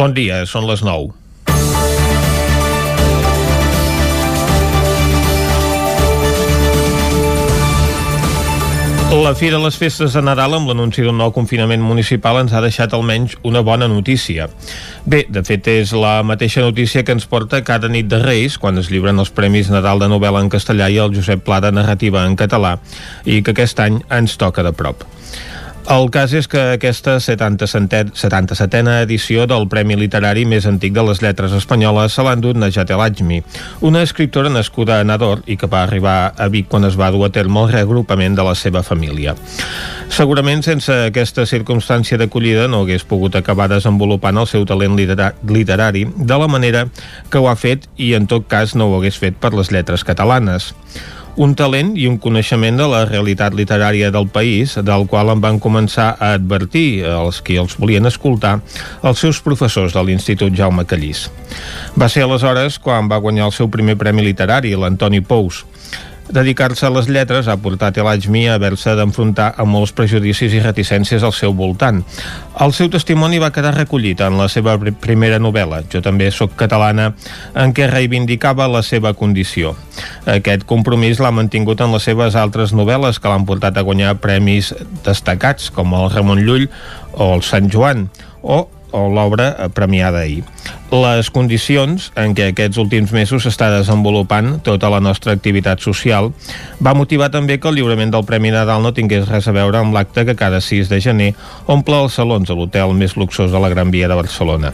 Bon dia, són les 9. La fi de les festes de Nadal amb l'anunci d'un nou confinament municipal ens ha deixat almenys una bona notícia. Bé, de fet és la mateixa notícia que ens porta cada nit de Reis, quan es lliuren els Premis Nadal de novel·la en castellà i el Josep Pla de narrativa en català, i que aquest any ens toca de prop. El cas és que aquesta 77a edició del Premi Literari més antic de les lletres espanyoles se l'ha endut Najat El Ajmi, una escriptora nascuda a Nador i que va arribar a Vic quan es va dur a terme el reagrupament de la seva família. Segurament sense aquesta circumstància d'acollida no hagués pogut acabar desenvolupant el seu talent literari de la manera que ho ha fet i en tot cas no ho hagués fet per les lletres catalanes un talent i un coneixement de la realitat literària del país, del qual en van començar a advertir els qui els volien escoltar els seus professors de l'Institut Jaume Callís. Va ser aleshores quan va guanyar el seu primer premi literari, l'Antoni Pous, Dedicar-se a les lletres ha portat Elajmi a haver-se d'enfrontar amb molts prejudicis i reticències al seu voltant. El seu testimoni va quedar recollit en la seva primera novel·la, Jo també sóc catalana, en què reivindicava la seva condició. Aquest compromís l'ha mantingut en les seves altres novel·les que l'han portat a guanyar premis destacats, com el Ramon Llull o el Sant Joan, o o l'obra eh, premiada ahir. Les condicions en què aquests últims mesos s'està desenvolupant tota la nostra activitat social va motivar també que el lliurament del Premi Nadal no tingués res a veure amb l'acte que cada 6 de gener omple els salons a l'hotel més luxós de la Gran Via de Barcelona.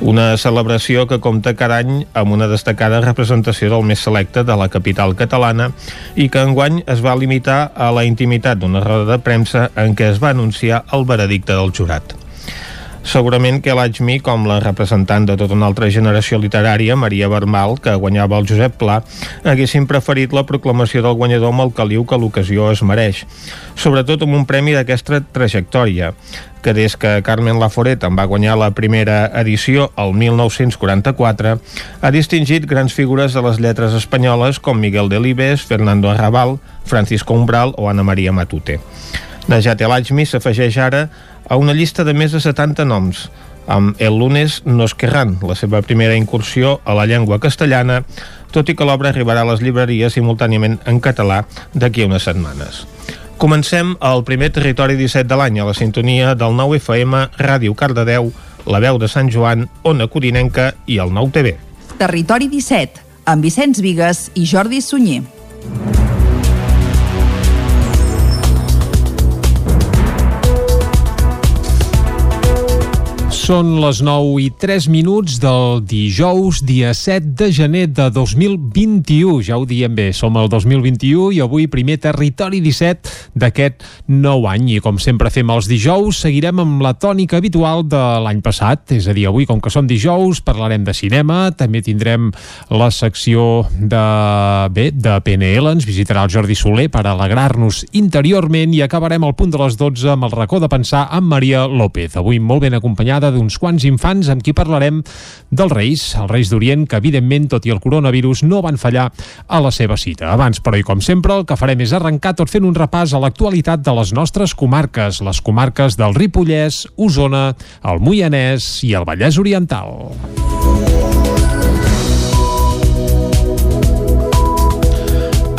Una celebració que compta cada any amb una destacada representació del més selecte de la capital catalana i que enguany es va limitar a la intimitat d'una roda de premsa en què es va anunciar el veredicte del jurat. Segurament que l'Ajmi, com la representant de tota una altra generació literària, Maria Bermal, que guanyava el Josep Pla, haguessin preferit la proclamació del guanyador amb el caliu que l'ocasió es mereix. Sobretot amb un premi d'aquesta trajectòria que des que Carmen Laforet en va guanyar la primera edició el 1944, ha distingit grans figures de les lletres espanyoles com Miguel Delibes, Fernando Arrabal, Francisco Umbral o Ana Maria Matute. Najat El Ajmi s'afegeix ara a una llista de més de 70 noms, amb El lunes nos querran, la seva primera incursió a la llengua castellana, tot i que l'obra arribarà a les llibreries simultàniament en català d'aquí a unes setmanes. Comencem al primer territori 17 de l'any a la sintonia del 9 FM, Ràdio Cardedeu, la veu de Sant Joan, Ona Codinenca i el 9 TV. Territori 17, amb Vicenç Vigues i Jordi Sunyer. Són les 9 i 3 minuts del dijous, dia 7 de gener de 2021. Ja ho diem bé, som el 2021 i avui primer territori 17 d'aquest nou any. I com sempre fem els dijous, seguirem amb la tònica habitual de l'any passat. És a dir, avui, com que som dijous, parlarem de cinema, també tindrem la secció de, bé, de PNL, ens visitarà el Jordi Soler per alegrar-nos interiorment i acabarem al punt de les 12 amb el racó de pensar amb Maria López. Avui molt ben acompanyada d'uns quants infants amb qui parlarem dels Reis, els Reis d'Orient, que evidentment, tot i el coronavirus, no van fallar a la seva cita. Abans, però, i com sempre, el que farem és arrencar tot fent un repàs a l'actualitat de les nostres comarques, les comarques del Ripollès, Osona, el Moianès i el Vallès Oriental.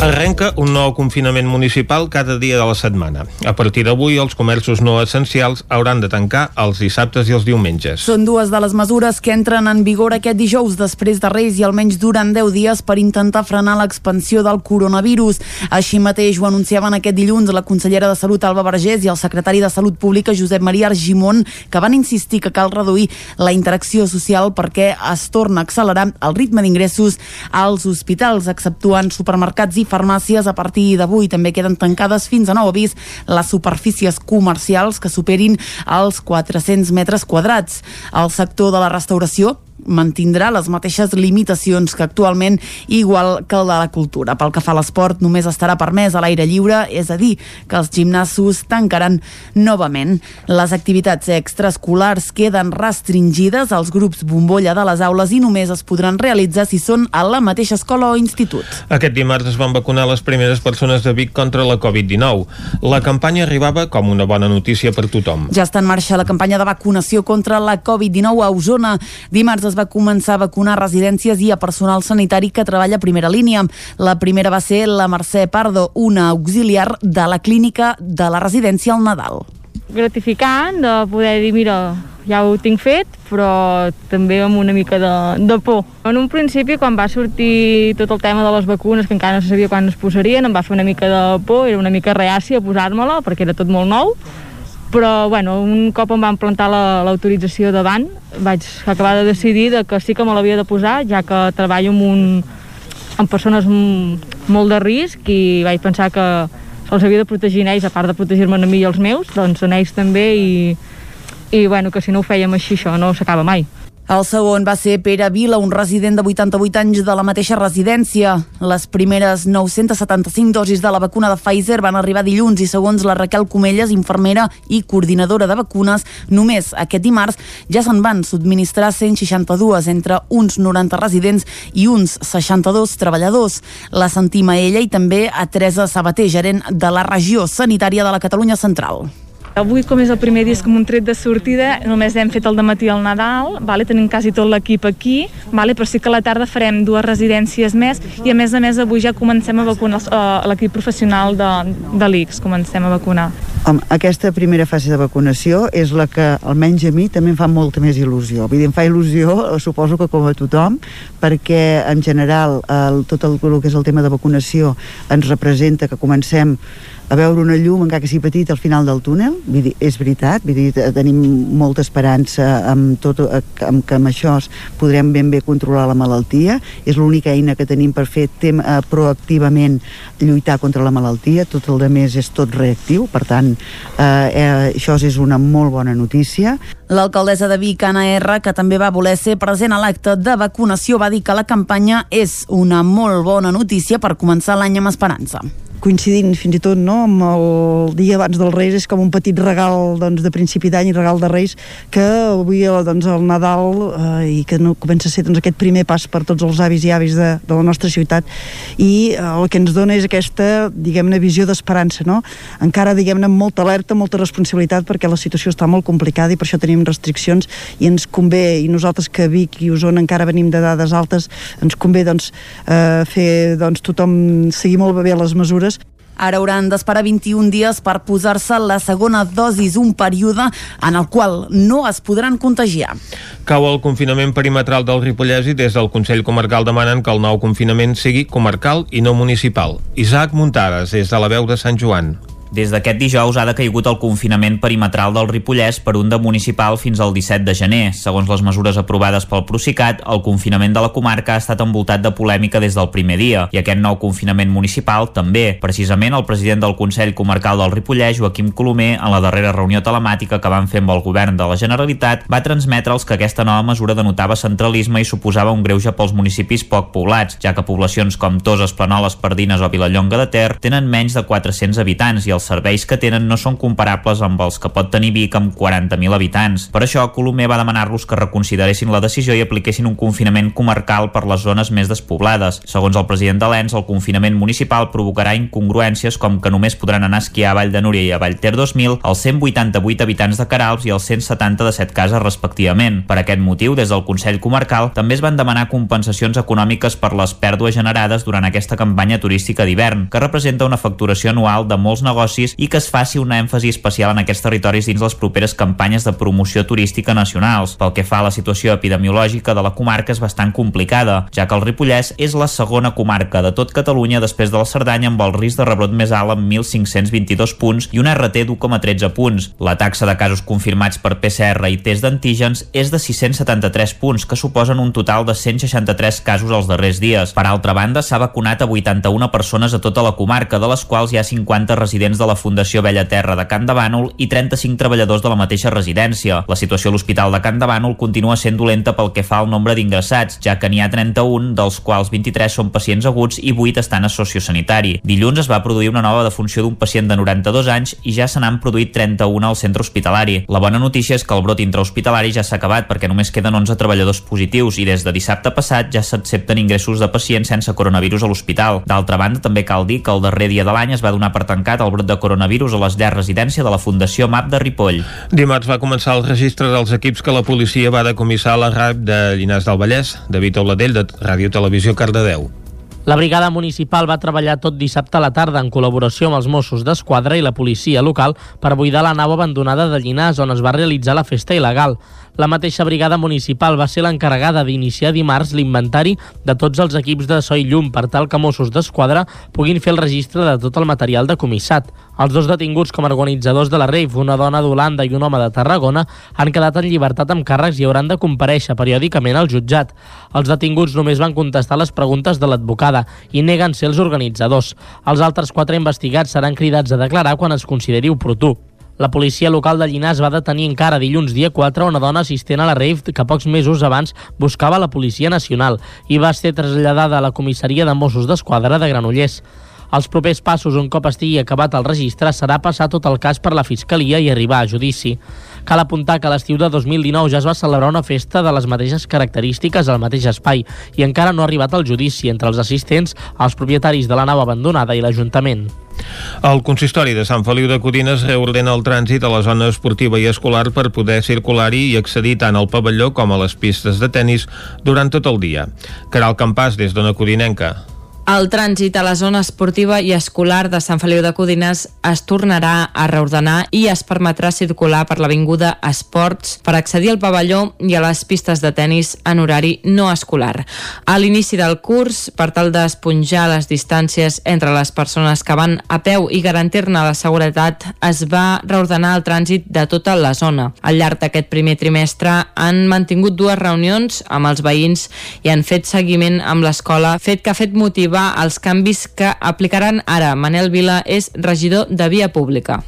Arrenca un nou confinament municipal cada dia de la setmana. A partir d'avui, els comerços no essencials hauran de tancar els dissabtes i els diumenges. Són dues de les mesures que entren en vigor aquest dijous després de Reis i almenys duran 10 dies per intentar frenar l'expansió del coronavirus. Així mateix ho anunciaven aquest dilluns la consellera de Salut Alba Vergés i el secretari de Salut Pública Josep Maria Argimon, que van insistir que cal reduir la interacció social perquè es torna a accelerar el ritme d'ingressos als hospitals, exceptuant supermercats i farmàcies a partir d'avui també queden tancades fins a nou avís les superfícies comercials que superin els 400 metres quadrats. El sector de la restauració mantindrà les mateixes limitacions que actualment, igual que el de la cultura. Pel que fa a l'esport, només estarà permès a l'aire lliure, és a dir, que els gimnasos tancaran novament. Les activitats extraescolars queden restringides als grups bombolla de les aules i només es podran realitzar si són a la mateixa escola o institut. Aquest dimarts es van vacunar les primeres persones de Vic contra la Covid-19. La campanya arribava com una bona notícia per tothom. Ja està en marxa la campanya de vacunació contra la Covid-19 a Osona. Dimarts es va començar a vacunar residències i a personal sanitari que treballa a primera línia. La primera va ser la Mercè Pardo, una auxiliar de la clínica de la residència al Nadal. Gratificant de poder dir, mira, ja ho tinc fet, però també amb una mica de, de por. En un principi, quan va sortir tot el tema de les vacunes, que encara no se sabia quan es posarien, em va fer una mica de por, era una mica reàcia a posar-me-la, perquè era tot molt nou, però bueno, un cop em van plantar l'autorització la, davant vaig acabar de decidir de que sí que me l'havia de posar ja que treballo amb, un, amb persones molt de risc i vaig pensar que se'ls havia de protegir a ells, a part de protegir-me a mi i els meus, doncs a ells també i, i bueno, que si no ho fèiem així això no s'acaba mai. El segon va ser Pere Vila, un resident de 88 anys de la mateixa residència. Les primeres 975 dosis de la vacuna de Pfizer van arribar dilluns i segons la Raquel Comelles, infermera i coordinadora de vacunes, només aquest dimarts ja se'n van subministrar 162 entre uns 90 residents i uns 62 treballadors. La sentim a ella i també a Teresa Sabater, gerent de la regió sanitària de la Catalunya Central. Avui, com és el primer dia com un tret de sortida, només hem fet el matí al Nadal, vale? tenim quasi tot l'equip aquí, vale? però sí que a la tarda farem dues residències més i a més a més avui ja comencem a vacunar uh, l'equip professional de, de l'ICS, comencem a vacunar. Aquesta primera fase de vacunació és la que, almenys a mi, també em fa molta més il·lusió. Vull dir, em fa il·lusió, suposo que com a tothom, perquè en general el, tot el, el que és el tema de vacunació ens representa que comencem a veure una llum, encara que sigui petit, al final del túnel. Vull dir, és veritat, vull dir, tenim molta esperança amb, tot, amb que amb això podrem ben bé controlar la malaltia. És l'única eina que tenim per fer tema, eh, proactivament lluitar contra la malaltia. Tot el de més és tot reactiu, per tant, eh, eh, això és una molt bona notícia. L'alcaldessa de Vic, Anna R, que també va voler ser present a l'acte de vacunació, va dir que la campanya és una molt bona notícia per començar l'any amb esperança coincidint fins i tot no, amb el dia abans dels Reis és com un petit regal doncs, de principi d'any i regal de Reis que avui doncs, el Nadal eh, i que no comença a ser doncs, aquest primer pas per tots els avis i avis de, de la nostra ciutat i eh, el que ens dona és aquesta diguem-ne visió d'esperança no? encara diguem-ne molta alerta, molta responsabilitat perquè la situació està molt complicada i per això tenim restriccions i ens convé i nosaltres que Vic i Osona encara venim de dades altes ens convé doncs, eh, fer doncs, tothom seguir molt bé les mesures Ara hauran d'esperar 21 dies per posar-se la segona dosis, un període en el qual no es podran contagiar. Cau el confinament perimetral del Ripollès i des del Consell Comarcal demanen que el nou confinament sigui comarcal i no municipal. Isaac Muntades, des de la veu de Sant Joan. Des d'aquest dijous ha decaigut el confinament perimetral del Ripollès per un de municipal fins al 17 de gener. Segons les mesures aprovades pel Procicat, el confinament de la comarca ha estat envoltat de polèmica des del primer dia i aquest nou confinament municipal també. Precisament el president del Consell Comarcal del Ripollès, Joaquim Colomer, en la darrera reunió telemàtica que van fer amb el govern de la Generalitat, va transmetre'ls que aquesta nova mesura denotava centralisme i suposava un greuge pels municipis poc poblats, ja que poblacions com Toses, Planoles, Pardines o Vilallonga de Ter tenen menys de 400 habitants i els els serveis que tenen no són comparables amb els que pot tenir Vic amb 40.000 habitants. Per això, Colomer va demanar-los que reconsideressin la decisió i apliquessin un confinament comarcal per les zones més despoblades. Segons el president de l'ENS, el confinament municipal provocarà incongruències com que només podran anar a esquiar a Vall de Núria i a Vall Ter 2000 els 188 habitants de Caralps i els 170 de Set Cases respectivament. Per aquest motiu, des del Consell Comarcal també es van demanar compensacions econòmiques per les pèrdues generades durant aquesta campanya turística d'hivern, que representa una facturació anual de molts negocis negocis i que es faci una èmfasi especial en aquests territoris dins les properes campanyes de promoció turística nacionals. Pel que fa a la situació epidemiològica de la comarca és bastant complicada, ja que el Ripollès és la segona comarca de tot Catalunya després de la Cerdanya amb el risc de rebrot més alt amb 1.522 punts i un RT d'1,13 punts. La taxa de casos confirmats per PCR i test d'antígens és de 673 punts, que suposen un total de 163 casos els darrers dies. Per altra banda, s'ha vacunat a 81 persones a tota la comarca, de les quals hi ha 50 residents de la Fundació Vella Terra de Can de Bànol i 35 treballadors de la mateixa residència. La situació a l'Hospital de Can de Bànol continua sent dolenta pel que fa al nombre d'ingressats, ja que n'hi ha 31, dels quals 23 són pacients aguts i 8 estan a sociosanitari. Dilluns es va produir una nova defunció d'un pacient de 92 anys i ja se n'han produït 31 al centre hospitalari. La bona notícia és que el brot intrahospitalari ja s'ha acabat perquè només queden 11 treballadors positius i des de dissabte passat ja s'accepten ingressos de pacients sense coronavirus a l'hospital. D'altra banda, també cal dir que el darrer dia de l'any es va donar per tancat el brot de coronavirus a les llars residència de la Fundació MAP de Ripoll. Dimarts va començar el registre dels equips que la policia va decomissar a la RAP de Llinars del Vallès, David Oladell, de Ràdio Televisió Cardedeu. La brigada municipal va treballar tot dissabte a la tarda en col·laboració amb els Mossos d'Esquadra i la policia local per buidar la nau abandonada de Llinars on es va realitzar la festa il·legal. La mateixa brigada municipal va ser l'encarregada d'iniciar dimarts l'inventari de tots els equips de so i llum per tal que Mossos d'Esquadra puguin fer el registre de tot el material decomissat. Els dos detinguts com a organitzadors de la rave, una dona d'Holanda i un home de Tarragona, han quedat en llibertat amb càrrecs i hauran de compareixer periòdicament al jutjat. Els detinguts només van contestar les preguntes de l'advocada i neguen ser els organitzadors. Els altres quatre investigats seran cridats a declarar quan es consideri oportú. La policia local de Llinars va detenir encara dilluns dia 4 una dona assistent a la rave que pocs mesos abans buscava la Policia Nacional i va ser traslladada a la comissaria de Mossos d'Esquadra de Granollers. Els propers passos, un cop estigui acabat el registre, serà passar tot el cas per la Fiscalia i arribar a judici. Cal apuntar que l'estiu de 2019 ja es va celebrar una festa de les mateixes característiques al mateix espai i encara no ha arribat el judici entre els assistents, els propietaris de la nau abandonada i l'Ajuntament. El consistori de Sant Feliu de Codines reordena el trànsit a la zona esportiva i escolar per poder circular-hi i accedir tant al pavelló com a les pistes de tennis durant tot el dia. Caral Campàs, des d'Ona Codinenca. El trànsit a la zona esportiva i escolar de Sant Feliu de Codines es tornarà a reordenar i es permetrà circular per l'Avinguda Esports per accedir al pavelló i a les pistes de tennis en horari no escolar. A l'inici del curs, per tal d'esponjar les distàncies entre les persones que van a peu i garantir-ne la seguretat, es va reordenar el trànsit de tota la zona. Al llarg d'aquest primer trimestre han mantingut dues reunions amb els veïns i han fet seguiment amb l'escola, fet que ha fet motiu arribar als canvis que aplicaran ara. Manel Vila és regidor de Via Pública.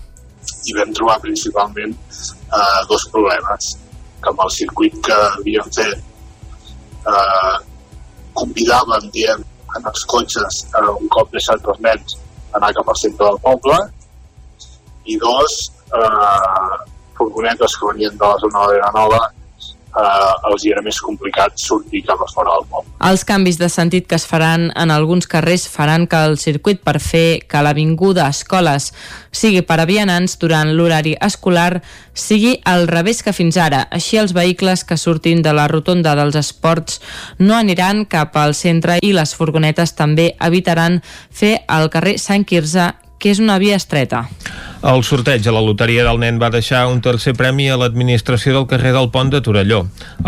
I vam trobar principalment eh, dos problemes, que amb el circuit que havíem fet eh, convidàvem, diem, en els cotxes, eh, un cop deixat els nens, anar cap al centre del poble, i dos, eh, furgonetes que venien de la zona de la Nova eh, els hi era més complicat sortir cap a fora del poble. Els canvis de sentit que es faran en alguns carrers faran que el circuit per fer que l'avinguda Escoles sigui per a vianants durant l'horari escolar sigui al revés que fins ara. Així els vehicles que surtin de la rotonda dels esports no aniran cap al centre i les furgonetes també evitaran fer el carrer Sant Quirze que és una via estreta. El sorteig a la loteria del nen va deixar un tercer premi a l'administració del carrer del Pont de Torelló,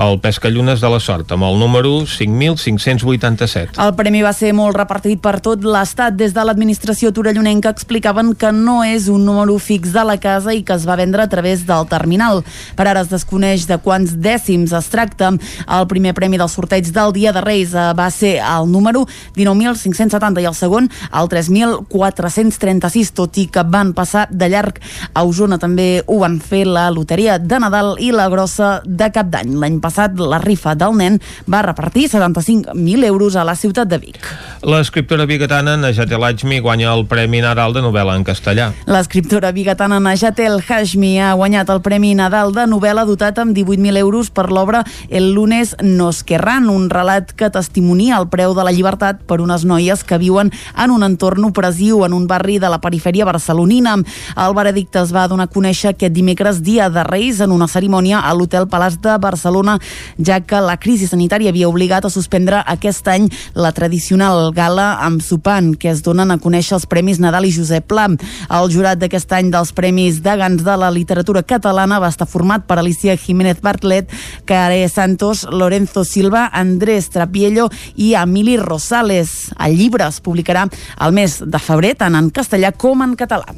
el Pescallunes de la Sort, amb el número 5.587. El premi va ser molt repartit per tot l'estat. Des de l'administració torellonenca explicaven que no és un número fix de la casa i que es va vendre a través del terminal. Per ara es desconeix de quants dècims es tracta. El primer premi del sorteig del Dia de Reis eh, va ser el número 19.570 i el segon el 3.436, tot i que van passar de de llarg. A Osona també ho van fer la loteria de Nadal i la grossa de Cap d'Any. L'any passat la rifa del nen va repartir 75.000 euros a la ciutat de Vic. L'escriptora bigatana Najat El Hajmi guanya el Premi Nadal de novel·la en castellà. L'escriptora bigatana Najat El Hajmi ha guanyat el Premi Nadal de novel·la dotat amb 18.000 euros per l'obra El lunes nos querran, un relat que testimonia el preu de la llibertat per unes noies que viuen en un entorn opressiu en un barri de la perifèria barcelonina. El veredicte es va donar a conèixer aquest dimecres, dia de Reis, en una cerimònia a l'Hotel Palàs de Barcelona, ja que la crisi sanitària havia obligat a suspendre aquest any la tradicional gala amb sopar que es donen a conèixer els Premis Nadal i Josep Pla. El jurat d'aquest any dels Premis Degans de la literatura catalana va estar format per Alicia Jiménez Bartlet, Care Santos, Lorenzo Silva, Andrés Trapiello i Emili Rosales. El llibre es publicarà al mes de febrer tant en castellà com en català.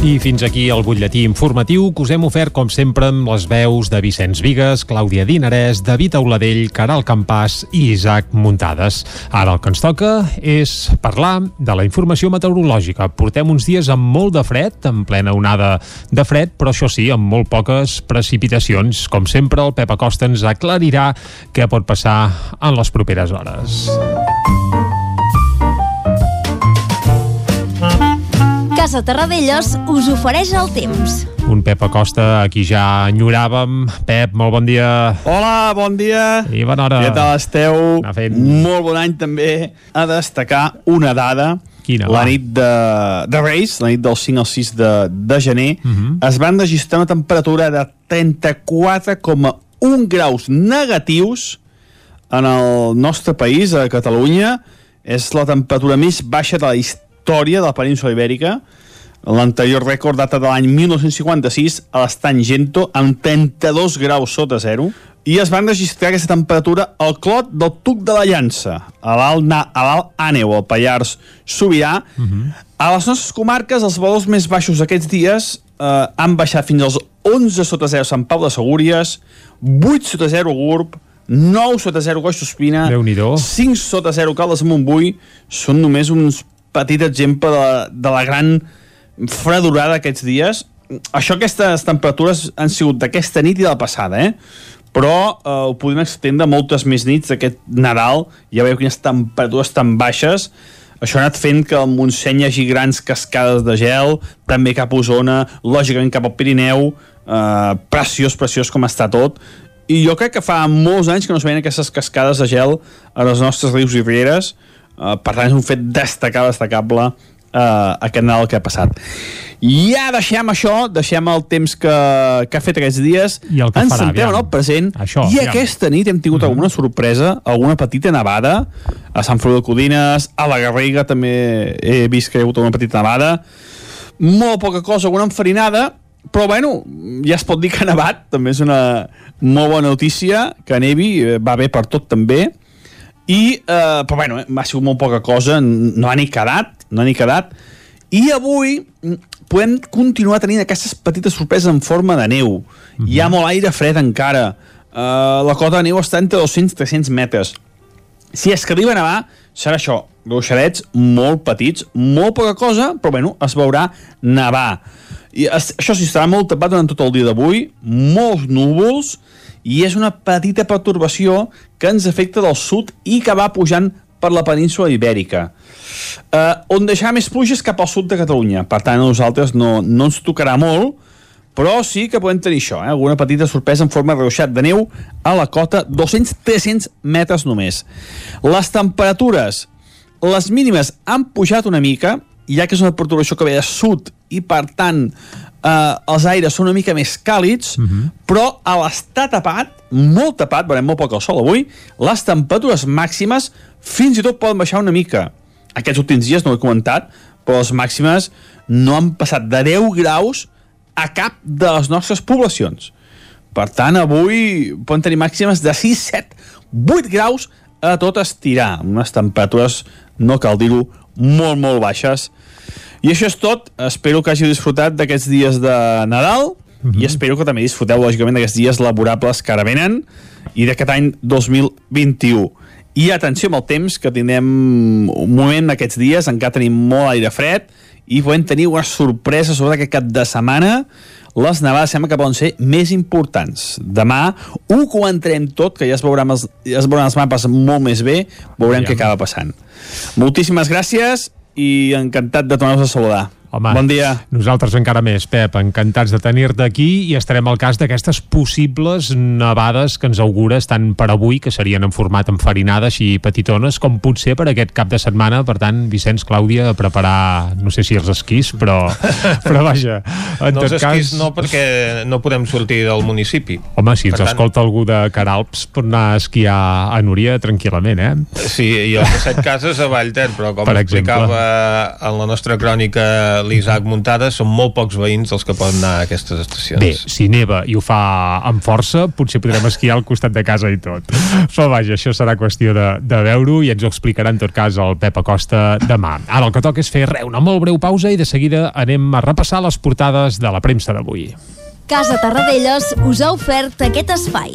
I fins aquí el butlletí informatiu que us hem ofert, com sempre, amb les veus de Vicenç Vigues, Clàudia Dinarès, David Auladell, Caral Campàs i Isaac Muntades. Ara el que ens toca és parlar de la informació meteorològica. Portem uns dies amb molt de fred, en plena onada de fred, però això sí, amb molt poques precipitacions. Com sempre, el Pep Acosta ens aclarirà què pot passar en les properes hores. Casa Terradellos us ofereix el temps. Un Pep Acosta a qui ja enyoràvem. Pep, molt bon dia. Hola, bon dia. I bona hora. Què tal esteu? Fent. Molt bon any també. A destacar una dada. Quina, la va? nit de, de Reis, la nit del 5 al 6 de, de gener, Uh -huh. es van registrar una temperatura de 34,1 graus negatius en el nostre país, a Catalunya. És la temperatura més baixa de la història de la península ibèrica. L'anterior rècord data de l'any 1956 a l'estany Gento amb 32 graus sota zero i es van registrar aquesta temperatura al clot del Tuc de la Llança, a l'Alt Àneu, al Pallars Sobirà. Uh -huh. A les nostres comarques, els valors més baixos d'aquests dies eh, han baixat fins als 11 sota 0 Sant Pau de Segúries, 8 sota 0 Gurb, 9 sota 0 Goix Déu-n'hi-do. 5 sota 0 Caldes de Montbui, són només uns petit exemple de, de la gran fredurada aquests dies. Això, aquestes temperatures han sigut d'aquesta nit i de la passada, eh? però eh, ho podem extendre moltes més nits d'aquest Nadal. Ja veieu quines temperatures tan baixes. Això ha anat fent que al Montseny hi hagi grans cascades de gel, també cap a Osona, lògicament cap al Pirineu, eh, preciós, preciós com està tot. I jo crec que fa molts anys que no es veien aquestes cascades de gel a les nostres rius i rieres, eh, per tant és un fet destacar, destacable eh, aquest Nadal que ha passat. I ja deixem això, deixem el temps que, que ha fet aquests dies, I el que ens farà, centrem aviam. en el present, Això, i aviam. aquesta nit hem tingut alguna sorpresa, alguna petita nevada, a Sant Feliu de Codines, a la Garriga també he vist que hi ha hagut una petita nevada, molt poca cosa, alguna enfarinada, però bueno, ja es pot dir que ha nevat, també és una molt bona notícia, que nevi, eh, va bé per tot també, i, eh, però bueno, eh, ha sigut molt poca cosa, no ha ni quedat, no ha ni quedat, i avui mm, podem continuar tenint aquestes petites sorpreses en forma de neu. Hi ha molt aire fred encara. Uh, la cota de neu està entre 200 i 300 metres. Si és que arriba a nevar, serà això, ruixadets molt petits, molt poca cosa, però bueno, es veurà nevar. I es, això sí, estarà molt tapat durant tot el dia d'avui, molts núvols, i és una petita pertorbació que ens afecta del sud i que va pujant per la península ibèrica. Uh, on deixarà més pluges cap al sud de Catalunya. Per tant, a nosaltres no, no ens tocarà molt, però sí que podem tenir això, eh? alguna petita sorpresa en forma de ruixat de neu a la cota, 200-300 metres només. Les temperatures, les mínimes han pujat una mica, ja que és una perturbació que ve de sud i, per tant, eh, els aires són una mica més càlids, uh -huh. però a l'estar tapat, molt tapat, veurem molt poc el sol avui, les temperatures màximes fins i tot poden baixar una mica. Aquests últims dies, no ho he comentat, però les màximes no han passat de 10 graus a cap de les nostres poblacions. Per tant, avui poden tenir màximes de 6, 7, 8 graus a tot estirar, unes temperatures, no cal dir-ho, molt, molt baixes. I això és tot. Espero que hàgiu disfrutat d'aquests dies de Nadal i espero que també disfruteu, lògicament, d'aquests dies laborables que ara venen i d'aquest any 2021. I atenció amb el temps, que tindrem un moment aquests dies, encara tenim molt aire fred i podem tenir una sorpresa sobre aquest cap de setmana les nevades sembla que poden ser més importants. Demà ho comentarem tot, que ja es veuran els, ja es veuran els mapes molt més bé, veurem què acaba passant. Moltíssimes gràcies i encantat de tornar-vos a saludar. Home, bon dia. Nosaltres encara més, Pep, encantats de tenir-te aquí i estarem al cas d'aquestes possibles nevades que ens augures tant per avui, que serien en format enfarinada, així petitones, com potser per aquest cap de setmana. Per tant, Vicenç, Clàudia, a preparar, no sé si els esquís, però, però vaja, en no tot els esquís cas... no, perquè no podem sortir del municipi. Home, si ens Per tant- escolta algú de Caralps, pot anar a esquiar a Núria tranquil·lament, eh? Sí, i els de set cases a Vallter, però com Per exemple. explicava en la nostra crònica l'Isaac Muntada, són molt pocs veïns els que poden anar a aquestes estacions. Bé, si neva i ho fa amb força, potser podrem esquiar al costat de casa i tot. Però vaja, això serà qüestió de, de veure-ho i ens ho explicarà en tot cas el Pep Acosta demà. Ara el que toca és fer re, una molt breu pausa i de seguida anem a repassar les portades de la premsa d'avui. Casa Tarradellas us ha ofert aquest espai.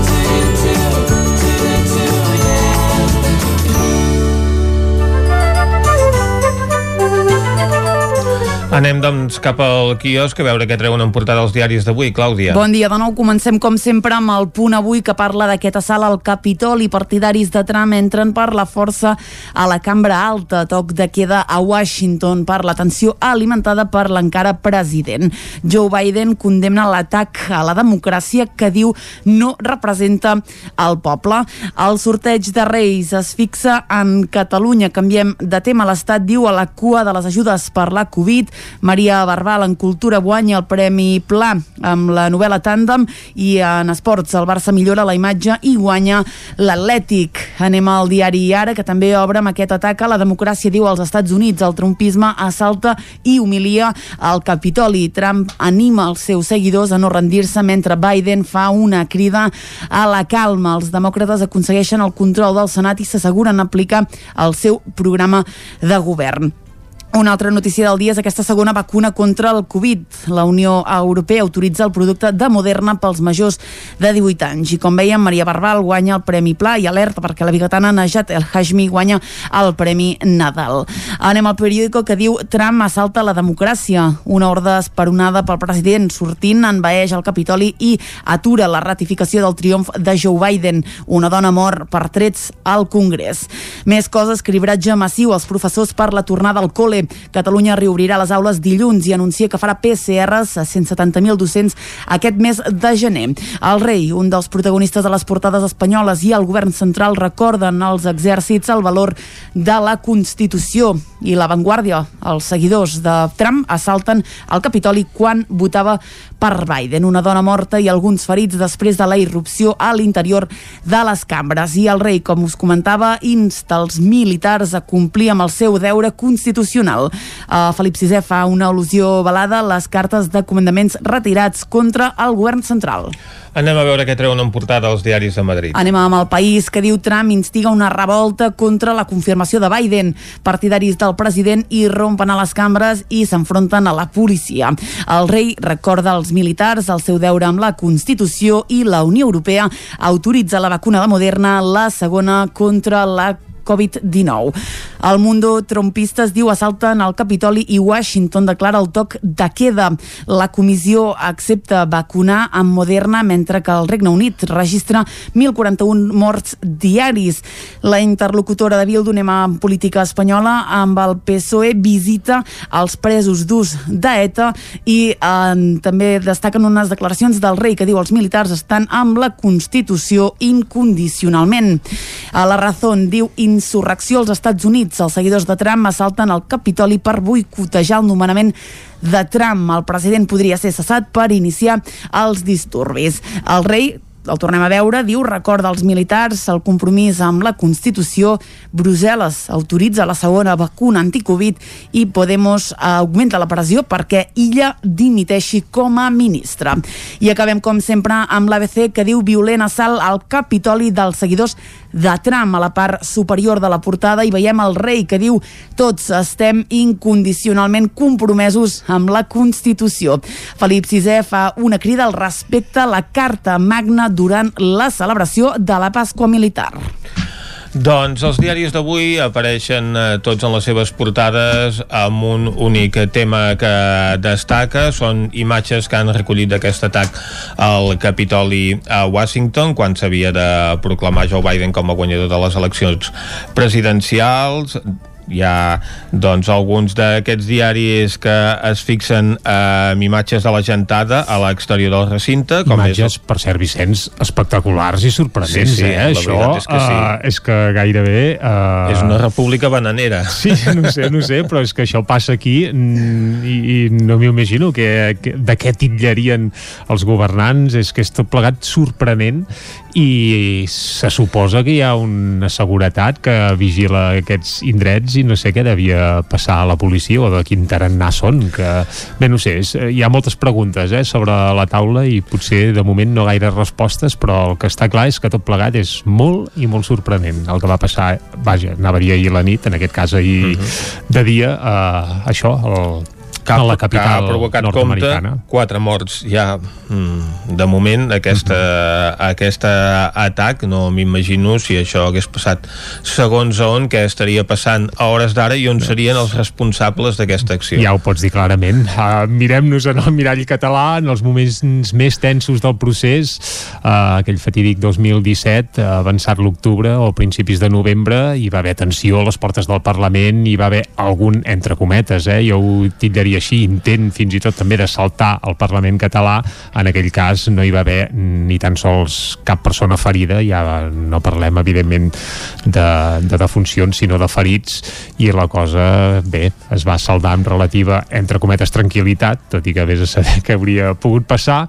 Anem, doncs, cap al quiosc a veure què treuen en portada els diaris d'avui. Clàudia. Bon dia de nou. Comencem, com sempre, amb el punt avui que parla d'aquest assalt al Capitol i partidaris de Trump entren per la força a la cambra alta. Toc de queda a Washington per la tensió alimentada per l'encara president. Joe Biden condemna l'atac a la democràcia que diu no representa el poble. El sorteig de Reis es fixa en Catalunya. Canviem de tema. L'Estat diu a la cua de les ajudes per la Covid Maria Barbal en Cultura guanya el Premi Pla amb la novel·la Tàndem i en esports el Barça millora la imatge i guanya l'Atlètic. Anem al diari Ara, que també obre amb aquest atac a la democràcia, diu als Estats Units. El trumpisme assalta i humilia el Capitoli. Trump anima els seus seguidors a no rendir-se mentre Biden fa una crida a la calma. Els demòcrates aconsegueixen el control del Senat i s'asseguren aplicar el seu programa de govern. Una altra notícia del dia és aquesta segona vacuna contra el Covid. La Unió Europea autoritza el producte de Moderna pels majors de 18 anys. I com veiem, Maria Barbal guanya el Premi Pla i alerta perquè la bigatana Najat El Hashmi guanya el Premi Nadal. Anem al periòdico que diu Trump assalta la democràcia. Una ordre esperonada pel president sortint envaeix el Capitoli i atura la ratificació del triomf de Joe Biden. Una dona mor per trets al Congrés. Més coses, cribratge massiu als professors per la tornada al col·le Catalunya reobrirà les aules dilluns i anuncia que farà PCRs a 170.000 docents aquest mes de gener. El rei, un dels protagonistes de les portades espanyoles i el govern central recorden als exèrcits el valor de la Constitució i la Vanguardia. Els seguidors de Trump assalten el Capitoli quan votava per Biden. Una dona morta i alguns ferits després de la irrupció a l'interior de les cambres. I el rei, com us comentava, insta els militars a complir amb el seu deure constitucional. Uh, Felip VI fa una al·lusió velada a les cartes de comandaments retirats contra el govern central. Anem a veure què treuen en portada els diaris de Madrid. Anem amb el país que diu Trump instiga una revolta contra la confirmació de Biden. Partidaris del president irrompen a les cambres i s'enfronten a la policia. El rei recorda als militars el seu deure amb la Constitució i la Unió Europea autoritza la vacuna de Moderna, la segona contra la Covid-19. El Mundo Trumpistes diu assalten al Capitoli i Washington declara el toc de queda. La comissió accepta vacunar amb Moderna mentre que el Regne Unit registra 1.041 morts diaris. La interlocutora de Bildu, anem a política espanyola, amb el PSOE visita els presos d'ús d'ETA i eh, també destaquen unes declaracions del rei que diu els militars estan amb la Constitució incondicionalment. A la Razón diu insurrecció als Estats Units. Els seguidors de Trump assalten el Capitoli per boicotejar el nomenament de Trump. El president podria ser cessat per iniciar els disturbis. El rei el tornem a veure, diu, recorda als militars el compromís amb la Constitució, Brussel·les autoritza la segona vacuna anticovid i Podemos augmenta la pressió perquè illa dimiteixi com a ministra. I acabem, com sempre, amb l'ABC que diu violent assalt al Capitoli dels seguidors de Trump. A la part superior de la portada i veiem el rei que diu tots estem incondicionalment compromesos amb la Constitució. Felip VI fa una crida al respecte a la Carta Magna durant la celebració de la Pasqua Militar. Doncs els diaris d'avui apareixen eh, tots en les seves portades amb un únic tema que destaca. Són imatges que han recollit d'aquest atac al Capitoli a Washington quan s'havia de proclamar Joe Biden com a guanyador de les eleccions presidencials hi ha doncs, alguns d'aquests diaris que es fixen eh, imatges de la gentada a l'exterior del recinte com imatges, és... per cert, Vicenç, espectaculars i sorprenents, sí, sí, eh? Això és que, sí. uh, és que gairebé... Uh... És una república bananera. Sí, no sé, no sé, però és que això passa aquí mm, i, i no m'ho imagino que, que, de què titllarien els governants, és que és tot plegat sorprenent i se suposa que hi ha una seguretat que vigila aquests indrets i no sé què devia passar a la policia o de quin tarannà són que, bé, no sé, és, hi ha moltes preguntes eh, sobre la taula i potser de moment no gaire respostes però el que està clar és que tot plegat és molt i molt sorprenent el que va passar, vaja, anava a dir ahir la nit en aquest cas ahir uh mhm. -huh. de dia eh, això, el que, a la capital que ha provocat compte quatre morts ja mm, de moment aquesta, mm -hmm. aquest atac no m'imagino si això hagués passat segons a on què estaria passant a hores d'ara i on serien els responsables d'aquesta acció ja ho pots dir clarament uh, mirem-nos en el mirall català en els moments més tensos del procés uh, aquell fatídic 2017 uh, avançat l'octubre o principis de novembre hi va haver tensió a les portes del Parlament hi va haver algun entre cometes eh? jo ho titllaria dir així, intent fins i tot també de saltar al Parlament català, en aquell cas no hi va haver ni tan sols cap persona ferida, ja no parlem evidentment de, de defuncions sinó de ferits. I la cosa bé, es va saldar amb relativa entre cometes tranquil·litat, tot i que vés a saber què hauria pogut passar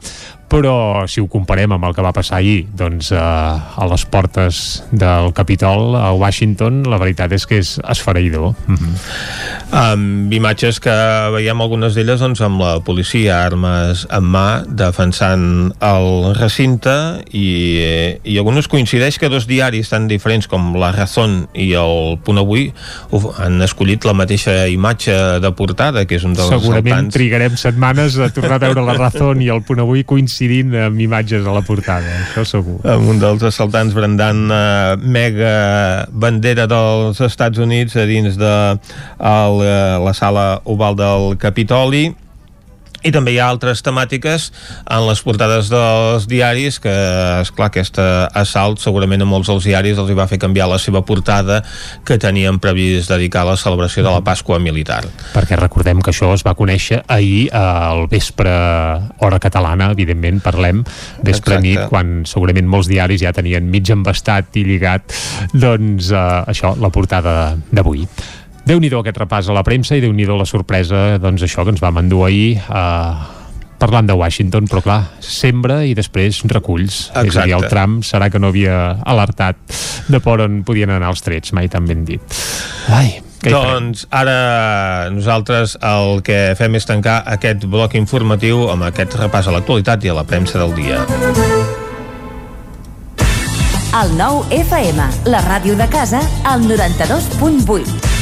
però si ho comparem amb el que va passar ahir doncs, eh, a les portes del Capitol a Washington, la veritat és que és esfereïdor. Mm -hmm. um, imatges que veiem algunes d'elles doncs, amb la policia, armes en mà, defensant el recinte i, i alguns coincideix que dos diaris tan diferents com La Razón i el Punt Avui han escollit la mateixa imatge de portada, que és un dels Segurament saltants. trigarem setmanes a tornar a veure La Razón i el Punt Avui coincidint coincidint amb imatges a la portada, això segur. Amb un dels assaltants brandant uh, mega bandera dels Estats Units a dins de el, uh, la sala oval del Capitoli i també hi ha altres temàtiques en les portades dels diaris que, és clar aquest assalt segurament a molts dels diaris els hi va fer canviar la seva portada que tenien previst dedicar a la celebració de la Pasqua militar. Perquè recordem que això es va conèixer ahir al vespre hora catalana, evidentment parlem vespre Exacte. nit, quan segurament molts diaris ja tenien mig embastat i lligat doncs eh, això, la portada d'avui déu nhi aquest repàs a la premsa i déu nhi la sorpresa, doncs això que ens vam endur ahir eh, parlant de Washington, però clar, sembra i després reculls. Exacte. És a dir, el Trump serà que no havia alertat de por on podien anar els trets, mai tan ben dit. Ai, doncs ara nosaltres el que fem és tancar aquest bloc informatiu amb aquest repàs a l'actualitat i a la premsa del dia. El nou FM, la ràdio de casa, al 92.8.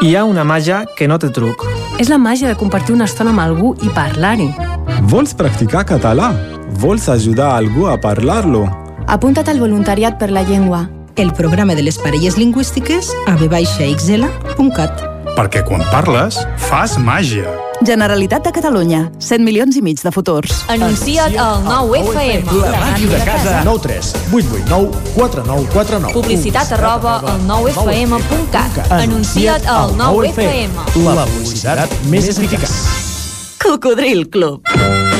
Hi ha una màgia que no té truc. És la màgia de compartir una estona amb algú i parlar-hi. Vols practicar català? Vols ajudar algú a parlar-lo? Apunta't al voluntariat per la llengua. El programa de les parelles lingüístiques a vxl.cat. Perquè quan parles, fas màgia. Generalitat de Catalunya. 100 milions i mig de futurs. Anuncia't al 9FM. La màquina de casa. 9 3 8 8 9 4 9 4 9. Publicitat arroba al 9FM.cat. Anuncia't al 9FM. La publicitat més eficaç. Cocodril Club.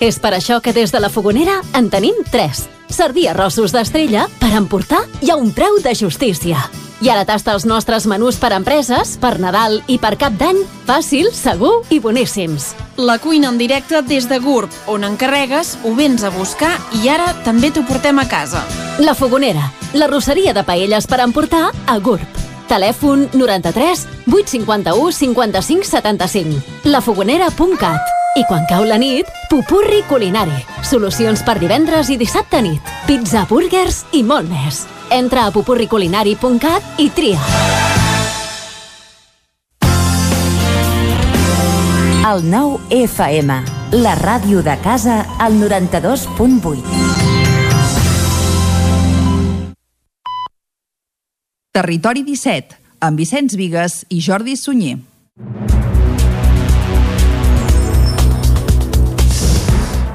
És per això que des de la Fogonera en tenim 3. Sardí arrossos d'estrella per emportar i a un preu de justícia. I ara tasta els nostres menús per empreses, per Nadal i per Cap d'Any, fàcil, segur i boníssims. La cuina en directe des de GURB, on encarregues, ho vens a buscar i ara també t'ho portem a casa. La Fogonera, la rosseria de paelles per emportar a GURB. Telèfon 93 851 55 75. lafogonera.cat i quan cau la nit, Pupurri Culinari. Solucions per divendres i dissabte nit. Pizza, burgers i molt més. Entra a pupurriculinari.cat i tria. El 9 FM, la ràdio de casa, al 92.8. Territori 17, amb Vicenç Vigues i Jordi Sunyer.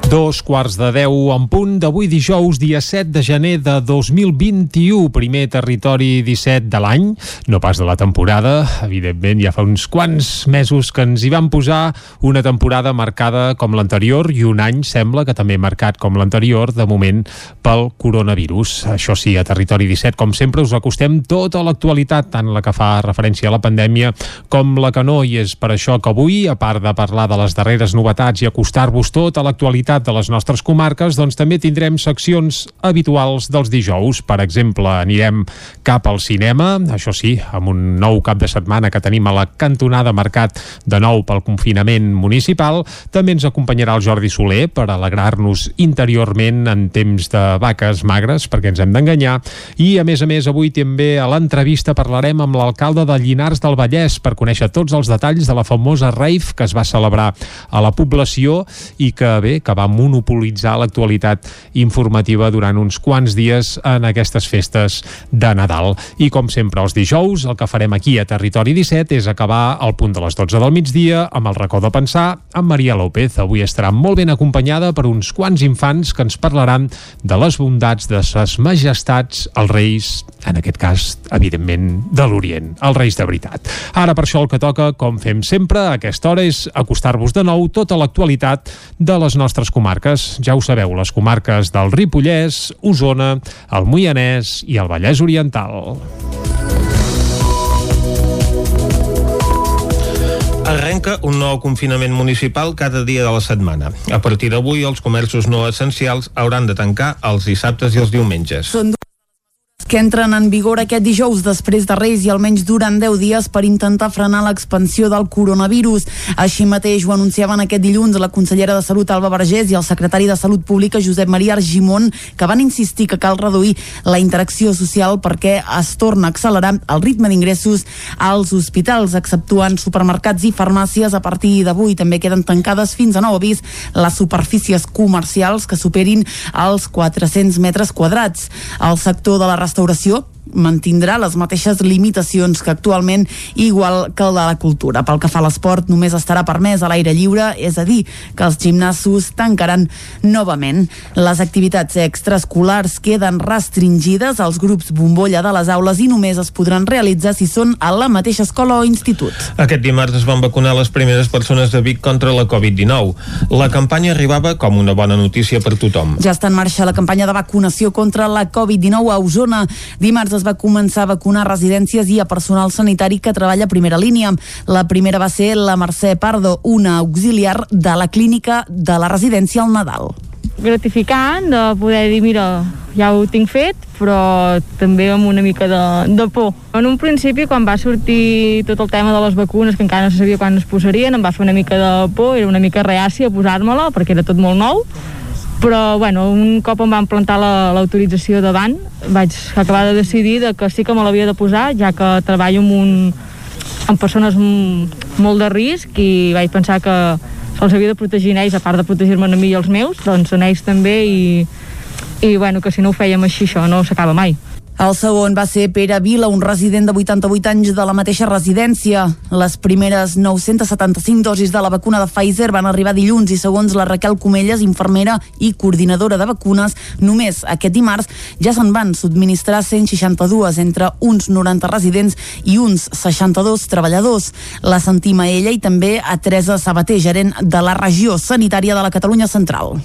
Dos quarts de deu en punt d'avui dijous, dia 7 de gener de 2021, primer territori 17 de l'any, no pas de la temporada, evidentment ja fa uns quants mesos que ens hi vam posar. Una temporada marcada com l'anterior i un any sembla que també marcat com l'anterior, de moment pel coronavirus. Això sí, a Territori 17, com sempre, us acostem tota l'actualitat, tant la que fa referència a la pandèmia com la que no, i és per això que avui, a part de parlar de les darreres novetats i acostar-vos tota l'actualitat de les nostres comarques, doncs també tindrem seccions habituals dels dijous. Per exemple, anirem cap al cinema, això sí, amb un nou cap de setmana que tenim a la cantonada marcat de nou pel confinament municipal. També ens acompanyarà el Jordi Soler per alegrar-nos interiorment en temps de vaques magres, perquè ens hem d'enganyar. I, a més a més, avui també a l'entrevista parlarem amb l'alcalde de Llinars del Vallès per conèixer tots els detalls de la famosa rave que es va celebrar a la població i que, bé, que va monopolitzar l'actualitat informativa durant uns quants dies en aquestes festes de Nadal. I com sempre els dijous, el que farem aquí a Territori 17 és acabar al punt de les 12 del migdia amb el racó de pensar amb Maria López. Avui estarà molt ben acompanyada per uns quants infants que ens parlaran de les bondats de ses majestats, els reis, en aquest cas, evidentment, de l'Orient, els reis de veritat. Ara, per això, el que toca, com fem sempre, a aquesta hora, és acostar-vos de nou tota l'actualitat de les nostres comarques. Ja ho sabeu, les comarques del Ripollès, Osona, el Moianès i el Vallès Oriental. Arrenca un nou confinament municipal cada dia de la setmana. A partir d'avui, els comerços no essencials hauran de tancar els dissabtes i els diumenges. Són que entren en vigor aquest dijous després de Reis i almenys duren 10 dies per intentar frenar l'expansió del coronavirus. Així mateix ho anunciaven aquest dilluns la consellera de Salut Alba Vergés i el secretari de Salut Pública Josep Maria Argimon, que van insistir que cal reduir la interacció social perquè es torna a accelerar el ritme d'ingressos als hospitals, exceptuant supermercats i farmàcies. A partir d'avui també queden tancades fins a nou avís les superfícies comercials que superin els 400 metres quadrats. El sector de la restauració restauració mantindrà les mateixes limitacions que actualment, igual que el de la cultura. Pel que fa a l'esport, només estarà permès a l'aire lliure, és a dir, que els gimnasos tancaran novament. Les activitats extraescolars queden restringides als grups bombolla de les aules i només es podran realitzar si són a la mateixa escola o institut. Aquest dimarts es van vacunar les primeres persones de Vic contra la Covid-19. La campanya arribava com una bona notícia per tothom. Ja està en marxa la campanya de vacunació contra la Covid-19 a Osona. Dimarts es va començar a vacunar residències i a personal sanitari que treballa a primera línia. La primera va ser la Mercè Pardo, una auxiliar de la clínica de la residència al Nadal gratificant de poder dir, mira, ja ho tinc fet, però també amb una mica de, de por. En un principi, quan va sortir tot el tema de les vacunes, que encara no se sabia quan es posarien, em va fer una mica de por, era una mica reàcia a posar-me-la, perquè era tot molt nou, però bueno, un cop em van plantar l'autorització la, davant vaig acabar de decidir de que sí que me l'havia de posar ja que treballo amb, un, amb persones molt de risc i vaig pensar que se'ls havia de protegir ells, a part de protegir-me a mi i els meus, doncs en ells també i, i bueno, que si no ho fèiem així això no s'acaba mai. El segon va ser Pere Vila, un resident de 88 anys de la mateixa residència. Les primeres 975 dosis de la vacuna de Pfizer van arribar dilluns i segons la Raquel Comelles, infermera i coordinadora de vacunes, només aquest dimarts ja se'n van subministrar 162 entre uns 90 residents i uns 62 treballadors. La sentim a ella i també a Teresa Sabater, gerent de la regió sanitària de la Catalunya Central.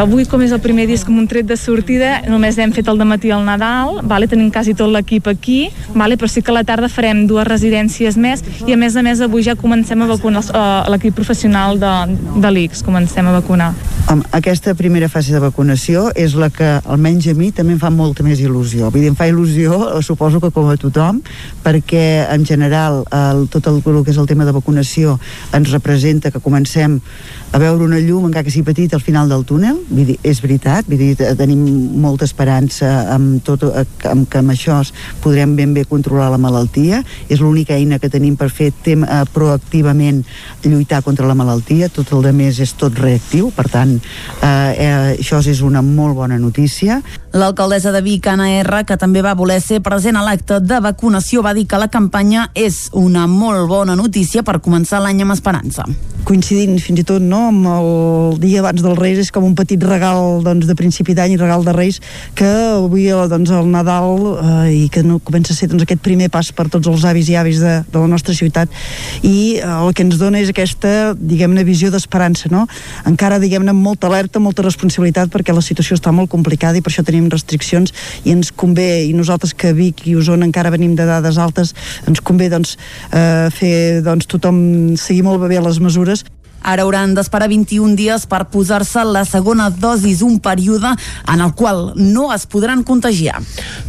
Avui, com és el primer dia com un tret de sortida, només hem fet el matí al Nadal, vale? tenim quasi tot l'equip aquí, vale? però sí que a la tarda farem dues residències més i a més a més avui ja comencem a vacunar uh, l'equip professional de, de l'ICS, comencem a vacunar. Aquesta primera fase de vacunació és la que almenys a mi també em fa molta més il·lusió. Vull dir, em fa il·lusió, eh, suposo que com a tothom, perquè en general el, tot el, el que és el tema de vacunació ens representa que comencem a veure una llum, encara que sigui petit, al final del túnel. Vull dir, és veritat, vull dir, tenim molta esperança amb, tot, amb que amb això podrem ben bé controlar la malaltia. És l'única eina que tenim per fer tem, eh, proactivament lluitar contra la malaltia. Tot el de més és tot reactiu, per tant, eh, eh, això és una molt bona notícia. L'alcaldessa de Vic, Anna R, que també va voler ser present a l'acte de vacunació, va dir que la campanya és una molt bona notícia per començar l'any amb esperança. Coincidint fins i tot no, amb el dia abans dels Reis és com un petit regal doncs, de principi d'any i regal de Reis que avui doncs, el Nadal eh, i que no comença a ser doncs, aquest primer pas per tots els avis i avis de, de la nostra ciutat i eh, el que ens dona és aquesta diguem-ne visió d'esperança no? encara diguem-ne molta alerta, molta responsabilitat perquè la situació està molt complicada i per això tenim restriccions i ens convé i nosaltres que Vic i Osona encara venim de dades altes ens convé doncs, eh, fer doncs, tothom seguir molt bé les mesures Ara hauran d'esperar 21 dies per posar-se la segona dosis, un període en el qual no es podran contagiar.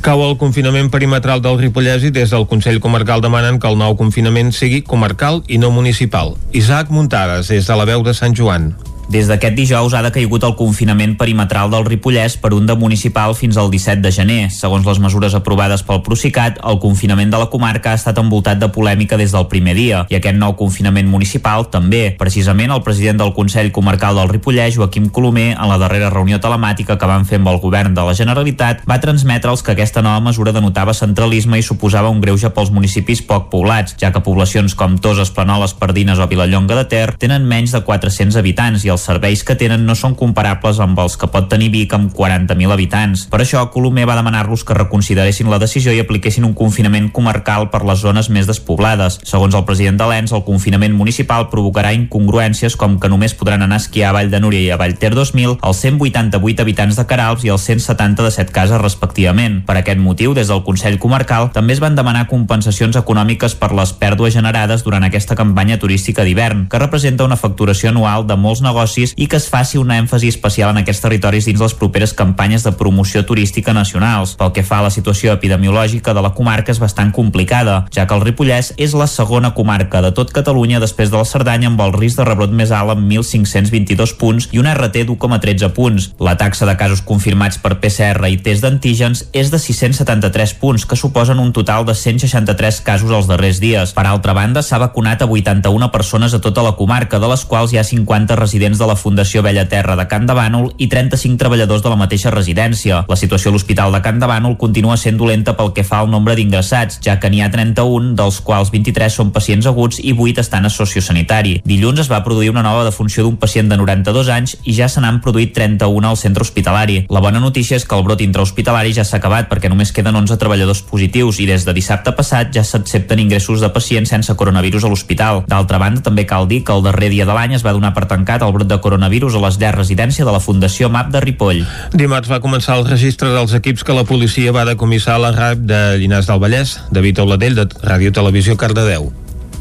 Cau el confinament perimetral del Ripollès i des del Consell Comarcal demanen que el nou confinament sigui comarcal i no municipal. Isaac Muntades, des de la veu de Sant Joan. Des d'aquest dijous ha decaigut el confinament perimetral del Ripollès per un de municipal fins al 17 de gener. Segons les mesures aprovades pel Procicat, el confinament de la comarca ha estat envoltat de polèmica des del primer dia i aquest nou confinament municipal també. Precisament el president del Consell Comarcal del Ripollès, Joaquim Colomer, en la darrera reunió telemàtica que van fer amb el govern de la Generalitat, va transmetre'ls que aquesta nova mesura denotava centralisme i suposava un greuge pels municipis poc poblats, ja que poblacions com Toses, Planoles, Pardines o Vilallonga de Ter tenen menys de 400 habitants i els serveis que tenen no són comparables amb els que pot tenir Vic amb 40.000 habitants. Per això, Colomer va demanar-los que reconsideressin la decisió i apliquessin un confinament comarcal per les zones més despoblades. Segons el president de l'ENS, el confinament municipal provocarà incongruències com que només podran anar a esquiar a Vall de Núria i a Vall Ter 2000 els 188 habitants de Carals i els 170 de Set Cases respectivament. Per aquest motiu, des del Consell Comarcal també es van demanar compensacions econòmiques per les pèrdues generades durant aquesta campanya turística d'hivern, que representa una facturació anual de molts negocis i que es faci un èmfasi especial en aquests territoris dins les properes campanyes de promoció turística nacionals. Pel que fa a la situació epidemiològica de la comarca és bastant complicada, ja que el Ripollès és la segona comarca de tot Catalunya després de la Cerdanya amb el risc de rebrot més alt amb 1.522 punts i un RT d'1,13 punts. La taxa de casos confirmats per PCR i test d'antígens és de 673 punts, que suposen un total de 163 casos els darrers dies. Per altra banda, s'ha vacunat a 81 persones a tota la comarca, de les quals hi ha 50 residents de la Fundació Vella Terra de Can de Bànol i 35 treballadors de la mateixa residència. La situació a l'Hospital de Can de Bànol continua sent dolenta pel que fa al nombre d'ingressats, ja que n'hi ha 31, dels quals 23 són pacients aguts i 8 estan a sociosanitari. Dilluns es va produir una nova defunció d'un pacient de 92 anys i ja se n'han produït 31 al centre hospitalari. La bona notícia és que el brot intrahospitalari ja s'ha acabat perquè només queden 11 treballadors positius i des de dissabte passat ja s'accepten ingressos de pacients sense coronavirus a l'hospital. D'altra banda, també cal dir que el darrer dia de l'any es va donar per tancat el brot de coronavirus a les llars residència de la Fundació MAP de Ripoll. Dimarts va començar el registre dels equips que la policia va decomissar a la RAP de Llinars del Vallès, David Oladell, de Ràdio Televisió Cardedeu.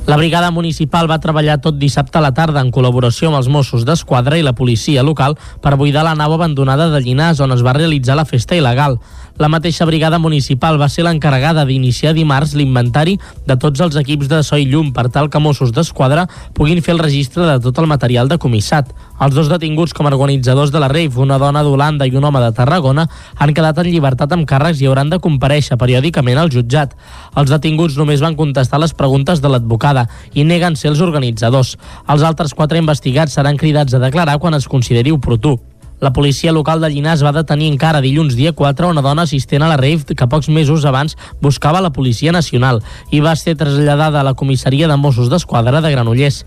La brigada municipal va treballar tot dissabte a la tarda en col·laboració amb els Mossos d'Esquadra i la policia local per buidar la nau abandonada de Llinars on es va realitzar la festa il·legal. La mateixa brigada municipal va ser l'encarregada d'iniciar dimarts l'inventari de tots els equips de so i llum per tal que Mossos d'Esquadra puguin fer el registre de tot el material decomissat. Els dos detinguts com a organitzadors de la rave, una dona d'Holanda i un home de Tarragona, han quedat en llibertat amb càrrecs i hauran de compareixer periòdicament al jutjat. Els detinguts només van contestar les preguntes de l'advocada i neguen ser els organitzadors. Els altres quatre investigats seran cridats a declarar quan es consideri oportú. La policia local de Llinars va detenir encara dilluns dia 4 una dona assistent a la rave que pocs mesos abans buscava la Policia Nacional i va ser traslladada a la comissaria de Mossos d'Esquadra de Granollers.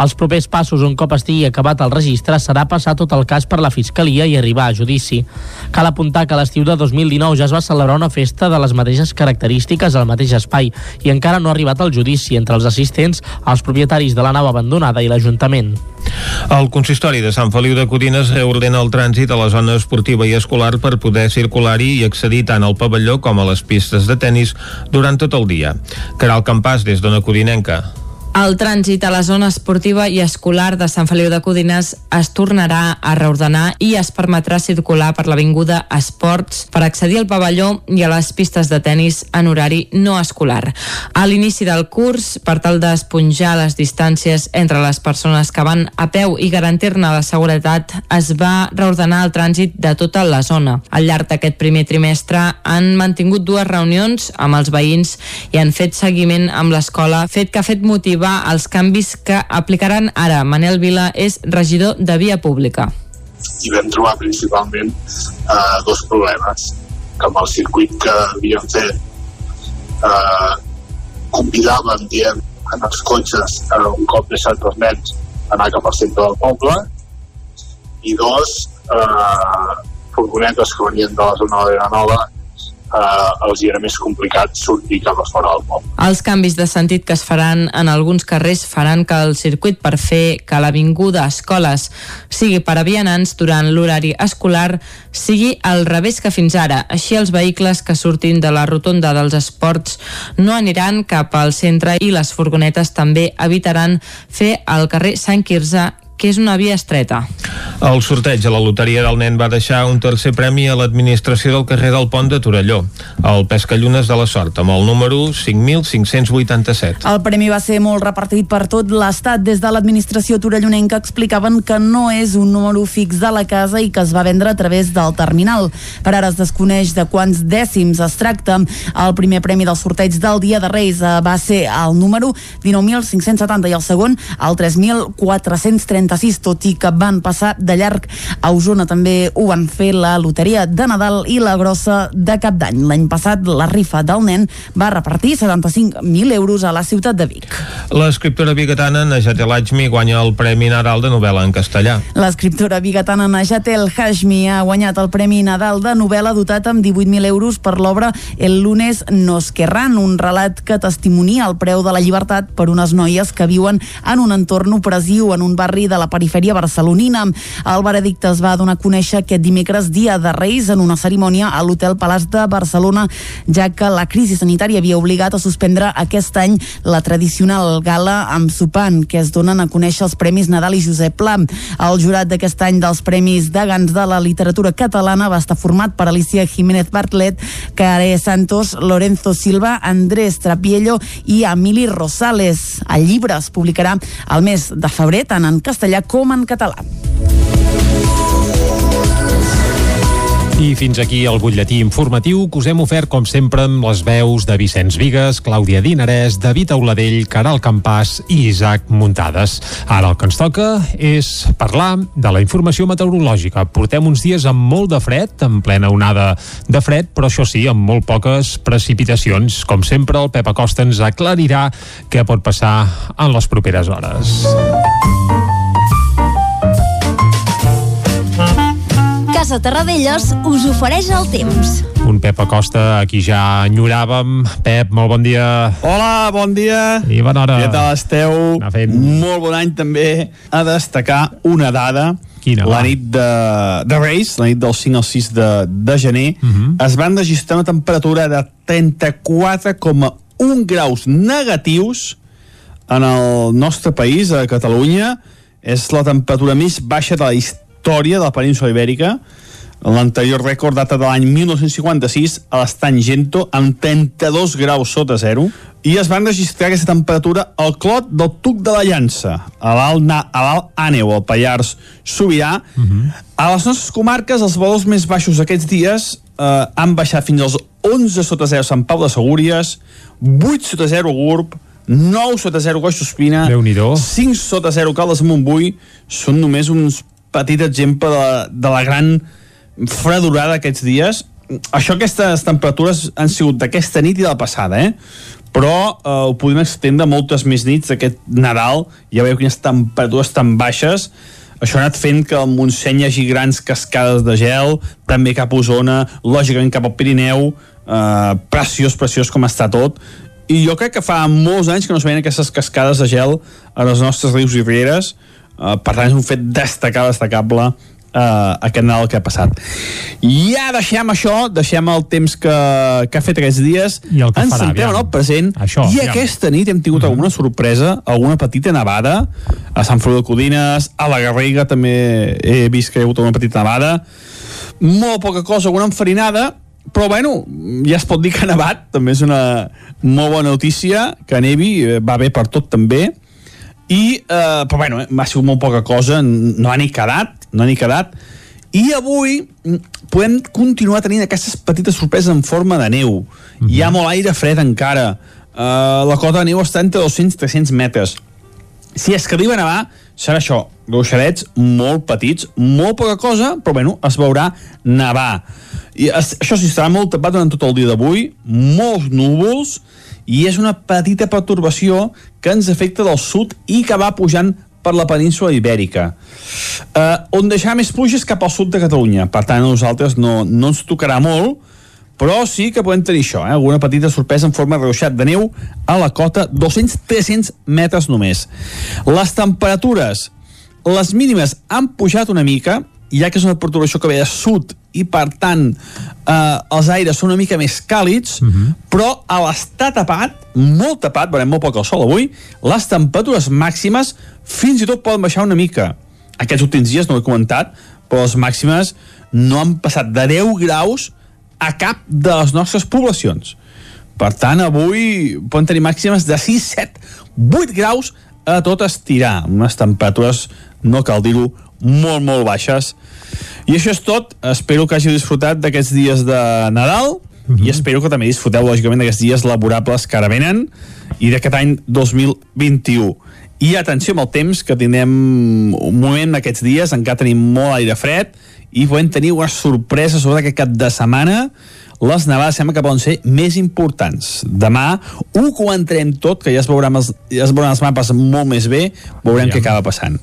Els propers passos, un cop estigui acabat el registre, serà passar tot el cas per la Fiscalia i arribar a judici. Cal apuntar que l'estiu de 2019 ja es va celebrar una festa de les mateixes característiques al mateix espai i encara no ha arribat el judici entre els assistents, els propietaris de la nau abandonada i l'Ajuntament. El consistori de Sant Feliu de Codines reordena el trànsit a la zona esportiva i escolar per poder circular-hi i accedir tant al pavelló com a les pistes de tennis durant tot el dia. Caral Campàs, des d'Ona Codinenca. El trànsit a la zona esportiva i escolar de Sant Feliu de Codines es tornarà a reordenar i es permetrà circular per l'Avinguda Esports per accedir al pavelló i a les pistes de tennis en horari no escolar. A l'inici del curs, per tal d'esponjar les distàncies entre les persones que van a peu i garantir-ne la seguretat, es va reordenar el trànsit de tota la zona. Al llarg d'aquest primer trimestre han mantingut dues reunions amb els veïns i han fet seguiment amb l'escola, fet que ha fet motivar els canvis que aplicaran ara. Manel Vila és regidor de Via Pública. I vam trobar principalment eh, dos problemes que amb el circuit que havíem fet eh, convidàvem, diem, en els cotxes eh, un cop deixat els nens anar cap al centre del poble i dos eh, furgonetes que venien de la zona de Vilanova eh, els hi era més complicat sortir cap a fora del poble. Els canvis de sentit que es faran en alguns carrers faran que el circuit per fer que l'avinguda Escoles sigui per a vianants durant l'horari escolar sigui al revés que fins ara. Així els vehicles que surtin de la rotonda dels esports no aniran cap al centre i les furgonetes també evitaran fer el carrer Sant Quirze que és una via estreta. El sorteig a la loteria del nen va deixar un tercer premi a l'administració del carrer del Pont de Torelló, el Pescallunes de la Sort, amb el número 5.587. El premi va ser molt repartit per tot l'estat. Des de l'administració torellonenca explicaven que no és un número fix de la casa i que es va vendre a través del terminal. Per ara es desconeix de quants dècims es tracta. El primer premi del sorteig del Dia de Reis eh, va ser el número 19.570 i el segon el 3.430 36, tot i que van passar de llarg a Osona. També ho van fer la loteria de Nadal i la grossa de Cap d'Any. L'any passat, la rifa del nen va repartir 75.000 euros a la ciutat de Vic. L'escriptora bigatana Najat El Hajmi guanya el Premi Nadal de novel·la en castellà. L'escriptora bigatana Najat El Hajmi ha guanyat el Premi Nadal de novel·la dotat amb 18.000 euros per l'obra El lunes nos querran, un relat que testimonia el preu de la llibertat per unes noies que viuen en un entorn opressiu en un barri de la perifèria barcelonina. El veredicte es va donar a conèixer aquest dimecres, dia de Reis, en una cerimònia a l'Hotel Palàs de Barcelona, ja que la crisi sanitària havia obligat a suspendre aquest any la tradicional gala amb sopant, que es donen a conèixer els Premis Nadal i Josep Pla. El jurat d'aquest any dels Premis Degans de la literatura catalana va estar format per Alicia Jiménez Bartlet, Care Santos, Lorenzo Silva, Andrés Trapiello i Emili Rosales. El llibre es publicarà al mes de febrer, tant en castellà com en català. I fins aquí el butlletí informatiu que us hem ofert, com sempre, amb les veus de Vicenç Vigues, Clàudia Dinarès, David Auladell, Caral Campàs i Isaac Muntades. Ara el que ens toca és parlar de la informació meteorològica. Portem uns dies amb molt de fred, en plena onada de fred, però això sí, amb molt poques precipitacions. Com sempre, el Pep Acosta ens aclarirà què pot passar en les properes hores. Casa Terradellos us ofereix el temps. Un Pep Acosta, aquí ja enyoràvem. Pep, molt bon dia. Hola, bon dia. I bona hora. Què tal esteu? Molt bon any també. A destacar una dada. Quina, la va? nit de, de Reis, la nit del 5 al 6 de, de gener, uh Mhm. -huh. es van registrar una temperatura de 34,1 graus negatius en el nostre país, a Catalunya. És la temperatura més baixa de la història de la península ibèrica. L'anterior rècord data de l'any 1956 a l'estany Gento amb 32 graus sota zero i es van registrar aquesta temperatura al clot del Tuc de la Llança, a l'Alt Àneu, al Pallars Sobirà. Uh -huh. A les nostres comarques, els valors més baixos aquests dies eh, han baixat fins als 11 sota 0 Sant Pau de Segúries, 8 sota 0 Gurb, 9 sota 0 Goix Sospina, 5 sota 0 Caldes de Montbui, són només uns petit exemple de, la, de la gran fredurada aquests dies. Això, aquestes temperatures han sigut d'aquesta nit i de la passada, eh? però eh, ho podem extendre moltes més nits d'aquest Nadal, ja veieu quines temperatures tan baixes, això ha anat fent que al Montseny hi hagi grans cascades de gel, també cap a Osona, lògicament cap al Pirineu, eh, preciós, preciós com està tot, i jo crec que fa molts anys que no es veien aquestes cascades de gel a les nostres rius i rieres, eh, per tant és un fet destacar, destacable uh, aquest Nadal que ha passat. I ja deixem això, deixem el temps que, que ha fet aquests dies, I el que ens farà, centrem en el present, Això, i aviam. aquesta nit hem tingut alguna sorpresa, alguna petita nevada, a Sant Feliu de Codines, a la Garriga també he vist que hi ha hagut una petita nevada, molt poca cosa, alguna enfarinada, però bueno, ja es pot dir que ha nevat, també és una molt bona notícia, que nevi, eh, va bé per tot també, i, eh, però bueno, eh, m'ha sigut molt poca cosa, no ha ni quedat, no ha ni quedat, i avui mm, podem continuar tenint aquestes petites sorpreses en forma de neu. Mm -hmm. Hi ha molt aire fred encara, eh, la cota de neu està entre 200 i 300 metres. Si és que arriba a nevar, serà això, ruixadets molt petits, molt poca cosa, però bueno, es veurà nevar. I es, això sí, estarà molt tapat durant tot el dia d'avui, molts núvols, i és una petita pertorbació que ens afecta del sud i que va pujant per la península ibèrica. Eh, on deixarà més pluges cap al sud de Catalunya. Per tant, a nosaltres no, no ens tocarà molt, però sí que podem tenir això, eh? alguna petita sorpresa en forma de ruixat de neu a la cota 200-300 metres només. Les temperatures, les mínimes han pujat una mica, ja que és una perturbació que ve de sud i per tant eh, els aires són una mica més càlids, uh -huh. però a l'estar tapat, molt tapat, veurem molt poc el sol avui, les temperatures màximes fins i tot poden baixar una mica. Aquests últims dies, no ho he comentat, però les màximes no han passat de 10 graus a cap de les nostres poblacions. Per tant, avui poden tenir màximes de 6, 7, 8 graus a tot estirar, unes temperatures, no cal dir-ho, molt, molt baixes. I això és tot. Espero que hàgiu disfrutat d'aquests dies de Nadal Mhm. i espero que també disfruteu, lògicament, d'aquests dies laborables que ara venen i d'aquest any 2021. I atenció amb el temps, que tindrem un moment aquests dies, encara tenim molt aire fred i podem tenir una sorpresa sobre aquest cap de setmana les nevades sembla que poden ser més importants. Demà ho comentarem tot, que ja es veuran els, ja es veuran els mapes molt més bé, veurem què acaba passant.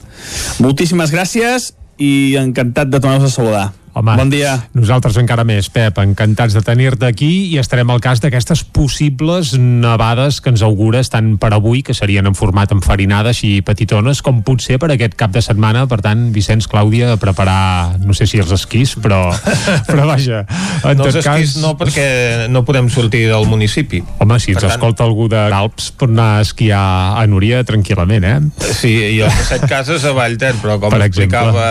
Moltíssimes gràcies i encantat de tornar-vos a saludar. Home, bon dia. Nosaltres encara més, Pep, encantats de tenir-te aquí i estarem al cas d'aquestes possibles nevades que ens augures tant per avui, que serien en format enfarinades i petitones, com potser per aquest cap de setmana. Per tant, Vicenç, Clàudia, a preparar, no sé si els esquís, però, però vaja, en no els cas... esquís no, perquè no podem sortir del municipi. Home, si ens Per tant- escolta algú de Alps pot anar a esquiar a Núria tranquil·lament, eh? Sí, i els set cases a Vallter, però com Per explicava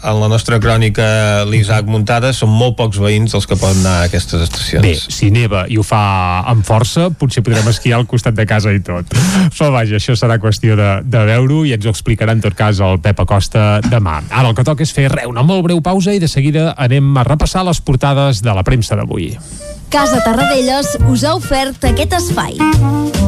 en la nostra crònica l'Isaac Muntada, són molt pocs veïns els que poden anar a aquestes estacions. Bé, si neva i ho fa amb força, potser podrem esquiar al costat de casa i tot. Però vaja, això serà qüestió de, de veure-ho i ens ho explicarà en tot cas el Pep Acosta demà. Ara el que toca és fer re, una molt breu pausa i de seguida anem a repassar les portades de la premsa d'avui. Casa Tarradellas us ha ofert aquest espai.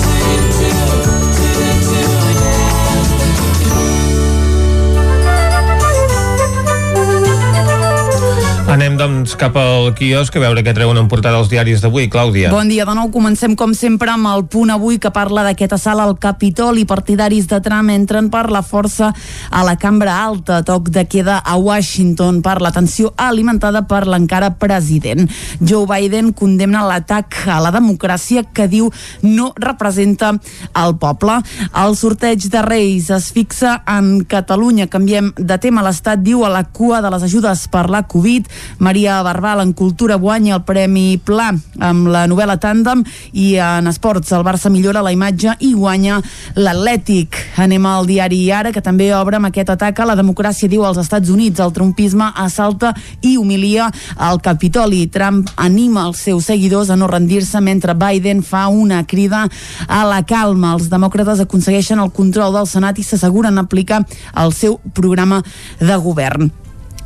Anem, doncs, cap al quiosc a veure què treuen en portada els diaris d'avui, Clàudia. Bon dia de nou. Comencem, com sempre, amb el punt avui que parla d'aquest assalt al Capitol i partidaris de Trump entren per la força a la cambra alta. Toc de queda a Washington per l'atenció alimentada per l'encara president. Joe Biden condemna l'atac a la democràcia que diu no representa el poble. El sorteig de Reis es fixa en Catalunya. Canviem de tema. L'Estat diu a la cua de les ajudes per la Covid. Maria Barbal en Cultura guanya el Premi Pla amb la novel·la Tàndem i en esports el Barça millora la imatge i guanya l'Atlètic. Anem al diari Ara, que també obre amb aquest atac a la democràcia, diu als Estats Units. El trumpisme assalta i humilia el Capitoli. Trump anima els seus seguidors a no rendir-se mentre Biden fa una crida a la calma. Els demòcrates aconsegueixen el control del Senat i s'asseguren aplicar el seu programa de govern.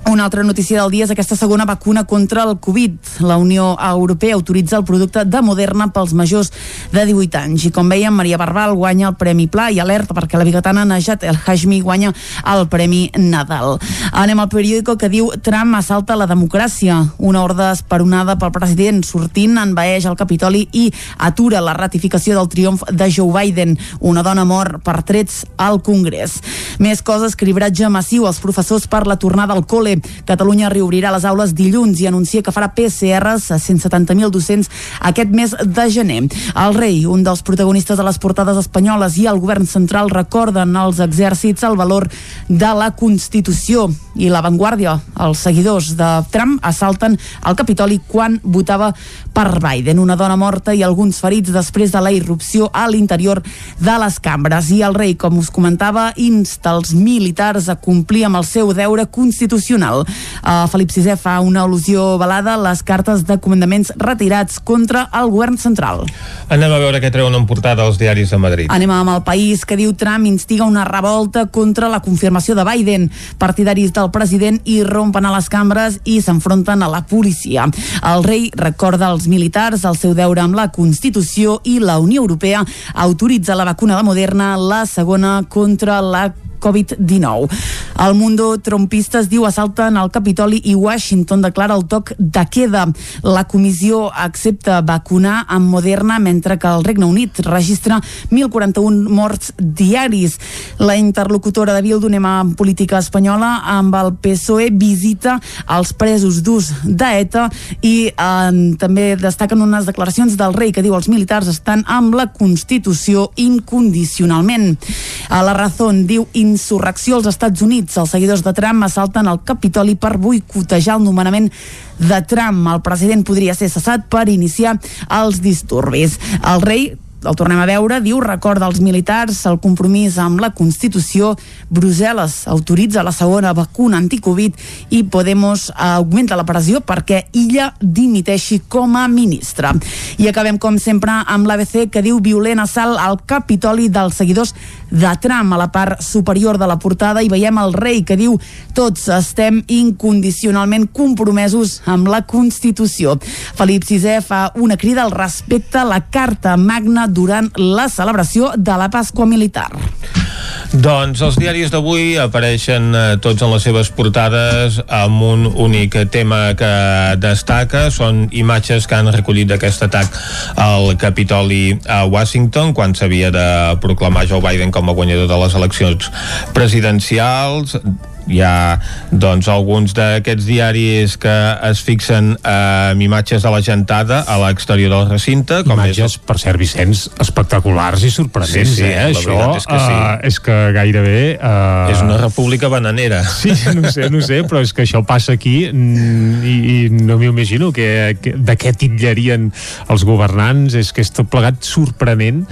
Una altra notícia del dia és aquesta segona vacuna contra el Covid. La Unió Europea autoritza el producte de Moderna pels majors de 18 anys. I com veiem, Maria Barbal guanya el Premi Pla i alerta perquè la bigatana Najat El Hashmi guanya el Premi Nadal. Anem al periòdico que diu Trump assalta la democràcia. Una ordre esperonada pel president sortint envaeix el Capitoli i atura la ratificació del triomf de Joe Biden. Una dona mor per trets al Congrés. Més coses, cribratge massiu als professors per la tornada al col·le Catalunya reobrirà les aules dilluns i anuncia que farà PCRs a 170.000 docents aquest mes de gener. El rei, un dels protagonistes de les portades espanyoles i el govern central recorden als exèrcits el valor de la Constitució i la Vanguardia. Els seguidors de Trump assalten el Capitoli quan votava per Biden. Una dona morta i alguns ferits després de la irrupció a l'interior de les cambres. I el rei, com us comentava, insta els militars a complir amb el seu deure constitucional. Uh, Felip VI fa una al·lusió velada a les cartes de comandaments retirats contra el govern central. Anem a veure què treuen en portada els diaris de Madrid. Anem amb el país que diu Trump instiga una revolta contra la confirmació de Biden. Partidaris del president irrompen a les cambres i s'enfronten a la policia. El rei recorda als militars el seu deure amb la Constitució i la Unió Europea autoritza la vacuna de Moderna, la segona contra la Covid-19. El Mundo Trumpistes diu assalten al Capitoli i Washington declara el toc de queda. La comissió accepta vacunar amb Moderna mentre que el Regne Unit registra 1.041 morts diaris. La interlocutora de Bildu, anem a política espanyola, amb el PSOE visita els presos d'ús d'ETA i eh, també destaquen unes declaracions del rei que diu els militars estan amb la Constitució incondicionalment. A la Razón diu insurrecció als Estats Units. Els seguidors de Trump assalten el Capitoli per boicotejar el nomenament de Trump. El president podria ser cessat per iniciar els disturbis. El rei el tornem a veure, diu, recorda als militars el compromís amb la Constitució, Brussel·les autoritza la segona vacuna anticovid i Podemos augmenta la pressió perquè illa dimiteixi com a ministra. I acabem, com sempre, amb l'ABC que diu violent assalt al Capitoli dels seguidors de Trump a la part superior de la portada i veiem el rei que diu tots estem incondicionalment compromesos amb la Constitució. Felip VI fa una crida al respecte a la Carta Magna durant la celebració de la Pasqua Militar. Doncs els diaris d'avui apareixen eh, tots en les seves portades amb un únic tema que destaca, són imatges que han recollit d'aquest atac al Capitoli a Washington quan s'havia de proclamar Joe Biden com a guanyador de les eleccions presidencials hi ha doncs alguns d'aquests diaris que es fixen eh, amb imatges de la gentada a l'exterior del recinte com imatges, és... per cert, Vicenç, espectaculars i sorprenents, sí, sí, eh? Això és que, sí. uh, és que gairebé... Uh... És una república bananera. Sí, no sé, no sé, però és que això passa aquí mm, i, i no m'imagino que, que de què titllarien els governants, és que és tot plegat sorprenent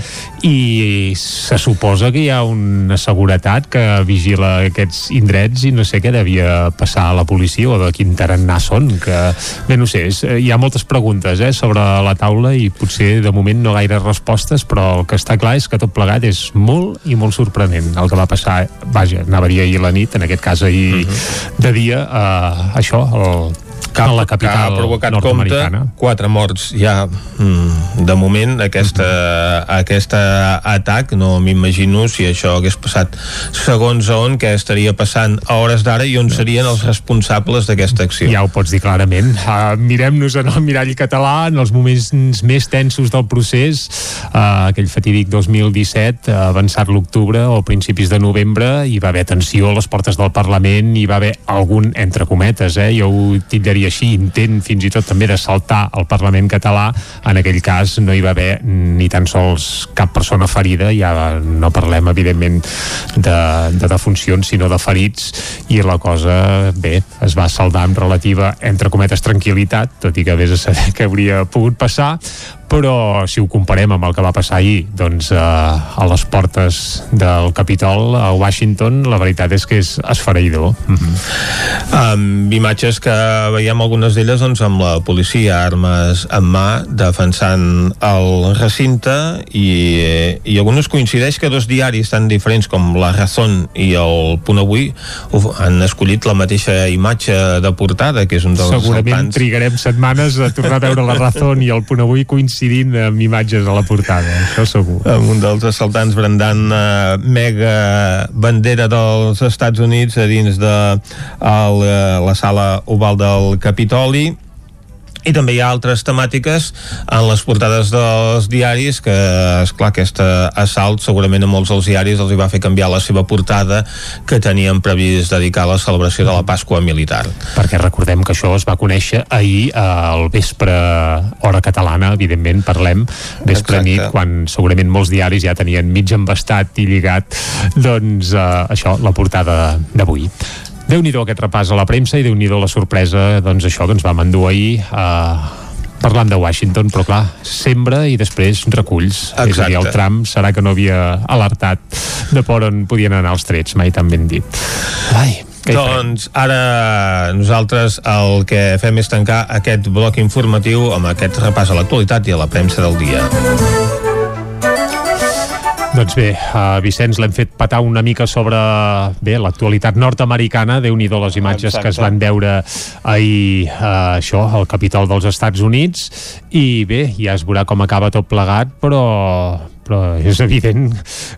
i se suposa que hi ha una seguretat que vigila aquests indrets i no sé què devia passar a la policia o de quin tarannà són, que bé, no sé, és, hi ha moltes preguntes eh, sobre la taula i potser de moment no gaire respostes, però el que està clar és que tot plegat és molt i molt sorprenent el que va passar, vaja, anava a dir ahir a la nit, en aquest cas ahir uh -huh. de dia, eh, això, el, cap, a la capital que ha provocat compte. quatre morts ja mm, de moment. Aquesta, aquest atac no m'imagino si això hagués passat segons a on què estaria passant a hores d'ara i on serien els responsables d'aquesta acció. Ja ho pots dir clarament. Uh, Mirem-nos en el mirall català en els moments més tensos del procés, uh, aquell fatídic 2017, uh, avançat l'octubre o principis de novembre, hi va haver tensió a les portes del Parlament, hi va haver algun, entre cometes, eh, jo ho titllaria així, intent fins i tot també de saltar al Parlament català, en aquell cas no hi va haver ni tan sols cap persona ferida, ja no parlem evidentment de, de defuncions, sinó de ferits, i la cosa, bé, es va saldar amb relativa, entre cometes, tranquil·litat, tot i que vés a saber què hauria pogut passar, però si ho comparem amb el que va passar ahir doncs, eh, a les portes del Capitol a Washington la veritat és que és esfereïdor mm -hmm. amb imatges que veiem algunes d'elles doncs, amb la policia armes en mà defensant el recinte i, i alguns coincideix que dos diaris tan diferents com La Razón i el Punt Avui han escollit la mateixa imatge de portada que és un dels segurament assaltants. trigarem setmanes a tornar a veure La Razón i el Punt Avui coincidint amb imatges a la portada, això segur. Amb un dels assaltants brandant uh, mega bandera dels Estats Units a dins de el, uh, la sala oval del Capitoli i també hi ha altres temàtiques en les portades dels diaris que, és clar aquest assalt segurament a molts dels diaris els hi va fer canviar la seva portada que tenien previst dedicar a la celebració de la Pasqua militar. Perquè recordem que això es va conèixer ahir eh, al vespre hora catalana, evidentment parlem, vespre Exacte. nit, quan segurament molts diaris ja tenien mig embastat i lligat doncs eh, això, la portada d'avui déu nhi aquest repàs a la premsa i déu nhi la sorpresa, doncs això que ens vam endur ahir eh, parlant de Washington, però clar, sembra i després reculls. Exacte. És a dir, el Trump serà que no havia alertat de por on podien anar els trets, mai tan ben dit. Ai? Doncs ara nosaltres el que fem és tancar aquest bloc informatiu amb aquest repàs a l'actualitat i a la premsa del dia. Doncs bé, uh, Vicenç, l'hem fet patar una mica sobre bé l'actualitat nord-americana, déu nhi les imatges Exacte. que es van veure ahir, uh, això, al Capitol dels Estats Units, i bé, ja es veurà com acaba tot plegat, però però és evident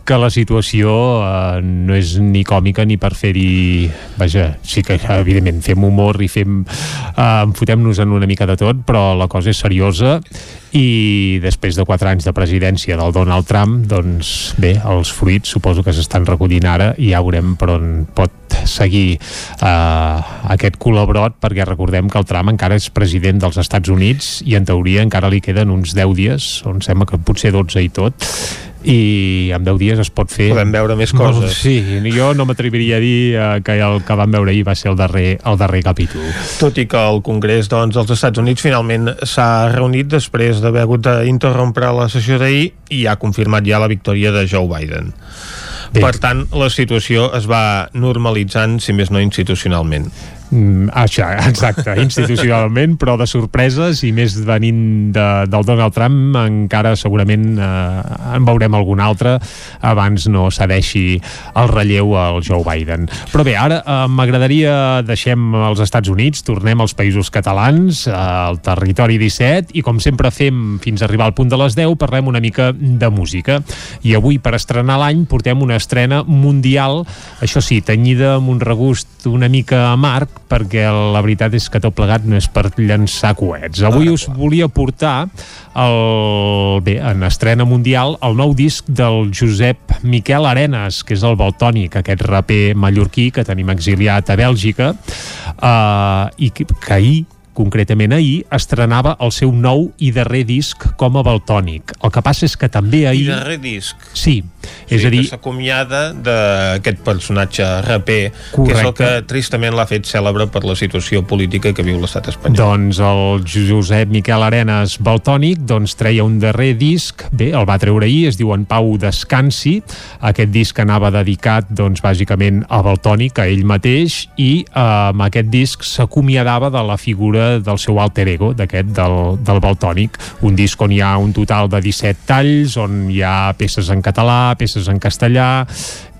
que la situació eh, no és ni còmica ni per fer-hi vaja, sí que evidentment fem humor i fem eh, enfotem-nos en una mica de tot però la cosa és seriosa i després de 4 anys de presidència del Donald Trump, doncs bé, els fruits suposo que s'estan recollint ara i ja veurem per on pot seguir eh, aquest col·labrot perquè recordem que el Trump encara és president dels Estats Units i en teoria encara li queden uns 10 dies, on sembla que potser 12 i tot i en 10 dies es pot fer Podem veure més coses. sí, jo no m'atreviria a dir eh, que el que vam veure ahir va ser el darrer, el darrer capítol Tot i que el Congrés doncs, dels Estats Units finalment s'ha reunit després d'haver hagut d'interrompre la sessió d'ahir i ha confirmat ja la victòria de Joe Biden. Bé. Per tant, la situació es va normalitzant, si més no institucionalment. Mm, això, exacte, institucionalment, però de sorpreses i més venint de, del Donald Trump encara segurament eh, en veurem algun altre abans no cedeixi el relleu al Joe Biden. Però bé, ara eh, m'agradaria deixem els Estats Units, tornem als països catalans, eh, al territori 17 i com sempre fem fins a arribar al punt de les 10 parlem una mica de música i avui per estrenar l'any portem una estrena mundial, això sí, tenyida amb un regust una mica amarg perquè la veritat és que tot plegat no és per llançar coets. Avui us volia portar el, bé, en estrena mundial el nou disc del Josep Miquel Arenas, que és el Baltònic, aquest raper mallorquí que tenim exiliat a Bèlgica uh, i que, que ahir concretament ahir, estrenava el seu nou i darrer disc com a Baltònic. El que passa és que també I ahir... darrer disc. Sí, És és a dir, s'acomiada d'aquest personatge raper, que és el Correcte. que tristament l'ha fet cèlebre per la situació política que viu l'estat espanyol. Doncs el Josep Miquel Arenas Baltònic doncs treia un darrer disc, bé, el va treure ahir, es diu En Pau Descansi, aquest disc anava dedicat doncs bàsicament a Baltònic, a ell mateix, i eh, amb aquest disc s'acomiadava de la figura del seu alter ego, d'aquest, del, del Baltònic, un disc on hi ha un total de 17 talls, on hi ha peces en català, peces en castellà,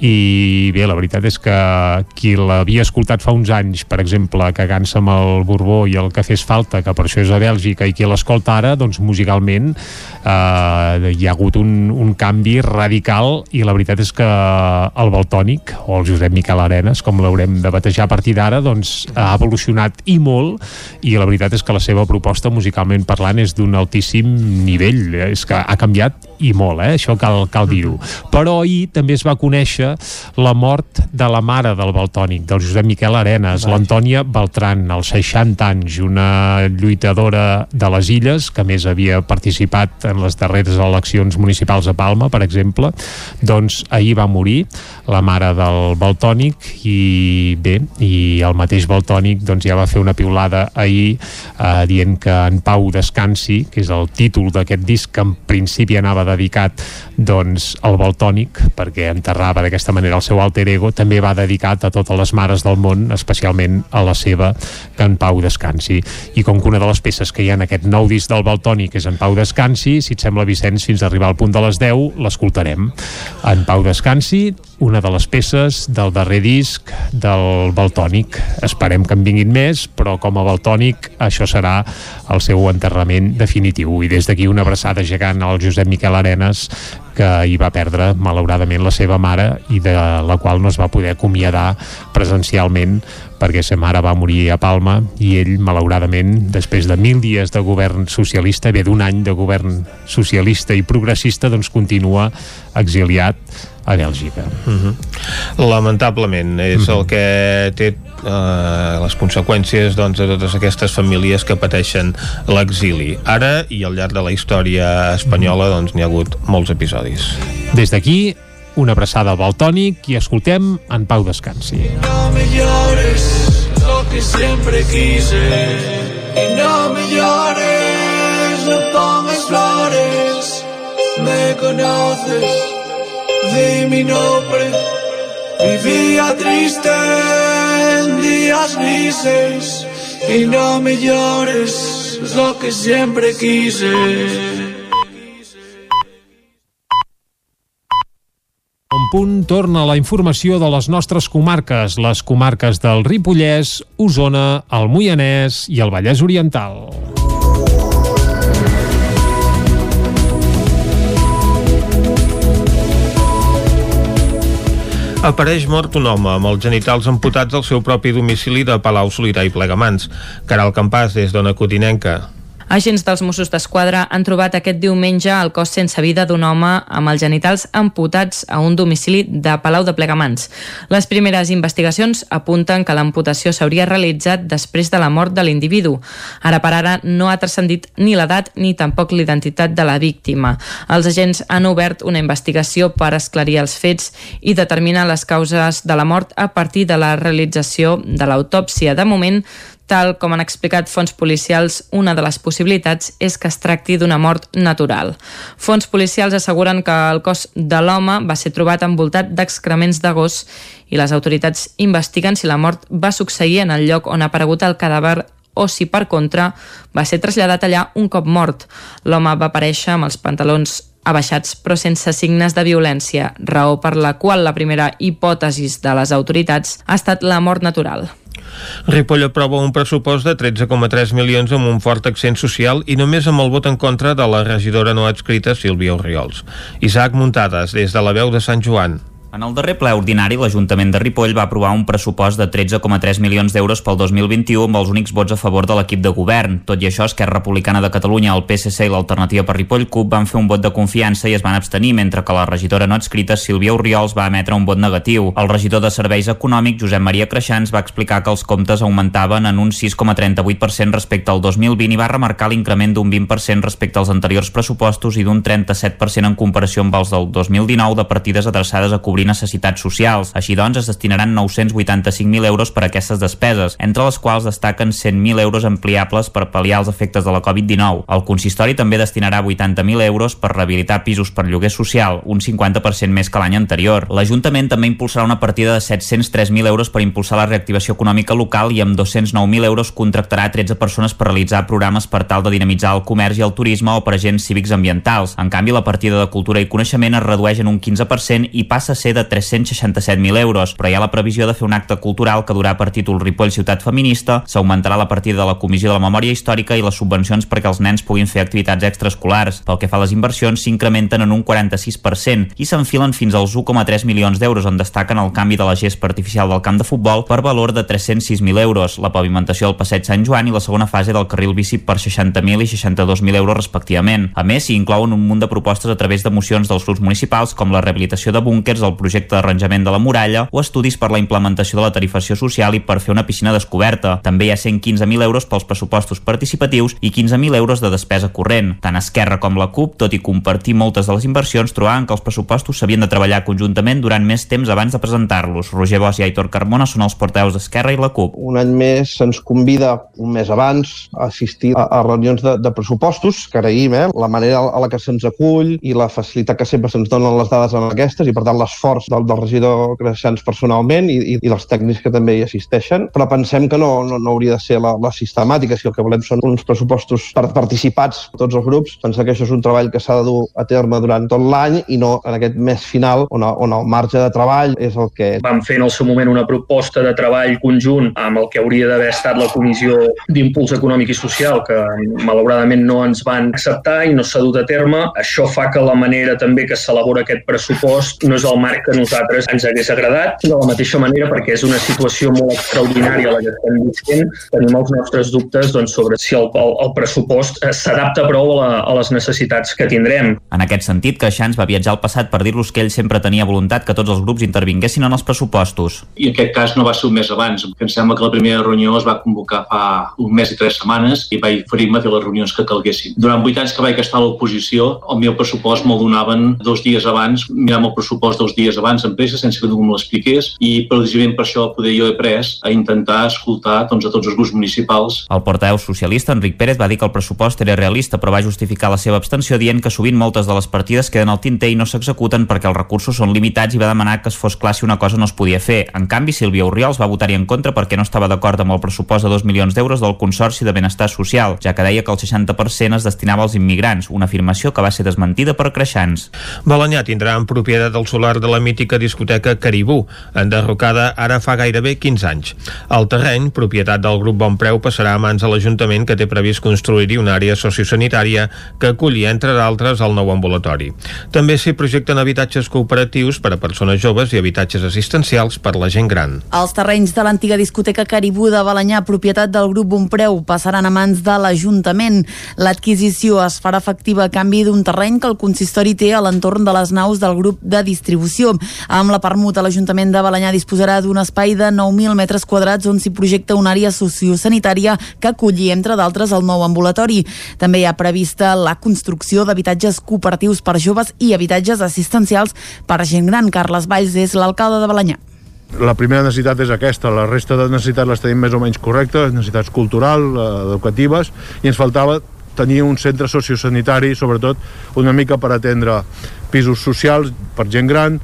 i bé, la veritat és que qui l'havia escoltat fa uns anys per exemple, cagant-se amb el Borbó i el que fes falta, que per això és a Bèlgica i qui l'escolta ara, doncs musicalment eh, hi ha hagut un, un canvi radical i la veritat és que el Baltònic o el Josep Miquel Arenas, com l'haurem de batejar a partir d'ara, doncs ha evolucionat i molt i la veritat és que la seva proposta musicalment parlant és d'un altíssim nivell, és que ha canviat i molt, eh? això cal, cal dir-ho. Però ahir també es va conèixer la mort de la mare del Baltònic del Josep Miquel Arenas, l'Antònia Beltran als 60 anys, una lluitadora de les Illes que més havia participat en les darreres eleccions municipals a Palma, per exemple. Doncs ahir va morir la mare del Baltònic i bé, i el mateix Baltònic doncs ja va fer una piulada ahir eh, dient que en Pau descansi, que és el títol d'aquest disc que en principi anava dedicat doncs al Baltònic perquè enterrava d'aquesta manera el seu alter ego també va dedicat a totes les mares del món especialment a la seva que en Pau descansi. I com que una de les peces que hi ha en aquest nou disc del Baltònic és en Pau descansi si et sembla Vicenç fins a arribar al punt de les 10 l'escoltarem. En Pau descansi una de les peces del darrer disc del Baltònic. Esperem que en vinguin més, però com a Baltònic això serà el seu enterrament definitiu. I des d'aquí una abraçada gegant al Josep Miquel Arenas, que hi va perdre malauradament la seva mare i de la qual no es va poder acomiadar presencialment perquè sa mare va morir a Palma i ell, malauradament, després de mil dies de govern socialista, bé d'un any de govern socialista i progressista, doncs continua exiliat a Bèlgica. Uh -huh. Lamentablement, és uh -huh. el que té eh, les conseqüències doncs, de totes aquestes famílies que pateixen l'exili. Ara i al llarg de la història espanyola doncs, n'hi ha hagut molts episodis. Des d'aquí, una abraçada al Baltònic i escoltem en Pau Descansi. No me llores lo que siempre quise y no me llores, no pongas flores, me conoces, di mi nombre, vivía triste en días grises y no me llores lo que siempre quise. En punt torna la informació de les nostres comarques, les comarques del Ripollès, Osona, el Moianès i el Vallès Oriental. Apareix mort un home amb els genitals amputats al seu propi domicili de Palau Solità i Plegamans. Caral Campàs, des d'Ona Cotinenca. Agents dels Mossos d'Esquadra han trobat aquest diumenge el cos sense vida d'un home amb els genitals amputats a un domicili de Palau de Plegamans. Les primeres investigacions apunten que l'amputació s'hauria realitzat després de la mort de l'individu. Ara per ara no ha transcendit ni l'edat ni tampoc l'identitat de la víctima. Els agents han obert una investigació per esclarir els fets i determinar les causes de la mort a partir de la realització de l'autòpsia. De moment, Tal com han explicat fons policials, una de les possibilitats és que es tracti d'una mort natural. Fons policials asseguren que el cos de l'home va ser trobat envoltat d'excrements de gos i les autoritats investiguen si la mort va succeir en el lloc on ha aparegut el cadàver o si, per contra, va ser traslladat allà un cop mort. L'home va aparèixer amb els pantalons abaixats però sense signes de violència, raó per la qual la primera hipòtesi de les autoritats ha estat la mort natural. Ripoll aprova un pressupost de 13,3 milions amb un fort accent social i només amb el vot en contra de la regidora no adscrita Sílvia Oriols. Isaac Muntades, des de la veu de Sant Joan. En el darrer ple ordinari, l'Ajuntament de Ripoll va aprovar un pressupost de 13,3 milions d'euros pel 2021 amb els únics vots a favor de l'equip de govern. Tot i això, Esquerra Republicana de Catalunya, el PSC i l'Alternativa per Ripoll CUP van fer un vot de confiança i es van abstenir, mentre que la regidora no adscrita, Sílvia Oriols, va emetre un vot negatiu. El regidor de Serveis Econòmics, Josep Maria Creixans, va explicar que els comptes augmentaven en un 6,38% respecte al 2020 i va remarcar l'increment d'un 20% respecte als anteriors pressupostos i d'un 37% en comparació amb els del 2019 de partides adreçades a cobrir necessitats socials. Així doncs, es destinaran 985.000 euros per a aquestes despeses, entre les quals destaquen 100.000 euros ampliables per pal·liar els efectes de la Covid-19. El consistori també destinarà 80.000 euros per rehabilitar pisos per lloguer social, un 50% més que l'any anterior. L'Ajuntament també impulsarà una partida de 703.000 euros per impulsar la reactivació econòmica local i amb 209.000 euros contractarà 13 persones per realitzar programes per tal de dinamitzar el comerç i el turisme o per agents cívics ambientals. En canvi, la partida de cultura i coneixement es redueix en un 15% i passa a ser de 367.000 euros, però hi ha la previsió de fer un acte cultural que durà per títol Ripoll Ciutat Feminista, s'augmentarà la partida de la Comissió de la Memòria Històrica i les subvencions perquè els nens puguin fer activitats extraescolars. Pel que fa a les inversions, s'incrementen en un 46% i s'enfilen fins als 1,3 milions d'euros, on destaquen el canvi de la gespa artificial del camp de futbol per valor de 306.000 euros, la pavimentació del passeig Sant Joan i la segona fase del carril bici per 60.000 i 62.000 euros respectivament. A més, s'hi inclouen un munt de propostes a través de mocions dels grups municipals com la rehabilitació de búnkers, el projecte d'arranjament de la muralla o estudis per la implementació de la tarifació social i per fer una piscina descoberta. També hi ha 115.000 euros pels pressupostos participatius i 15.000 euros de despesa corrent. Tant Esquerra com la CUP, tot i compartir moltes de les inversions, trobaven que els pressupostos s'havien de treballar conjuntament durant més temps abans de presentar-los. Roger Bosch i Aitor Carmona són els porteus d'Esquerra i la CUP. Un any més se'ns convida un mes abans a assistir a, a reunions de, de pressupostos, que agraïm eh? la manera a la que se'ns acull i la facilitat que sempre se'ns donen les dades en aquestes i per tant l'esforç del, del regidor Creixans personalment i, i, i dels tècnics que també hi assisteixen, però pensem que no, no, no hauria de ser la, la sistemàtica, si el que volem són uns pressupostos per, participats tots els grups. Pensar que això és un treball que s'ha de dur a terme durant tot l'any i no en aquest mes final on, on el marge de treball és el que. Vam fer en el seu moment una proposta de treball conjunt amb el que hauria d'haver estat la Comissió d'Impuls Econòmic i Social, que malauradament no ens van acceptar i no s'ha dut a terme. Això fa que la manera també que s'elabora aquest pressupost no és el marc que nosaltres ens hagués agradat. De la mateixa manera, perquè és una situació molt extraordinària la que estem vivint, tenim els nostres dubtes doncs, sobre si el, el, el pressupost eh, s'adapta prou a, la, a les necessitats que tindrem. En aquest sentit, Queixans va viatjar al passat per dir-los que ell sempre tenia voluntat que tots els grups intervinguessin en els pressupostos. I en aquest cas no va ser un mes abans, que em sembla que la primera reunió es va convocar fa un mes i tres setmanes i vaig oferir-me a fer les reunions que calguessin. Durant vuit anys que vaig estar a l'oposició, el meu pressupost me'l donaven dos dies abans, mirant el pressupost dos dies abans en pressa, sense que ningú me l'expliqués, i precisament per això poder jo he pres a intentar escoltar doncs, a tots els grups municipals. El portaveu socialista, Enric Pérez, va dir que el pressupost era realista, però va justificar la seva abstenció dient que sovint moltes de les partides queden al tinter i no s'executen perquè els recursos són limitats i va demanar que es fos clar si una cosa no es podia fer. En canvi, Sílvia Oriols va votar-hi en contra perquè no estava d'acord amb el pressupost de 2 milions d'euros del Consorci de Benestar Social, ja que deia que el 60% es destinava als immigrants, una afirmació que va ser desmentida per Creixans. Balanyà tindrà en propietat el solar de la mítica discoteca Caribú, enderrocada ara fa gairebé 15 anys. El terreny, propietat del grup Bon Preu, passarà a mans de l'Ajuntament que té previst construir-hi una àrea sociosanitària que aculli, entre d'altres, el nou ambulatori. També s'hi projecten habitatges cooperatius per a persones joves i habitatges assistencials per la gent gran. Els terrenys de l'antiga discoteca Caribú de Balanyà, propietat del grup Bonpreu, passaran a mans de l'Ajuntament. L'adquisició es farà efectiva a canvi d'un terreny que el consistori té a l'entorn de les naus del grup de distribució. Amb la permuta, l'Ajuntament de Balanyà disposarà d'un espai de 9.000 metres quadrats on s'hi projecta una àrea sociosanitària que acolli, entre d'altres, el nou ambulatori. També hi ha prevista la construcció d'habitatges cooperatius per joves i habitatges assistencials per gent gran. Carles Valls és l'alcalde de Balanyà. La primera necessitat és aquesta, la resta de necessitats les tenim més o menys correctes, necessitats culturals, eh, educatives, i ens faltava tenir un centre sociosanitari, sobretot una mica per atendre pisos socials per gent gran,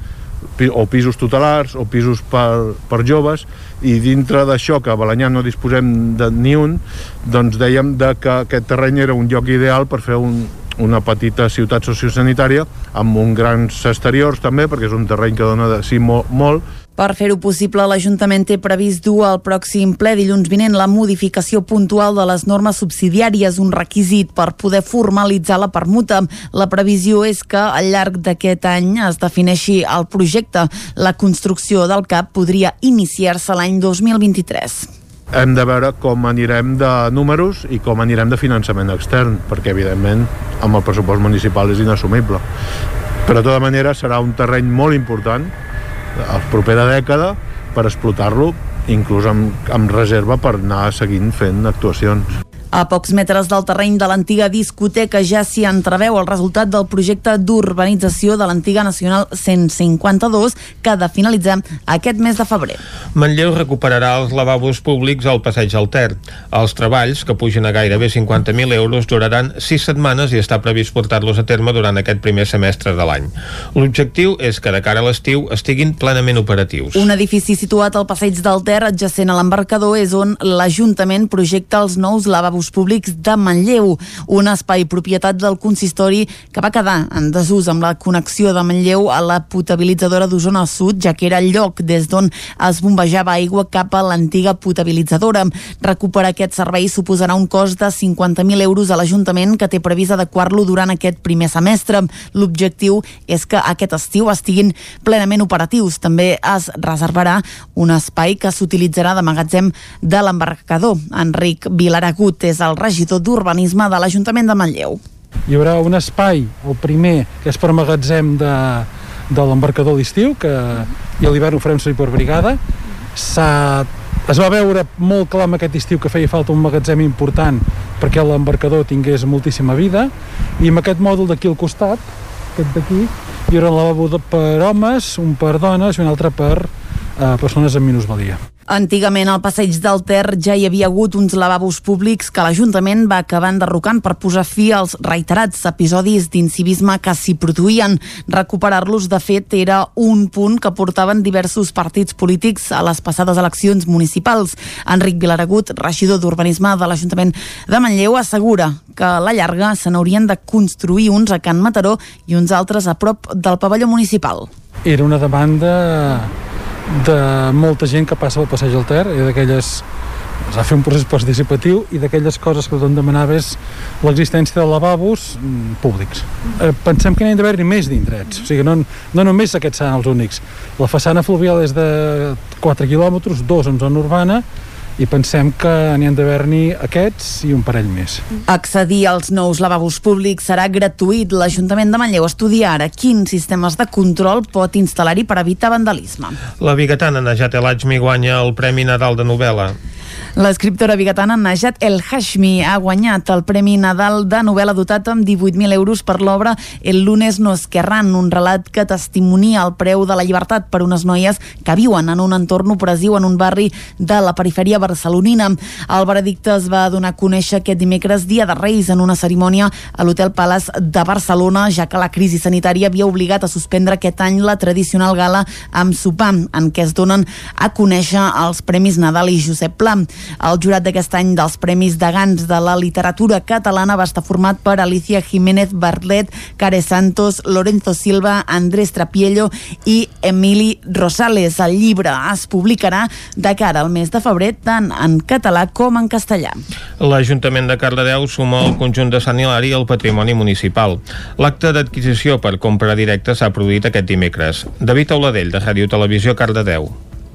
o pisos tutelars o pisos per, per joves i dintre d'això que a Balanyà no disposem de ni un doncs dèiem de que aquest terreny era un lloc ideal per fer un, una petita ciutat sociosanitària amb uns grans exteriors també perquè és un terreny que dona de sí molt, molt per fer-ho possible, l'Ajuntament té previst dur al pròxim ple dilluns vinent la modificació puntual de les normes subsidiàries, un requisit per poder formalitzar la permuta. La previsió és que al llarg d'aquest any es defineixi el projecte. La construcció del CAP podria iniciar-se l'any 2023 hem de veure com anirem de números i com anirem de finançament extern, perquè evidentment amb el pressupost municipal és inassumible. Però de tota manera serà un terreny molt important la propera dècada per explotar-lo inclús amb, amb reserva per anar seguint fent actuacions. A pocs metres del terreny de l'antiga discoteca ja s'hi entreveu el resultat del projecte d'urbanització de l'antiga Nacional 152 que ha de finalitzar aquest mes de febrer. Manlleu recuperarà els lavabos públics al passeig al Ter. Els treballs, que pugen a gairebé 50.000 euros, duraran 6 setmanes i està previst portar-los a terme durant aquest primer semestre de l'any. L'objectiu és que de cara a l'estiu estiguin plenament operatius. Un edifici situat al passeig del Ter, adjacent a l'embarcador, és on l'Ajuntament projecta els nous lavabos lavabos públics de Manlleu, un espai propietat del consistori que va quedar en desús amb la connexió de Manlleu a la potabilitzadora d'Osona Sud, ja que era el lloc des d'on es bombejava aigua cap a l'antiga potabilitzadora. Recuperar aquest servei suposarà un cost de 50.000 euros a l'Ajuntament que té previst adequar-lo durant aquest primer semestre. L'objectiu és que aquest estiu estiguin plenament operatius. També es reservarà un espai que s'utilitzarà de magatzem de l'embarcador. Enric Vilaragut és el regidor d'Urbanisme de l'Ajuntament de Manlleu. Hi haurà un espai, el primer, que és per magatzem de, de l'embarcador d'estiu, que i a l'hivern ho farem servir per brigada. Es va veure molt clar amb aquest estiu que feia falta un magatzem important perquè l'embarcador tingués moltíssima vida i amb aquest mòdul d'aquí al costat, aquest d'aquí, hi haurà un lavabo per homes, un per dones i un altre per eh, persones amb minusvalia. Antigament al passeig del Ter ja hi havia hagut uns lavabos públics que l'Ajuntament va acabar enderrocant per posar fi als reiterats episodis d'incivisme que s'hi produïen. Recuperar-los, de fet, era un punt que portaven diversos partits polítics a les passades eleccions municipals. Enric Vilaragut, regidor d'Urbanisme de l'Ajuntament de Manlleu, assegura que a la llarga se n'haurien de construir uns a Can Mataró i uns altres a prop del pavelló municipal. Era una demanda de molta gent que passa pel passeig del Ter i d'aquelles es va fer un procés participatiu i d'aquelles coses que tothom demanava és l'existència de lavabos mm, públics. Eh, pensem que n'hi ha d'haver-hi més d'indrets, o sigui, no, no només aquests seran els únics. La façana fluvial és de 4 quilòmetres, dos en zona urbana, i pensem que n'hi han d'haver-n'hi aquests i un parell més. Accedir als nous lavabos públics serà gratuït. L'Ajuntament de Manlleu estudia ara quins sistemes de control pot instal·lar-hi per evitar vandalisme. La biguetana Najat El Hajmi guanya el Premi Nadal de novel·la. L'escriptora bigatana Najat El Hashmi ha guanyat el Premi Nadal de novel·la dotat amb 18.000 euros per l'obra El lunes no es querran, un relat que testimonia el preu de la llibertat per unes noies que viuen en un entorn opressiu en un barri de la perifèria barcelonina. El veredicte es va donar a conèixer aquest dimecres, dia de Reis, en una cerimònia a l'Hotel Palace de Barcelona, ja que la crisi sanitària havia obligat a suspendre aquest any la tradicional gala amb sopar, en què es donen a conèixer els Premis Nadal i Josep Pla. El jurat d'aquest any dels Premis de Gans de la literatura catalana va estar format per Alicia Jiménez Barlet, Care Santos, Lorenzo Silva, Andrés Trapiello i Emili Rosales. El llibre es publicarà de cara al mes de febrer tant en català com en castellà. L'Ajuntament de Cardedeu suma el conjunt de Sant Hilari al patrimoni municipal. L'acte d'adquisició per compra directa s'ha produït aquest dimecres. David Auladell, de Ràdio Televisió, Cardedeu.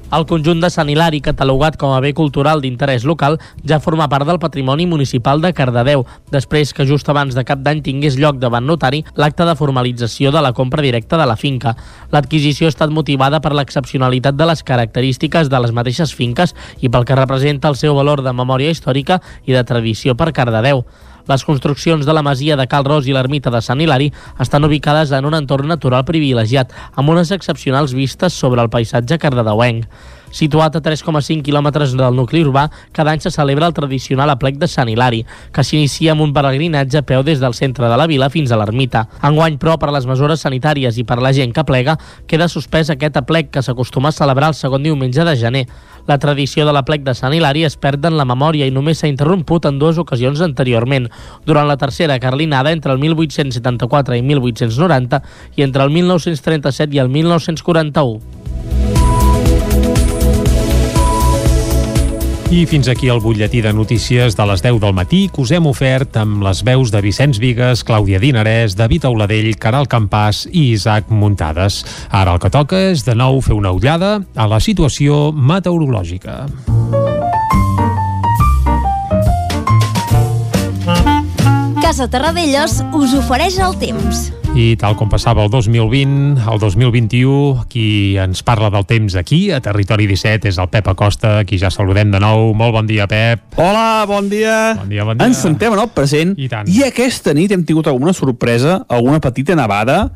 El conjunt de Sant Hilari, catalogat com a bé cultural d'interès local, ja forma part del patrimoni municipal de Cardedeu, després que just abans de cap d'any tingués lloc davant notari l'acte de formalització de la compra directa de la finca. L'adquisició ha estat motivada per l'excepcionalitat de les característiques de les mateixes finques i pel que representa el seu valor de memòria històrica i de tradició per Cardedeu. Les construccions de la masia de Cal Ros i l'ermita de Sant Hilari estan ubicades en un entorn natural privilegiat, amb unes excepcionals vistes sobre el paisatge cardedeuenc. Situat a 3,5 quilòmetres del nucli urbà, cada any se celebra el tradicional aplec de Sant Hilari, que s'inicia amb un peregrinatge a peu des del centre de la vila fins a l'ermita. Enguany, però, per les mesures sanitàries i per la gent que plega, queda suspès aquest aplec que s'acostuma a celebrar el segon diumenge de gener. La tradició de l'aplec de Sant Hilari es perd en la memòria i només s'ha interromput en dues ocasions anteriorment, durant la tercera carlinada entre el 1874 i 1890 i entre el 1937 i el 1941. I fins aquí el butlletí de notícies de les 10 del matí que us hem ofert amb les veus de Vicenç Vigues, Clàudia Dinarès, David Auladell, Caral Campàs i Isaac Muntades. Ara el que toca és de nou fer una ullada a la situació meteorològica. Casa Terradellos us ofereix el temps. I tal com passava el 2020, el 2021, qui ens parla del temps aquí, a Territori 17, és el Pep Acosta, qui ja saludem de nou. Molt bon dia, Pep. Hola, bon dia. Bon dia, bon dia. Ens sentem en el present I tant. i aquesta nit hem tingut alguna sorpresa, alguna petita nevada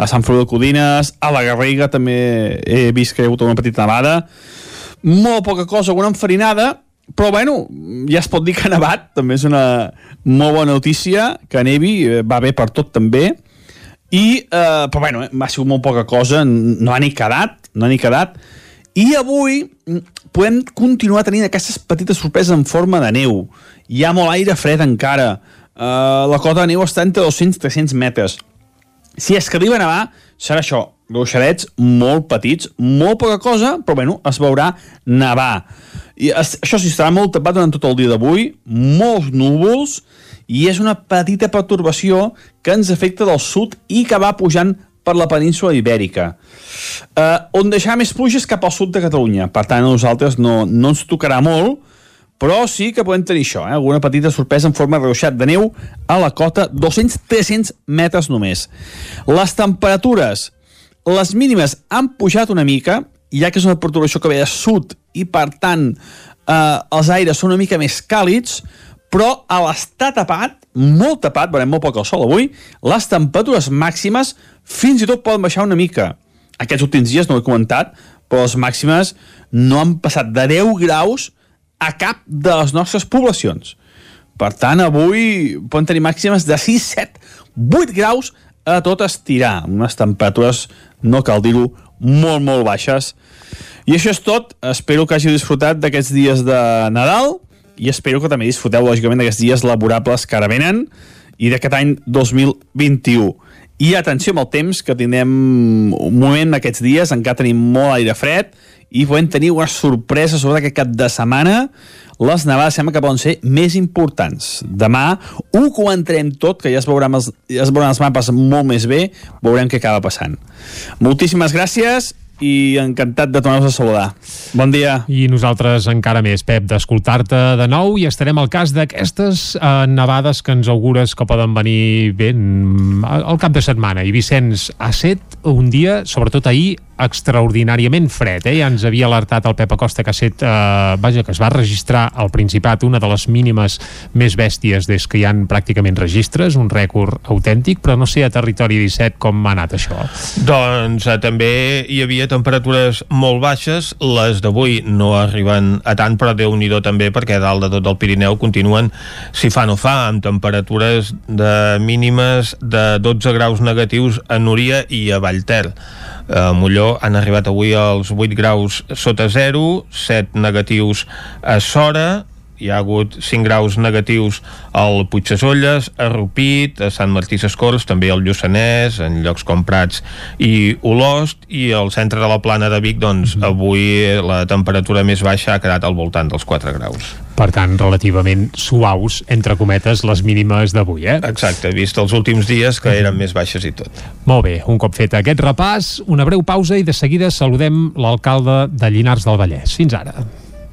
a Sant Feliu de Codines, a la Garriga també he vist que hi ha hagut una petita nevada. Molt poca cosa, alguna enfarinada, però bueno, ja es pot dir que ha nevat, també és una molt bona notícia, que nevi, eh, va bé per tot també, i, eh, però bueno, va sigut molt poca cosa, no ha ni quedat, no ha ni quedat, I avui mm, podem continuar tenint aquestes petites sorpreses en forma de neu. Hi ha molt aire fred encara. Uh, la cota de neu està entre 200 i 300 metres. Si és que arriba a nevar, serà això, ruixadets molt petits, molt poca cosa, però bueno, es veurà nevar. I això sí, estarà molt tapat durant tot el dia d'avui, molts núvols, i és una petita pertorbació que ens afecta del sud i que va pujant per la península ibèrica. Eh, on deixarà més pluges cap al sud de Catalunya. Per tant, a nosaltres no, no ens tocarà molt, però sí que podem tenir això, eh? alguna petita sorpresa en forma de ruixat de neu a la cota, 200-300 metres només. Les temperatures, les mínimes han pujat una mica, ja que és una perturbació que ve de sud i, per tant, eh, els aires són una mica més càlids, però a l'estar tapat, molt tapat, veurem molt poc el sol avui, les temperatures màximes fins i tot poden baixar una mica. Aquests últims dies, no ho he comentat, però les màximes no han passat de 10 graus a cap de les nostres poblacions. Per tant, avui poden tenir màximes de 6, 7, 8 graus a tot estirar, unes temperatures, no cal dir-ho, molt, molt baixes. I això és tot. Espero que hagi disfrutat d'aquests dies de Nadal i espero que també disfruteu, lògicament, d'aquests dies laborables que ara venen i d'aquest any 2021. I atenció amb el temps, que tindrem un moment aquests dies, encara tenim molt aire fred i podem tenir una sorpresa sobre aquest cap de setmana. Les nevades sembla que poden ser més importants. Demà ho comentarem tot, que ja es veuran els, ja es veuran els mapes molt més bé, veurem què acaba passant. Moltíssimes gràcies i encantat de tornar-vos a saludar. Bon dia. I nosaltres encara més, Pep, d'escoltar-te de nou i estarem al cas d'aquestes eh, nevades que ens augures que poden venir ben al cap de setmana. I Vicenç, ha set un dia, sobretot ahir, extraordinàriament fred, eh? ja ens havia alertat el Pep Acosta que ha set, eh, vaja, que es va registrar al Principat una de les mínimes més bèsties des que hi han pràcticament registres, un rècord autèntic, però no sé a Territori 17 com ha anat això. Doncs eh, també hi havia temperatures molt baixes, les d'avui no arriben a tant, però déu nhi també perquè dalt de tot el Pirineu continuen, si fa no fa, amb temperatures de mínimes de 12 graus negatius a Núria i a Vallter. A Molló han arribat avui als 8 graus sota zero, 7 negatius a Sora, hi ha hagut 5 graus negatius al Puigdesolles, a Rupit, a Sant Martí Sescors, també al Lluçanès, en llocs com Prats i Olost, i al centre de la plana de Vic, doncs avui la temperatura més baixa ha quedat al voltant dels 4 graus. Per tant, relativament suaus, entre cometes, les mínimes d'avui, eh? Exacte, vist els últims dies que eren més baixes i tot. Molt bé, un cop fet aquest repàs, una breu pausa i de seguida saludem l'alcalde de Llinars del Vallès. Fins ara.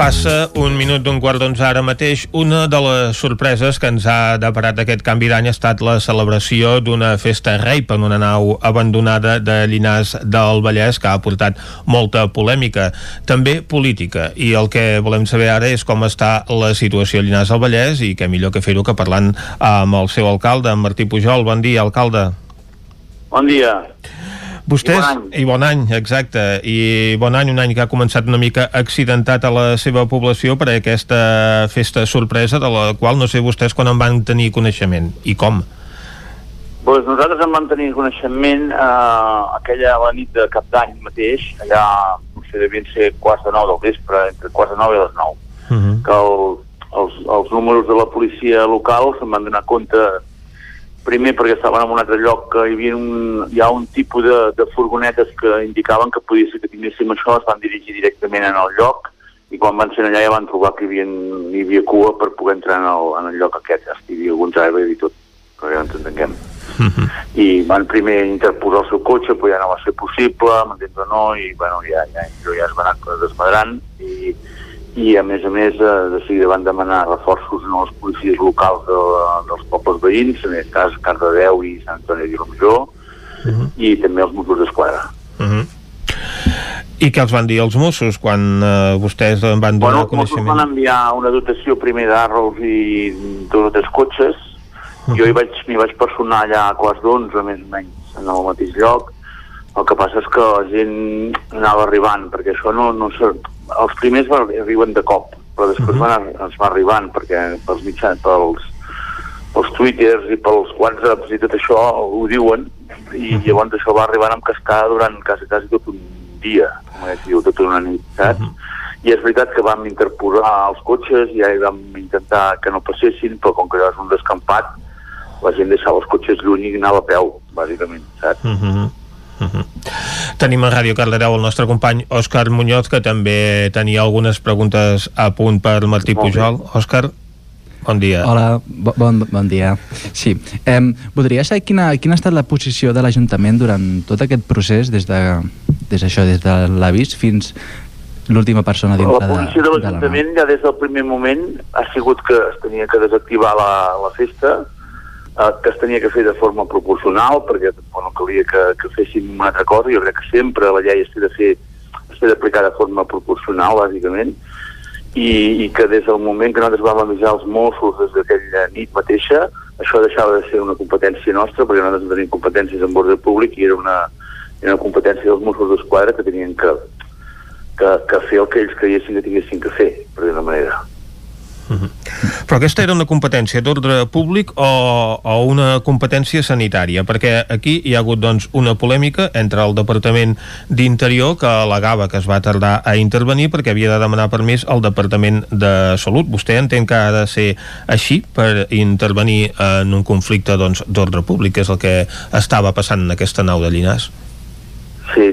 Passa un minut d'un quart d'onze ara mateix. Una de les sorpreses que ens ha deparat aquest canvi d'any ha estat la celebració d'una festa rape en una nau abandonada de Llinars del Vallès que ha portat molta polèmica, també política. I el que volem saber ara és com està la situació a Llinars del Vallès i què millor que fer-ho que parlant amb el seu alcalde, Martí Pujol. Bon dia, alcalde. Bon dia. Vostès, I bon any. i bon any, exacte, i bon any, un any que ha començat una mica accidentat a la seva població per aquesta festa sorpresa, de la qual no sé vostès quan en van tenir coneixement, i com. Pues nosaltres en vam tenir coneixement eh, aquella la nit de cap d'any mateix, allà, no sé, devien ser quarts de nou del vespre, entre quarts de nou i les nou, Uh -huh. que el, els, els números de la policia local se'n van donar compte primer perquè estaven en un altre lloc que hi havia un, hi ha un tipus de, de furgonetes que indicaven que podia ser que tinguéssim això, es van dirigir directament en el lloc i quan van ser allà ja van trobar que hi havia, hi havia cua per poder entrar en el, en el lloc aquest, hi havia alguns arbres i tot, perquè ja ens entenguem. I van primer interposar el seu cotxe, però ja no va ser possible, m'entens o no, i bueno, ja, ja, jo ja es va anar desmadrant i, i a més a més eh, de seguida van demanar reforços a les policies locals de, dels pobles veïns, en aquest cas Cardedeu i Sant Antoni de Vilamajor, Uh -huh. i també els Mossos d'Esquadra. Uh -huh. I què els van dir els Mossos quan uh, vostès en van donar Bueno, els Mossos coneixement? van enviar una dotació primer d'arros i dos tres cotxes. Jo hi vaig, m'hi vaig personar allà a quarts d'onze, més o menys, en el mateix lloc. El que passa és que la gent anava arribant, perquè això no... no. Els primers van, arriben de cop, però després van, ar- es va arribant, perquè pels mitjans, pels, pels twitters i pels whatsapps i tot això ho diuen, i llavors això va arribant amb cascada durant quasi, quasi tot un dia, com es diu, tota una nit, saps? I és veritat que vam interposar els cotxes i ja vam intentar que no passessin, però com que era un descampat, la gent deixava els cotxes lluny i anava a peu, bàsicament, saps? Uh -huh. Uh -huh. Tenim a Ràdio Cardedeu el nostre company Òscar Muñoz, que també tenia algunes preguntes a punt per Martí Molt bé. Pujol. Òscar, bon dia. Hola, bo- bon, bon dia. Sí, eh, voldria saber quina, quina ha estat la posició de l'Ajuntament durant tot aquest procés, des de, des d'això, des de l'avís fins l'última persona dintre La de, posició de la l'Ajuntament ja des del primer moment ha sigut que es tenia que desactivar la, la festa, eh, que es tenia que fer de forma proporcional, perquè bueno, calia que, que féssim una altra cosa. Jo crec que sempre la llei es té de fer té d'aplicar de forma proporcional, bàsicament, i, i que des del moment que nosaltres vam avisar els Mossos des d'aquella nit mateixa, això deixava de ser una competència nostra, perquè nosaltres no tenim competències en ordre públic i era una, era una competència dels Mossos d'Esquadra que tenien que, que, que fer el que ells creiessin que tinguessin que fer, per dir-ho manera. Però aquesta era una competència d'ordre públic o, o una competència sanitària? Perquè aquí hi ha hagut doncs, una polèmica entre el Departament d'Interior que al·legava que es va tardar a intervenir perquè havia de demanar permís al Departament de Salut. Vostè entén que ha de ser així per intervenir en un conflicte doncs, d'ordre públic, que és el que estava passant en aquesta nau de Llinars? Sí,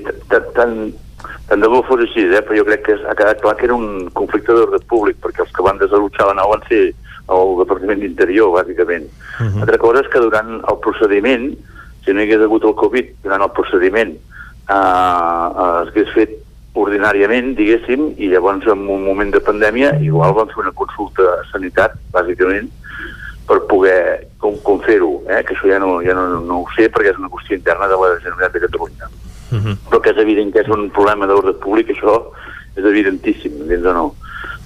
tant, tant de bo fos així, eh? però jo crec que ha quedat clar que era un conflicte d'ordre públic, perquè els que van desallotjar la nau van ser el Departament d'Interior, bàsicament. Uh -huh. Altra cosa és que durant el procediment, si no hi hagués hagut el Covid, durant el procediment eh, eh, es hagués fet ordinàriament, diguéssim, i llavors en un moment de pandèmia igual van fer una consulta a sanitat, bàsicament, per poder com, com fer-ho, eh? que això ja, no, ja no, no ho sé perquè és una qüestió interna de la Generalitat de Catalunya però que és evident que és un problema d'ordre públic, això és evidentíssim, entens o no?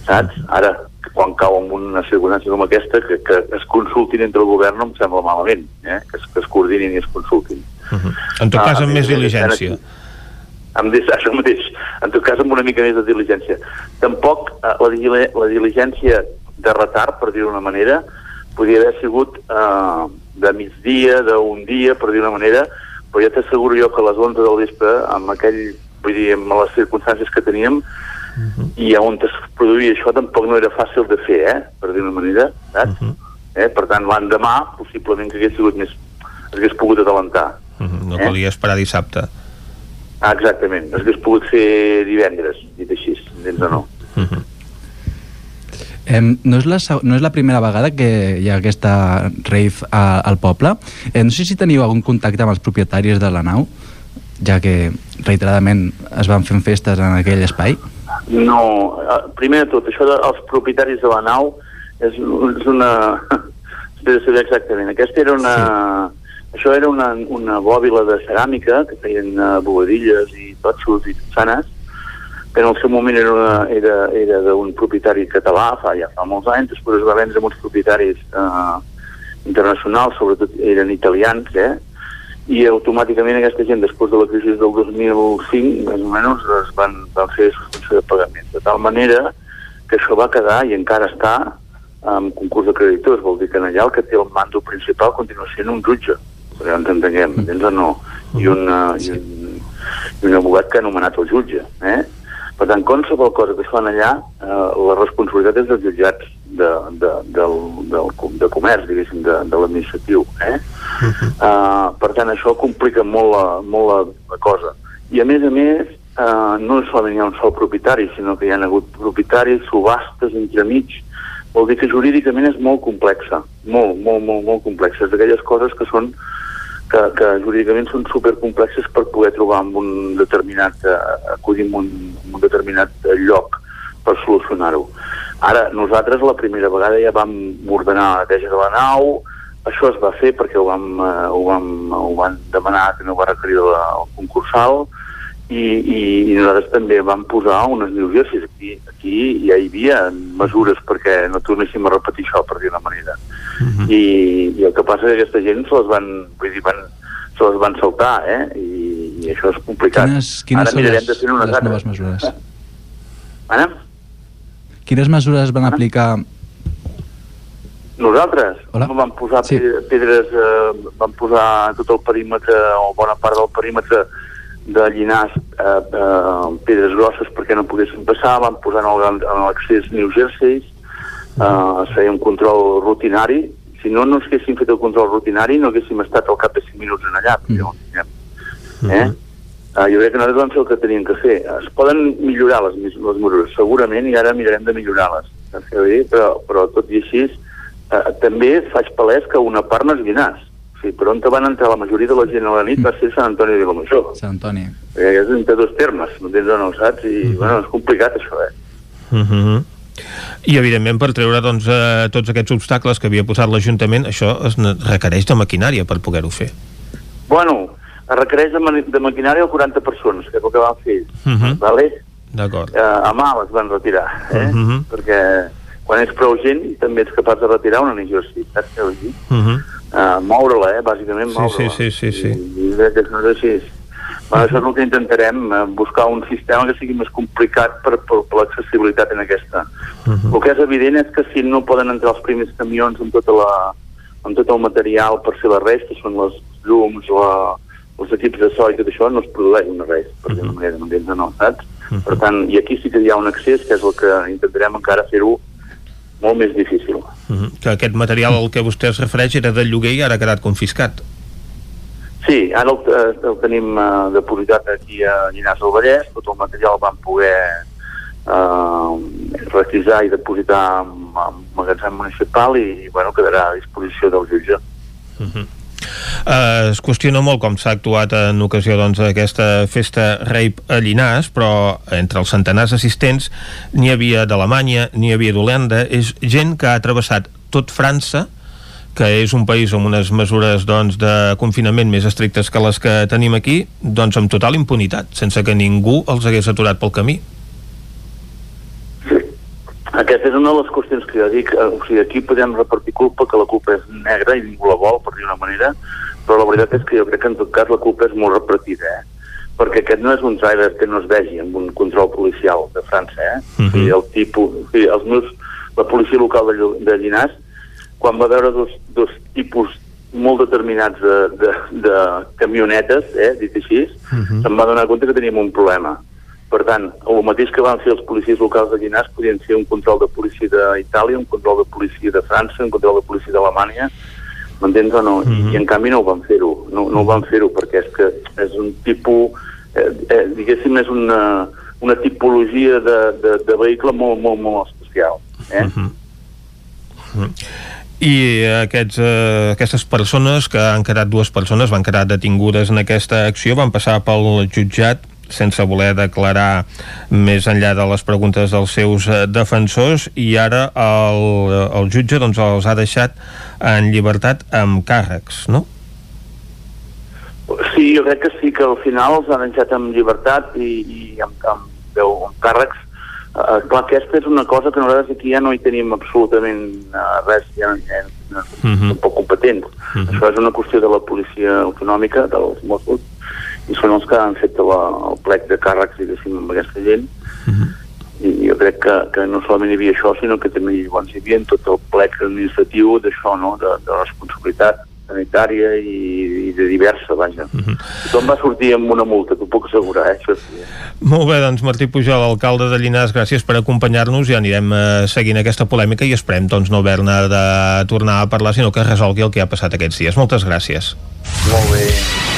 Saps? Ara, quan cau en una circumstància com aquesta, que, que es consultin entre el govern no em sembla malament, eh? que, es, que es coordinin i es consultin. En tot cas, Ah, amb més diligència. Amb això mateix, en tot cas amb una mica més de diligència. Tampoc eh, la, la diligència de retard, per dir-ho d'una manera, podria haver sigut eh, de migdia, d'un dia, per dir-ho d'una manera, però ja t'asseguro jo que a les 11 del vespre, amb aquell, vull dir, amb les circumstàncies que teníem, i on es produïa això tampoc no era fàcil de fer, eh? per dir-ho d'una manera, saps? eh? Per tant, l'endemà, possiblement que hagués sigut més... hagués pogut atalantar. Mhm, No Eh? calia esperar dissabte. Ah, exactament. Es hagués pogut fer divendres, dit així, entens o no? Eh, no, és la, no és la primera vegada que hi ha aquesta rave a, al poble. Eh, no sé si teniu algun contacte amb els propietaris de la nau, ja que reiteradament es van fent festes en aquell espai. No, eh, primer de tot, això dels propietaris de la nau és, és una... De saber exactament. Aquesta era una... Sí. Això era una, una bòbila de ceràmica que feien uh, bobadilles i totxos i sanes, que en el seu moment era, una, era, era d'un propietari català, fa, ja fa molts anys, després es va vendre amb uns propietaris eh, internacionals, sobretot eren italians, eh? i automàticament aquesta gent, després de la crisi del 2005, més o menys, es van, van fer suspensió de pagament. De tal manera que això va quedar i encara està amb concurs de creditors, vol dir que allà el que té el mando principal continua sent un jutge, perquè ens entenguem, entens o no? I, una, i, un, i un abogat que ha nomenat el jutge. Eh? Per tant, qualsevol cosa que es fan allà, eh, la responsabilitat és dels jutjats de, de, del, del, de comerç, diguéssim, de, de l'administratiu. Eh? Uh, per tant, això complica molt la, molt la, la cosa. I a més a més, uh, no solament hi ha un sol propietari, sinó que hi ha hagut propietaris, subhastes entremig, vol dir que jurídicament és molt complexa, molt, molt, molt, molt complexa. És d'aquelles coses que són que, que jurídicament són supercomplexes per poder trobar en un determinat, eh, acudir en un, en un determinat eh, lloc per solucionar-ho. Ara, nosaltres la primera vegada ja vam ordenar la neteja de la nau, això es va fer perquè ho vam, eh, ho vam, ho van demanar que no va requerir la, el concursal i, i, i nosaltres també vam posar unes negociacions. Aquí, aquí ja hi havia mesures perquè no tornéssim a repetir això, per dir una manera. Uh -huh. I, I el que passa és que aquesta gent se les van, vull dir, van, se les van saltar, eh? I, i això és complicat. Quines, quines Ara mirarem les, de fer unes les noves mesures? Ara? Quines mesures van aplicar Nosaltres Hola? vam posar sí. pedres, eh, vam posar tot el perímetre, o bona part del perímetre de Llinars, eh, eh, pedres grosses perquè no poguessin passar, vam posar en l'accés New Jersey, eh, es feia un control rutinari, si no no haguéssim fet el control rutinari no haguéssim estat al cap de 5 minuts en allà, perquè no tinguem. Eh? Uh, jo crec que nosaltres vam fer el que teníem que fer. Es poden millorar les, les mesures, segurament, i ara mirarem de millorar-les. Però, però tot i així, uh, també faig palès que una part no és Llinars. O sigui, per on van entrar la majoria de la gent a la nit va ser Sant Antoni de Vilamajor. Sant Antoni? Eh, és entre dos termes, m'entens o no, saps? I, bueno, és complicat això, eh? Uh -huh. I, evidentment, per treure doncs, eh, tots aquests obstacles que havia posat l'Ajuntament, això es requereix de maquinària per poder-ho fer. Bueno, es requereix de, mani- de maquinària el 40 persones, que és el que van fer Uh -huh. vale? D'acord. eh, a mà les van retirar, eh? Uh -huh. perquè quan ets prou gent també ets capaç de retirar una exercici, saps què vull dir? Uh -huh. Uh, moure-la, eh? bàsicament Sí, moure-la. sí, sí, sí, sí. I, i crec que no és així. Això és el que intentarem, eh, buscar un sistema que sigui més complicat per, per, per l'accessibilitat en aquesta. Uh -huh. El que és evident és que si no poden entrar els primers camions amb, tota la, amb tot el material per fer la res, que són les llums, la, els equips de so i tot això, no es produeix una res, per dir-ho manera, m'entens o no, saps? Per tant, i aquí sí que hi ha un accés, que és el que intentarem encara fer-ho molt més difícil. Uh -huh. Que aquest material al que vostè es refereix era de lloguer i ara ha quedat confiscat. Sí, ara el, eh, el tenim eh, depositat aquí a Llinars del Vallès, tot el material el vam poder eh, requisar i depositar en, en magatzem municipal i, bueno, quedarà a disposició del jutge. Uh -huh. Uh, es qüestiona molt com s'ha actuat en ocasió doncs, d'aquesta festa Rape a Llinars, però entre els centenars assistents n'hi havia d'Alemanya, n'hi havia d'Holanda, és gent que ha travessat tot França, que és un país amb unes mesures doncs, de confinament més estrictes que les que tenim aquí, doncs amb total impunitat, sense que ningú els hagués aturat pel camí. Aquesta és una de les qüestions que jo dic. eh, O sigui, aquí podem repartir culpa, que la culpa és negra i ningú la vol, per dir una manera, però la veritat és que jo crec que en tot cas la culpa és molt repartida, eh? perquè aquest no és un driver que no es vegi amb un control policial de França, eh? Uh -huh. o sigui, el tipus, o sigui, els meus, la policia local de, de Llinars, quan va veure dos, dos tipus molt determinats de, de, de camionetes, eh, dit així, uh -huh. se'n va donar compte que teníem un problema. Per tant, el mateix que van fer els policies locals de Llinars podien ser un control de policia d'Itàlia, un control de policia de França, un control de policia d'Alemanya, m'entens o no? I, I en canvi no ho van fer-ho, no, no ho van fer-ho perquè és que és un tipus, eh, eh, diguéssim, és una, una tipologia de, de, de vehicle molt, molt, molt especial. Eh? Uh -huh. I aquests, eh, aquestes persones, que han quedat dues persones, van quedar detingudes en aquesta acció, van passar pel jutjat sense voler declarar més enllà de les preguntes dels seus eh, defensors i ara el, el jutge doncs, els ha deixat en llibertat amb càrrecs, no? Sí, jo crec que sí, que al final els han deixat amb llibertat i, i amb, amb, veu, amb càrrecs. Uh, clar, aquesta és una cosa que nosaltres aquí ja no hi tenim absolutament uh, res, ja, ja, ja Mhm. som poc competents. Això és una qüestió de la policia autonòmica, dels Mossos, i són els que han fet la, el plec de càrrecs, diguéssim, amb aquesta gent. I jo crec que, que no solament hi havia això, sinó que també llavors hi havia tot el plec administratiu d'això, no?, de, de responsabilitat sanitària i, i de diversa, vaja. Tothom va sortir amb una multa, t'ho puc assegurar, eh? Això sí. Molt bé, doncs Martí Pujol, alcalde de Llinars, gràcies per acompanyar-nos i anirem eh, seguint aquesta polèmica i esperem doncs, no haver-ne de tornar a parlar, sinó que es resolgui el que ha passat aquests dies. Moltes gràcies. Molt bé.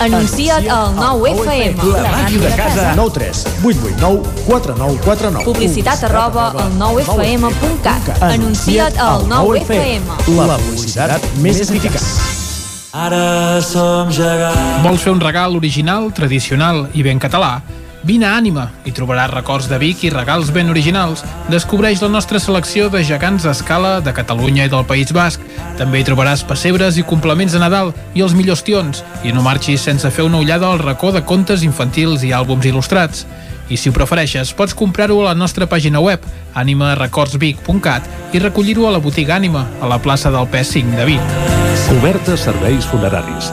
Anuncia't al 9FM. La màquina de casa. 9 3 8 8 9 4 9 4 9. Publicitat arroba al 9FM.cat. Anuncia't al 9FM. La publicitat més eficaç. Ara som gegants. Vols fer un regal original, tradicional i ben català? Vine a Ànima i trobaràs records de Vic i regals ben originals. Descobreix la nostra selecció de gegants a escala de Catalunya i del País Basc. També hi trobaràs pessebres i complements de Nadal i els millors tions. I no marxis sense fer una ullada al racó de contes infantils i àlbums il·lustrats. I si ho prefereixes, pots comprar-ho a la nostra pàgina web, animarecordsvic.cat i recollir-ho a la botiga Ànima, a la plaça del P5 de Vic. Cobertes serveis funeraris.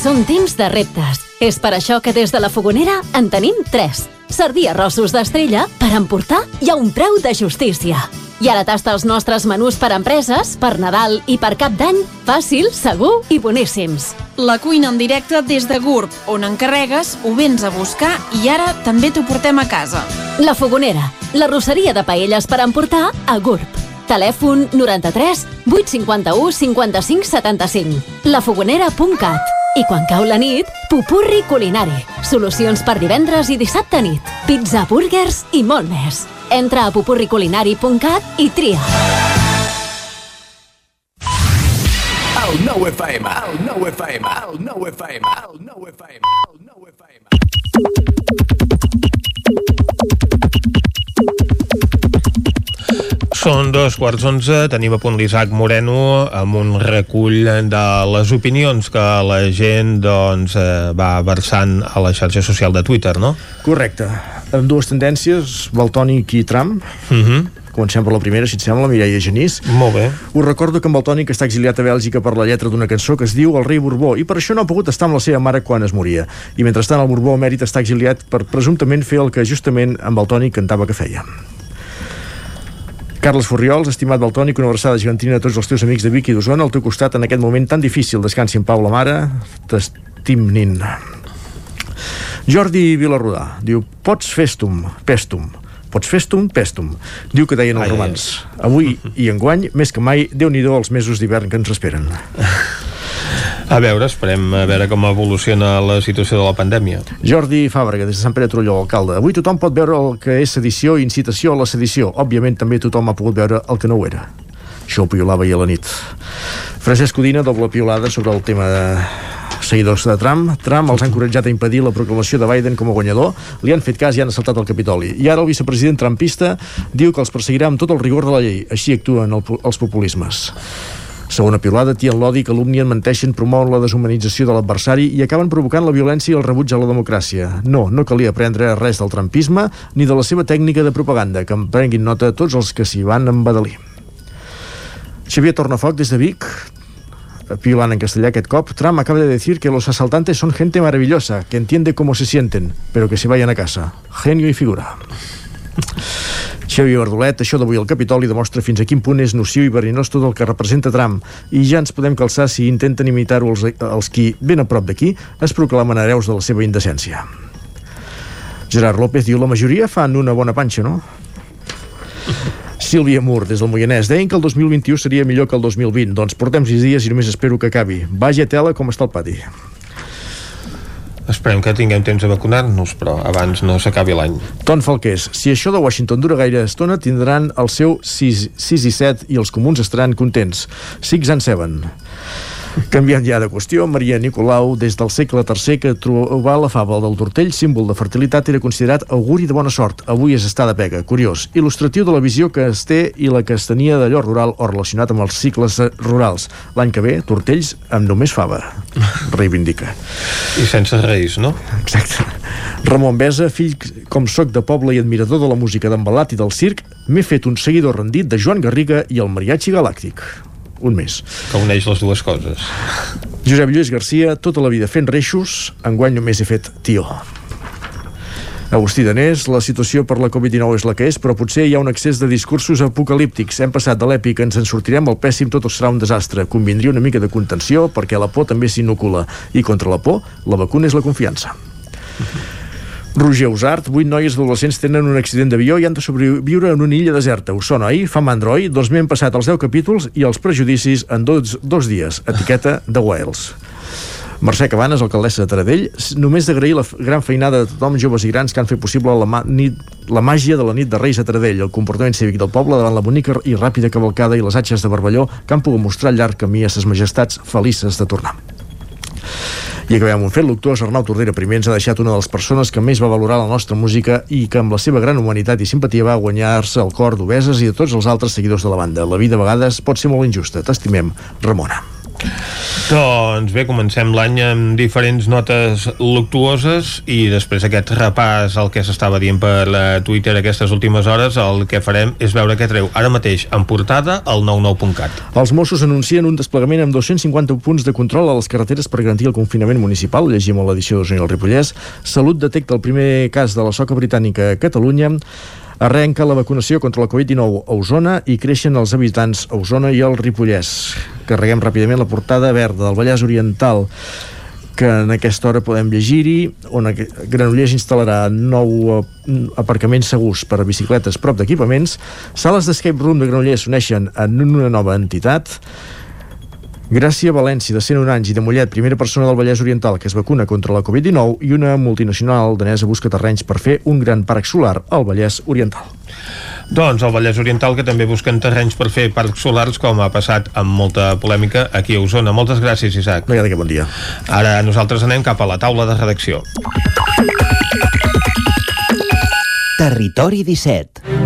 Són temps de reptes. És per això que des de la Fogonera en tenim 3. Servir arrossos d'estrella per emportar i a un preu de justícia. I ara tasta els nostres menús per empreses, per Nadal i per Cap d'Any, fàcil, segur i boníssims. La cuina en directe des de GURB, on encarregues, ho vens a buscar i ara també t'ho portem a casa. La Fogonera, la rosseria de paelles per emportar a GURB. Telèfon 93 851 55 75. lafogonera.cat i quan cau la nit, pupurri culinari. Solucions per divendres i dissabte nit. Pizza, burgers i molt més. Entra a pupurriculinari.cat i tria. El nou FM. El nou FM. El nou FM. El nou FM. El nou FM. Són dos quarts onze, tenim a punt l'Isaac Moreno amb un recull de les opinions que la gent doncs, eh, va versant a la xarxa social de Twitter, no? Correcte. Amb dues tendències, Baltònic i Trump. Uh -huh. Comencem per la primera, si et sembla, Mireia Genís. Molt bé. Us recordo que en Baltònic està exiliat a Bèlgica per la lletra d'una cançó que es diu El rei Borbó i per això no ha pogut estar amb la seva mare quan es moria. I mentrestant el Borbó emèrit està exiliat per presumptament fer el que justament en Baltònic cantava que feia. Carles Furriols, estimat Baltònic, una abraçada gegantina a tots els teus amics de Vic i d'Osona al teu costat en aquest moment tan difícil. Descansi en pau la mare, t'estim nin. Jordi Vilarrodà diu, pots festum, pestum, pots festum, pestum. Diu que deien els romans. Avui i enguany, més que mai, déu nhi els mesos d'hivern que ens esperen. A veure, esperem a veure com evoluciona la situació de la pandèmia. Jordi Fàbrega, des de Sant Pere de Torelló, alcalde. Avui tothom pot veure el que és sedició i incitació a la sedició. Òbviament també tothom ha pogut veure el que no ho era. Això ho piolava ahir a la nit. Francesc Codina, doble piolada sobre el tema de seguidors de Trump. Trump els ha encoratjat a impedir la proclamació de Biden com a guanyador. Li han fet cas i han assaltat el Capitoli. I ara el vicepresident trumpista diu que els perseguirà amb tot el rigor de la llei. Així actuen el, els populismes. Segona piulada, tien l'odi, calumnien, menteixen, promouen la deshumanització de l'adversari i acaben provocant la violència i el rebuig a la democràcia. No, no calia aprendre res del trampisme ni de la seva tècnica de propaganda, que en prenguin nota tots els que s'hi van embadalir. Xavier Tornafoc, des de Vic, piulant en castellà aquest cop, Trump acaba de decir que los asaltantes son gente maravillosa, que entiende cómo se sienten, pero que se vayan a casa. Genio y figura. Xavi Bardolet, això d'avui al Capitoli demostra fins a quin punt és nociu i verinós tot el que representa Trump i ja ens podem calçar si intenten imitar-ho els, els qui, ben a prop d'aquí, es proclamen hereus de la seva indecència. Gerard López diu la majoria fan una bona panxa, no? Sílvia Mur, des del Moianès. Deien que el 2021 seria millor que el 2020. Doncs portem sis dies i només espero que acabi. Vaja tela com està el pati. Esperem que tinguem temps de vacunar-nos, però abans no s'acabi l'any. Ton Falqués, si això de Washington dura gaire estona, tindran el seu 6, 6 i 7 i els comuns estaran contents. Six and seven. Canviant ja de qüestió, Maria Nicolau, des del segle III que trobar la fava del tortell, símbol de fertilitat, era considerat auguri de bona sort. Avui és estar de pega. Curiós. Il·lustratiu de la visió que es té i la que es tenia d'allò rural o relacionat amb els cicles rurals. L'any que ve, tortells amb només fava. Reivindica. I sense reis, no? Exacte. Ramon Besa, fill com soc de poble i admirador de la música d'embalat i del circ, m'he fet un seguidor rendit de Joan Garriga i el Mariachi Galàctic un mes. Que uneix les dues coses. Josep Lluís Garcia, tota la vida fent reixos, enguany només he fet tio. Agustí Danés, la situació per la Covid-19 és la que és, però potser hi ha un excés de discursos apocalíptics. Hem passat de l'èpic, ens en sortirem, al pèssim, tot serà un desastre. Convindria una mica de contenció, perquè la por també s'inocula. I contra la por, la vacuna és la confiança. Roger Usart, vuit noies adolescents tenen un accident d'avió i han de sobreviure en una illa deserta. Us sona, oi? Fa mandroi? Doncs m'hem passat els 10 capítols i els prejudicis en dos, dos dies. Etiqueta de Wales. Mercè Cabanes, alcaldessa de Taradell, només d'agrair la gran feinada de tothom, joves i grans, que han fet possible la, nit, la màgia de la nit de Reis a Taradell, el comportament cívic del poble davant la bonica i ràpida cavalcada i les atxes de Barballó que han pogut mostrar llarg camí a ses majestats felices de tornar. I acabem un fet luctuós, Arnau Tordera primer ens ha deixat una de les persones que més va valorar la nostra música i que amb la seva gran humanitat i simpatia va guanyar-se el cor d'obeses i de tots els altres seguidors de la banda. La vida a vegades pot ser molt injusta. T'estimem, Ramona. Doncs bé, comencem l'any amb diferents notes luctuoses i després aquest repàs al que s'estava dient per la Twitter aquestes últimes hores, el que farem és veure què treu ara mateix en portada al 99.cat. Els Mossos anuncien un desplegament amb 250 punts de control a les carreteres per garantir el confinament municipal, llegim a l'edició d'Osona i el Ripollès. Salut detecta el primer cas de la soca britànica a Catalunya. Arrenca la vacunació contra la Covid-19 a Osona i creixen els habitants a Osona i al Ripollès. Carreguem ràpidament la portada verda del Vallès Oriental que en aquesta hora podem llegir-hi, on Granollers instal·larà nou eh, aparcaments segurs per a bicicletes prop d'equipaments. Sales d'escape room de Granollers s'uneixen en una nova entitat. Gràcia València, de 101 anys, i de Mollet, primera persona del Vallès Oriental que es vacuna contra la Covid-19 i una multinacional danesa busca terrenys per fer un gran parc solar al Vallès Oriental. Doncs el Vallès Oriental que també busquen terrenys per fer parcs solars com ha passat amb molta polèmica aquí a Osona. Moltes gràcies, Isaac. No hi ha de bon dia. Ara nosaltres anem cap a la taula de redacció. Territori 17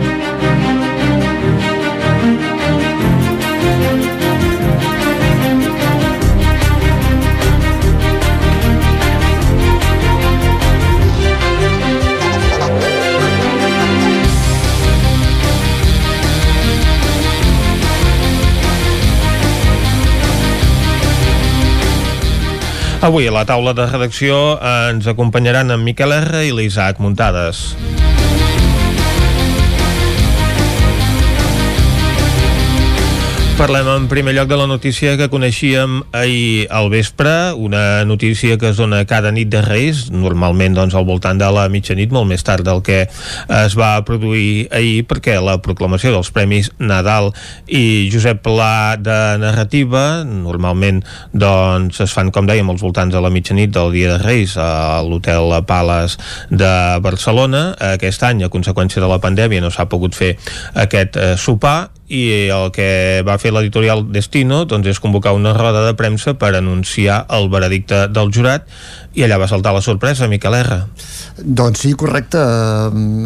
Avui a la taula de redacció ens acompanyaran en Miquel R i l'Isaac Muntades. Parlem en primer lloc de la notícia que coneixíem ahir al vespre, una notícia que es dona cada nit de Reis, normalment doncs al voltant de la mitjanit, molt més tard del que es va produir ahir, perquè la proclamació dels Premis Nadal i Josep Pla de Narrativa, normalment doncs es fan, com dèiem, als voltants de la mitjanit del dia de Reis a l'Hotel Pales de Barcelona. Aquest any, a conseqüència de la pandèmia, no s'ha pogut fer aquest eh, sopar i el que va fer l'editorial Destino doncs, és convocar una roda de premsa per anunciar el veredicte del jurat i allà va saltar la sorpresa, Miquel R. Doncs sí, correcte.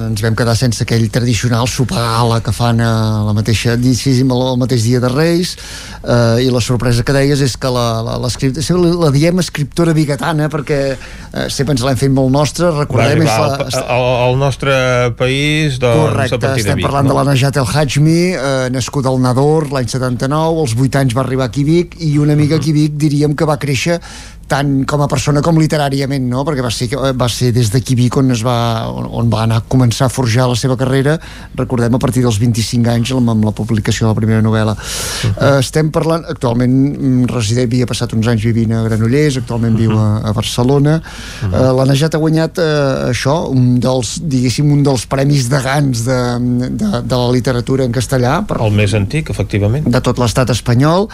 Ens vam quedar sense aquell tradicional sopar gala que fan a la mateixa, diguéssim, el mateix dia de Reis eh, i la sorpresa que deies és que la, la, la, la, diem escriptora bigatana perquè eh, sempre ens l'hem fet molt nostra, recordem... Va arribar la, al, al nostre país doncs, correcte, a partir estem de Vic, parlant no? de la Najat El Hajmi, eh, nascut al Nador l'any 79, als 8 anys va arribar aquí a Vic i una mica aquí a Vic diríem que va créixer tant com a persona com literàriament, no? perquè va ser, va ser des d'aquí Vic on, es va, on, on va anar a començar a forjar la seva carrera, recordem a partir dels 25 anys amb, amb la publicació de la primera novel·la. Uh -huh. uh, estem parlant, actualment mm, resideix, havia passat uns anys vivint a Granollers, actualment uh -huh. viu a, a Barcelona. Uh -huh. uh, la Najat ha guanyat uh, això, un dels, diguéssim, un dels premis de Gans de, de, de la literatura en castellà. Per, el més antic, efectivament. De tot l'estat espanyol.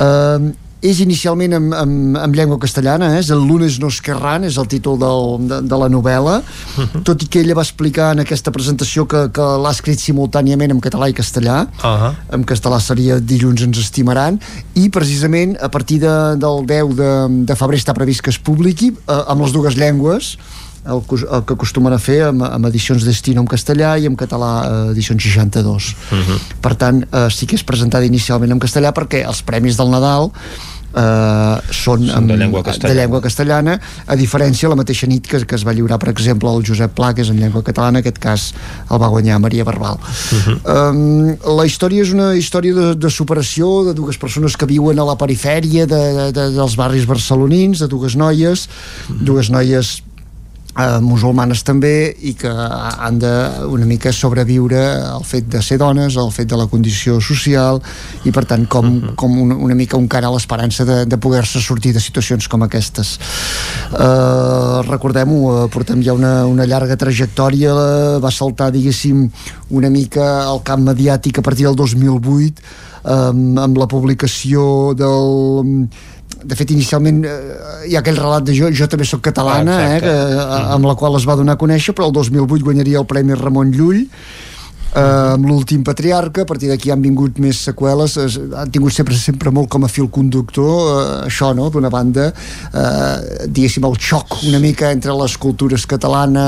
Uh, és inicialment en, en, en llengua castellana, eh? és el Lunes no esquerran, és el títol del, de, de la novel·la, uh -huh. tot i que ella va explicar en aquesta presentació que, que l'ha escrit simultàniament en català i castellà, uh -huh. en castellà seria Dilluns ens estimaran, i precisament a partir de, del 10 de, de febrer està previst que es publiqui, eh, amb les dues llengües, el, el que acostumen a fer amb, amb edicions Destino en castellà i en català eh, edicions 62 uh -huh. per tant eh, sí que és presentada inicialment en castellà perquè els premis del Nadal eh, són, són de, llengua castellana. de llengua castellana a diferència la mateixa nit que, que es va lliurar per exemple el Josep Pla que és en llengua catalana en aquest cas el va guanyar Maria Barbal uh -huh. um, la història és una història de, de superació de dues persones que viuen a la perifèria de, de, dels barris barcelonins de dues noies uh -huh. dues noies eh, musulmanes també i que han de una mica sobreviure al fet de ser dones, al fet de la condició social i per tant com, uh -huh. com una, una mica un cara a l'esperança de, de poder-se sortir de situacions com aquestes eh, recordem-ho eh, portem ja una, una llarga trajectòria eh, va saltar diguéssim una mica al camp mediàtic a partir del 2008 eh, amb la publicació del de fet inicialment eh, hi ha aquell relat de jo, jo també sóc catalana ah, eh, que, mm. amb la qual es va donar a conèixer però el 2008 guanyaria el Premi Ramon Llull eh, amb l'últim patriarca, a partir d'aquí han vingut més seqüeles, es, han tingut sempre sempre molt com a fil conductor eh, això, no?, d'una banda eh, diguéssim el xoc una mica entre les cultures catalana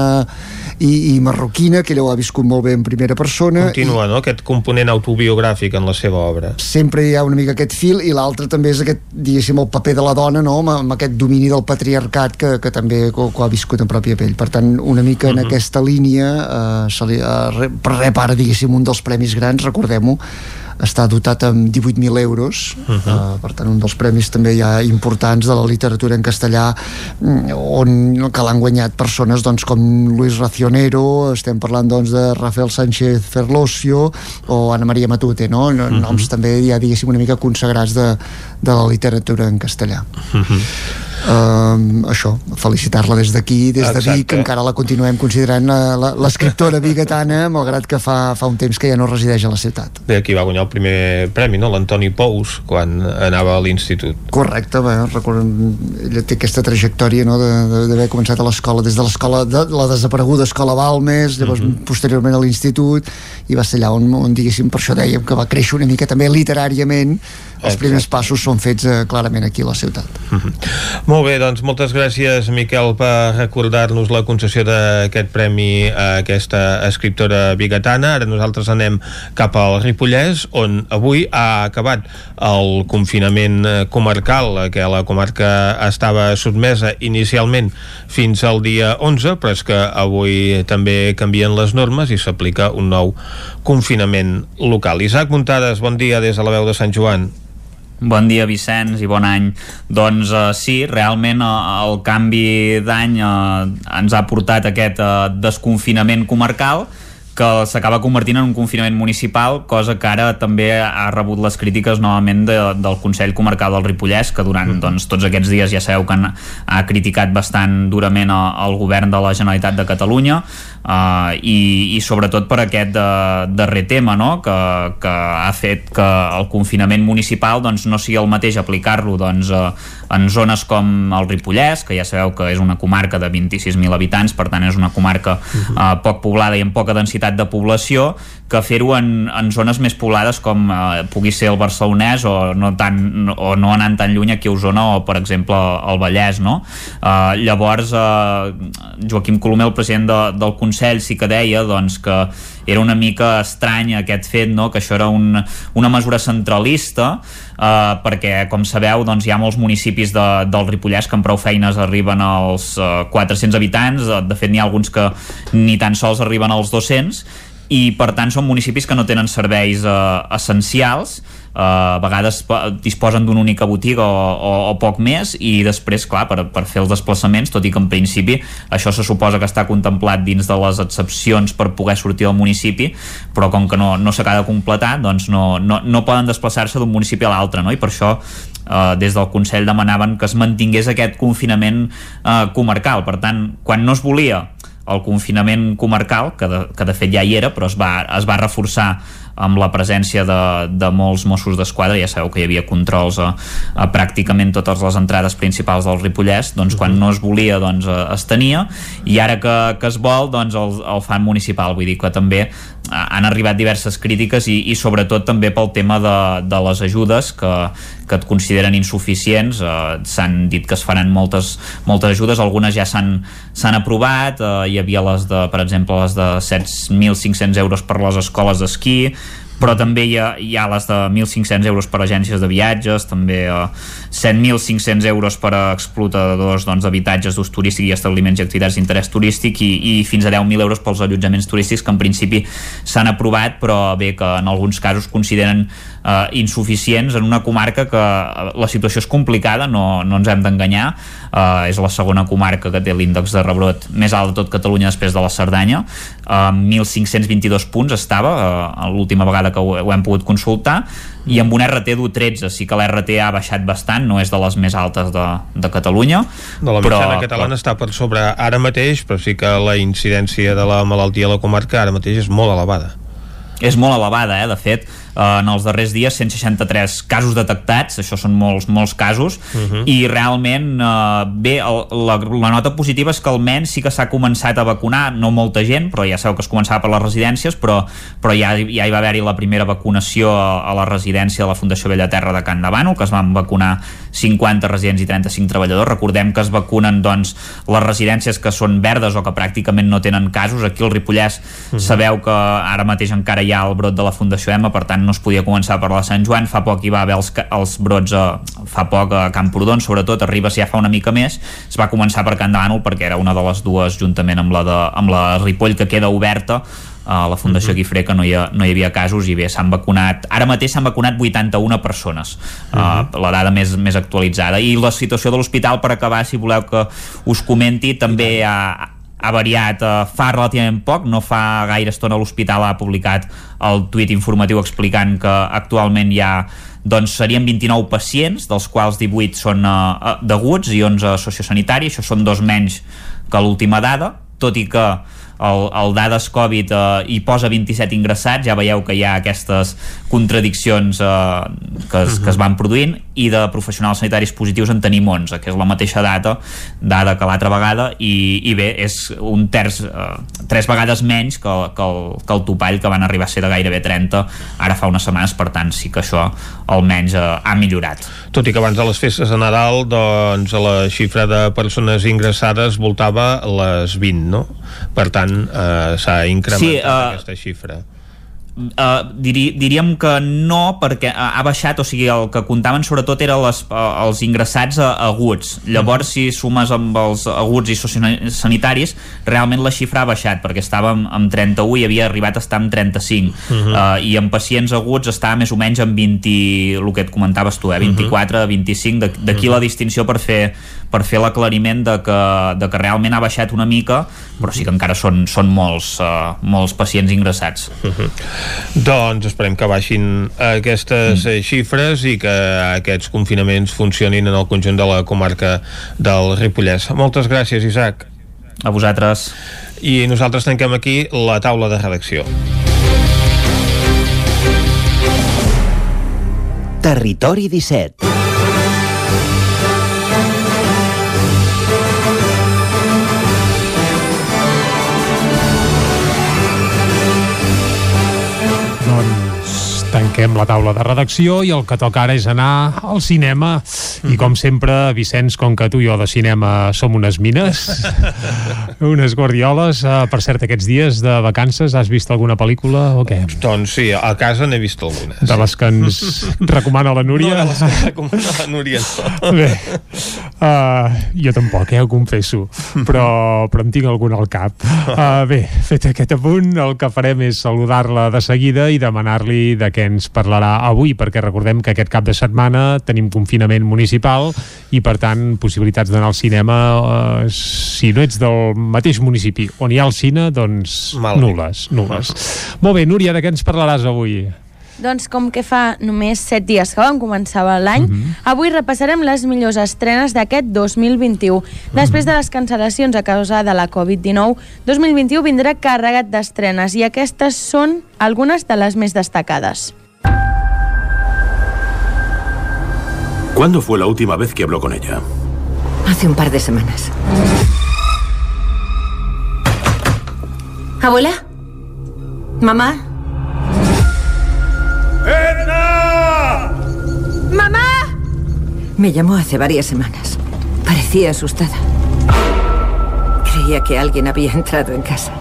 i, i marroquina, que ella ho ha viscut molt bé en primera persona. Continua, i, no?, aquest component autobiogràfic en la seva obra. Sempre hi ha una mica aquest fil i l'altre també és aquest, diguéssim, el paper de la dona, no?, amb, amb aquest domini del patriarcat que, que també que, que ha viscut en pròpia pell. Per tant, una mica uh -huh. en mhm. aquesta línia eh, se li, eh, repara, diguéssim, un dels premis grans, recordem-ho, està dotat amb 18.000 euros uh -huh. uh, per tant un dels premis també ja importants de la literatura en castellà mm, on que l'han guanyat persones doncs, com Luis Racionero estem parlant doncs, de Rafael Sánchez Ferlosio o Ana Maria Matute no? noms uh -huh. també ja diguéssim una mica consagrats de, de la literatura en castellà uh -huh uh, això, felicitar-la des d'aquí, des Exacte. de Vic, encara la continuem considerant l'escriptora biguetana, malgrat que fa, fa un temps que ja no resideix a la ciutat. Bé, aquí va guanyar el primer premi, no? l'Antoni Pous, quan anava a l'institut. Correcte, bé, recordem, ella té aquesta trajectòria no? d'haver començat a l'escola, des de l'escola, de la desapareguda escola Balmes, llavors uh mhm. -huh. posteriorment a l'institut, i va ser allà on, on, diguéssim, per això dèiem que va créixer una mica també literàriament, els Exacte. primers passos són fets eh, clarament aquí a la ciutat. Uh mhm. Molt bé, doncs moltes gràcies, Miquel, per recordar-nos la concessió d'aquest premi a aquesta escriptora bigatana. Ara nosaltres anem cap al Ripollès, on avui ha acabat el confinament comarcal, que la comarca estava sotmesa inicialment fins al dia 11, però és que avui també canvien les normes i s'aplica un nou confinament local. Isaac Muntades, bon dia des de la veu de Sant Joan. Bon dia, Vicenç, i bon any. Doncs uh, sí, realment uh, el canvi d'any uh, ens ha portat aquest uh, desconfinament comarcal, que s'acaba convertint en un confinament municipal, cosa que ara també ha rebut les crítiques novament de, del Consell Comarcal del Ripollès, que durant mm. doncs, tots aquests dies ja sabeu que han, ha criticat bastant durament el govern de la Generalitat de Catalunya uh, i, i sobretot per aquest de, darrer tema no? que, que ha fet que el confinament municipal doncs, no sigui el mateix aplicar-lo doncs, uh, en zones com el Ripollès, que ja sabeu que és una comarca de 26.000 habitants, per tant és una comarca uh, poc poblada i amb poca densitat de població, que fer-ho en, en zones més poblades com eh, pugui ser el Barcelonès o no, tan, o no anant tan lluny aquí a Osona o per exemple el Vallès no? Uh, llavors uh, Joaquim Colomer el president de, del Consell sí que deia doncs, que era una mica estrany aquest fet no? que això era un, una mesura centralista uh, perquè com sabeu doncs, hi ha molts municipis de, del Ripollès que amb prou feines arriben als uh, 400 habitants. De fet n'hi ha alguns que ni tan sols arriben als 200 i per tant són municipis que no tenen serveis eh, essencials a vegades disposen d'una única botiga o, o, o poc més i després, clar, per, per fer els desplaçaments tot i que en principi això se suposa que està contemplat dins de les excepcions per poder sortir del municipi però com que no, no s'acaba de completar doncs no, no, no poden desplaçar-se d'un municipi a l'altre no? i per això eh, des del Consell demanaven que es mantingués aquest confinament eh, comarcal per tant, quan no es volia el confinament comarcal, que de, que de fet ja hi era, però es va, es va reforçar amb la presència de, de molts Mossos d'Esquadra, ja sabeu que hi havia controls a, a pràcticament totes les entrades principals del Ripollès, doncs quan no es volia doncs es tenia, i ara que, que es vol doncs el, el fan municipal, vull dir que també han arribat diverses crítiques i, i sobretot també pel tema de, de les ajudes que, que et consideren insuficients. Eh, s'han dit que es faran moltes, moltes ajudes, algunes ja s'han aprovat, eh, hi havia les de per exemple les de 7.500 euros per les escoles d'esquí però també hi ha, hi ha les de 1.500 euros per agències de viatges, també eh, 7.500 euros per a explotadors doncs, d'habitatges doncs, d'ús turístic i establiments i activitats d'interès turístic i, i fins a 10.000 euros pels allotjaments turístics que en principi s'han aprovat però bé que en alguns casos consideren eh, insuficients en una comarca que eh, la situació és complicada, no, no ens hem d'enganyar. Eh, és la segona comarca que té l'índex de rebrot més alt de tot Catalunya després de la Cerdanya. Eh, 1.522 punts estava eh, l'última vegada que ho, ho hem pogut consultar. I amb un RT d'1.13 sí que l'RT ha baixat bastant, no és de les més altes de, de Catalunya de la mitjana però, catalana però... està per sobre ara mateix però sí que la incidència de la malaltia a la comarca ara mateix és molt elevada. És molt elevada, eh? de fet en els darrers dies 163 casos detectats, això són molts, molts casos, uh mhm. -huh. i realment eh, bé, el, la, la nota positiva és que almenys sí que s'ha començat a vacunar, no molta gent, però ja sabeu que es començava per les residències, però, però ja, ja hi va haver-hi la primera vacunació a, a la residència de la Fundació Vella Terra de Can Davano, que es van vacunar 50 residents i 35 treballadors. Recordem que es vacunen doncs, les residències que són verdes o que pràcticament no tenen casos. Aquí al Ripollès uh mhm. -huh. sabeu que ara mateix encara hi ha el brot de la Fundació EMA, per tant no es podia començar per la Sant Joan, fa poc hi va haver els, els brots a, fa poc a Camprodon, sobretot a Ribes ja fa una mica més, es va començar per Can Dànol perquè era una de les dues juntament amb la, de, amb la Ripoll que queda oberta a la Fundació mhm. Guifré que no hi, ha, no hi havia casos i bé, s'han vacunat. Ara mateix s'han vacunat 81 persones uh -huh. uh, la dada més, més actualitzada. I la situació de l'hospital per acabar si voleu que us comenti també ha, ha variat eh, fa relativament poc, no fa gaire estona l'Hospital ha publicat el tuit informatiu explicant que actualment hi ha doncs serien 29 pacients, dels quals 18 són eh, deguts i 11 sociosanitari, això són dos menys que l'última dada, tot i que el, el dades Covid eh, hi posa 27 ingressats, ja veieu que hi ha aquestes contradiccions eh, que, es, que es van produint i de professionals sanitaris positius en tenim 11, que és la mateixa data dada que l'altra vegada i, i bé, és un terç eh, tres vegades menys que, que, el, que el topall que van arribar a ser de gairebé 30 ara fa unes setmanes, per tant sí que això almenys eh, ha millorat. Tot i que abans de les festes de Nadal doncs la xifra de persones ingressades voltava les 20, no? Per tant, eh, s'ha incrementat sí, uh, aquesta xifra uh, diri, diríem que no perquè ha, ha baixat, o sigui el que comptaven sobretot eren les, uh, els ingressats uh, aguts llavors si sumes amb els aguts i sociosanitaris realment la xifra ha baixat perquè estàvem amb 31 i havia arribat a estar amb 35 uh -huh. uh, i en pacients aguts estava més o menys amb 20 el que et comentaves tu, eh, 24 uh -huh. 25 d'aquí uh -huh. la distinció per fer per fer l'aclariment de, que, de que realment ha baixat una mica però sí que encara són, són molts, uh, molts pacients ingressats uh -huh. Doncs esperem que baixin aquestes mm. xifres i que aquests confinaments funcionin en el conjunt de la comarca del Ripollès. Moltes gràcies, Isaac. A vosaltres. I nosaltres tanquem aquí la taula de redacció. Territori 17 tanquem la taula de redacció i el que toca ara és anar al cinema mm i com sempre, Vicenç, com que tu i jo de cinema som unes mines unes guardioles uh, per cert, aquests dies de vacances has vist alguna pel·lícula o què? Doncs sí, a casa n'he vist alguna de les que ens recomana la Núria? no, de les que recomana la Núria no. bé, Uh, jo tampoc, eh, ho confesso, però, però em tinc algun al cap. Uh, bé, fet aquest apunt, el que farem és saludar-la de seguida i demanar-li de què ens parlarà avui, perquè recordem que aquest cap de setmana tenim confinament municipal i, per tant, possibilitats d'anar al cinema, uh, si no ets del mateix municipi on hi ha el cine, doncs Malament. nules, nules. Molt bé, Núria, de què ens parlaràs avui? Doncs com que fa només 7 dies que vam començar l'any, Mhm. avui repassarem les millors estrenes d'aquest 2021. Després de les cancel·lacions a causa de la Covid-19, 2021 vindrà carregat d'estrenes i aquestes són algunes de les més destacades. ¿Cuándo fue la última vez que habló con ella? Hace un par de semanas. ¿Abuela? ¿Mamá? ¡Mamá! Me llamó hace varias semanas. Parecía asustada. Creía que alguien había entrado en casa.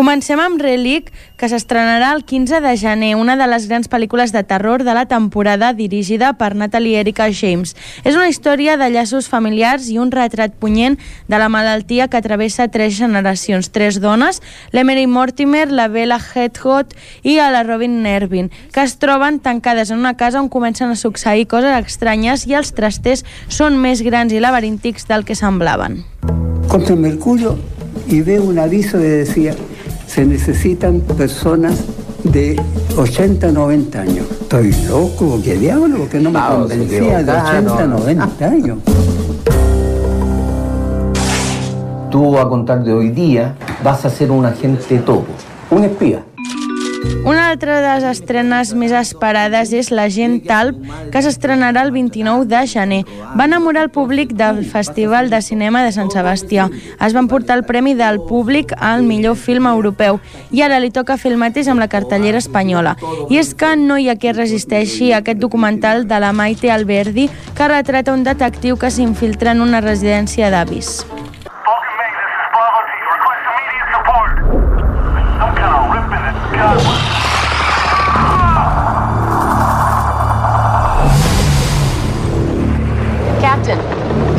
Comencem amb Relic, que s'estrenarà el 15 de gener, una de les grans pel·lícules de terror de la temporada dirigida per Natalie Erika James. És una història de llaços familiars i un retrat punyent de la malaltia que travessa tres generacions, tres dones, l'Emery Mortimer, la Bella Hedgehog i la Robin Nervin, que es troben tancades en una casa on comencen a succeir coses estranyes i els trasters són més grans i laberíntics del que semblaven. contra mercurio y veo un aviso que decía, se necesitan personas de 80, 90 años. Estoy loco, qué diablo, que no me Vamos, convencía de equivocado. 80, 90 años. Tú a contar de hoy día vas a ser un agente topo, un espía. Una altra de les estrenes més esperades és L'agent Talp, que s'estrenarà el 29 de gener. Va enamorar el públic del Festival de Cinema de Sant Sebastià. Es van portar el Premi del Públic al millor film europeu i ara li toca fer el mateix amb la cartellera espanyola. I és que no hi ha qui es resisteixi a aquest documental de la Maite Alberdi que retrata un detectiu que s'infiltra en una residència d'avis.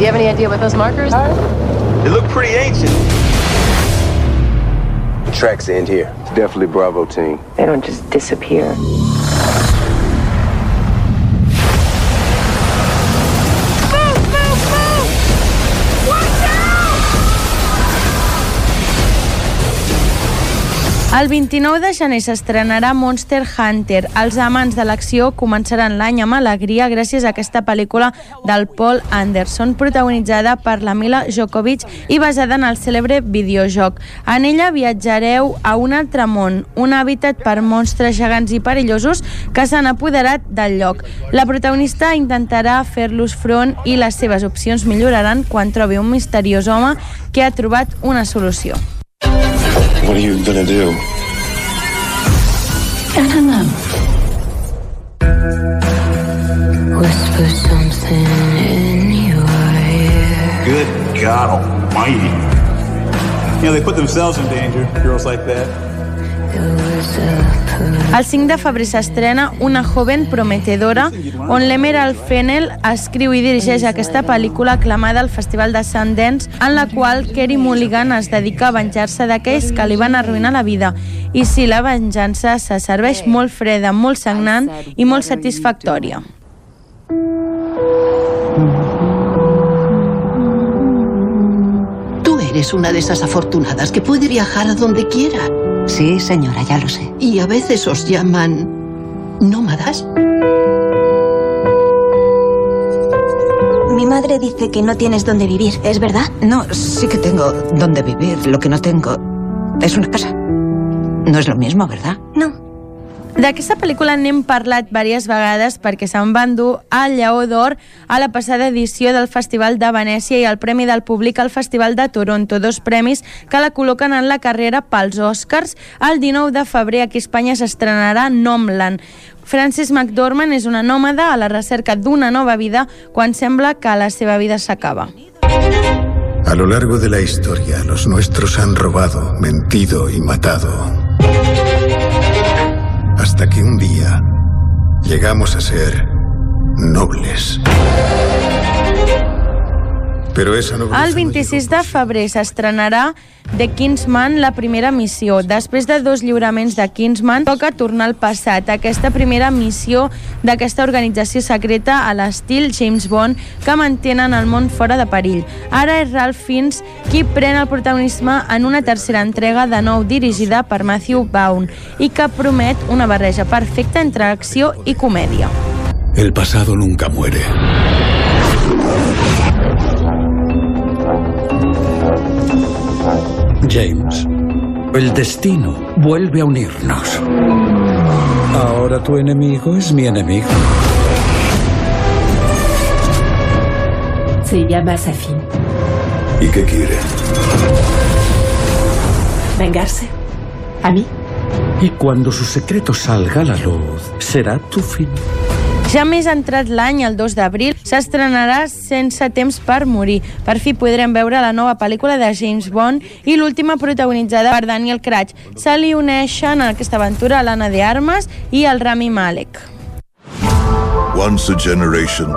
You have any idea what those markers are? They look pretty ancient. The tracks end here. It's definitely Bravo team. They don't just disappear. El 29 de gener s'estrenarà Monster Hunter. Els amants de l'acció començaran l'any amb alegria gràcies a aquesta pel·lícula del Paul Anderson, protagonitzada per la Mila Jokovic i basada en el cèlebre videojoc. En ella viatjareu a un altre món, un hàbitat per monstres gegants i perillosos que s'han apoderat del lloc. La protagonista intentarà fer-los front i les seves opcions milloraran quan trobi un misteriós home que ha trobat una solució. What are you gonna do? I don't know. Whisper something in your ear. Good God Almighty! You know they put themselves in danger. Girls like that. El 5 de febrer s'estrena Una joven prometedora, on l'Emerald Fennel escriu i dirigeix aquesta pel·lícula aclamada al Festival de Sundance, en la qual Kerry Mulligan es dedica a venjar-se d'aquells que li van arruïnar la vida. I si la venjança se serveix molt freda, molt sagnant i molt satisfactòria. Tú eres una de esas afortunadas que puede viajar a donde quiera. Sí, señora, ya lo sé. Y a veces os llaman nómadas. Mi madre dice que no tienes dónde vivir, ¿es verdad? No, sí que tengo dónde vivir. Lo que no tengo es una casa. No es lo mismo, ¿verdad? D'aquesta pel·lícula n'hem parlat diverses vegades perquè se'n van dur el Lleó d'Or a la passada edició del Festival de Venècia i el Premi del Públic al Festival de Toronto, dos premis que la col·loquen en la carrera pels Oscars. El 19 de febrer aquí a Espanya s'estrenarà Nomland. Frances McDormand és una nòmada a la recerca d'una nova vida quan sembla que la seva vida s'acaba. A lo largo de la historia, los nuestros han robado, mentido y matado. Hasta que un día llegamos a ser nobles. Però esa nobleza El 26 de febrer s'estrenarà The Kingsman, la primera missió. Després de dos lliuraments de Kingsman, toca tornar al passat. Aquesta primera missió d'aquesta organització secreta a l'estil James Bond que mantenen el món fora de perill. Ara és Ralph Fiennes qui pren el protagonisme en una tercera entrega de nou dirigida per Matthew Vaughn i que promet una barreja perfecta entre acció i comèdia. El pasado nunca muere. James, el destino vuelve a unirnos. Ahora tu enemigo es mi enemigo. Se llama Safin. ¿Y qué quiere? ¿Vengarse? ¿A mí? Y cuando su secreto salga a la luz, será tu fin. Ja més entrat l'any, el 2 d'abril, s'estrenarà Sense temps per morir. Per fi podrem veure la nova pel·lícula de James Bond i l'última protagonitzada per Daniel Craig. Se li uneixen en aquesta aventura l'Anna de Armas i el Rami Malek. Once a generation,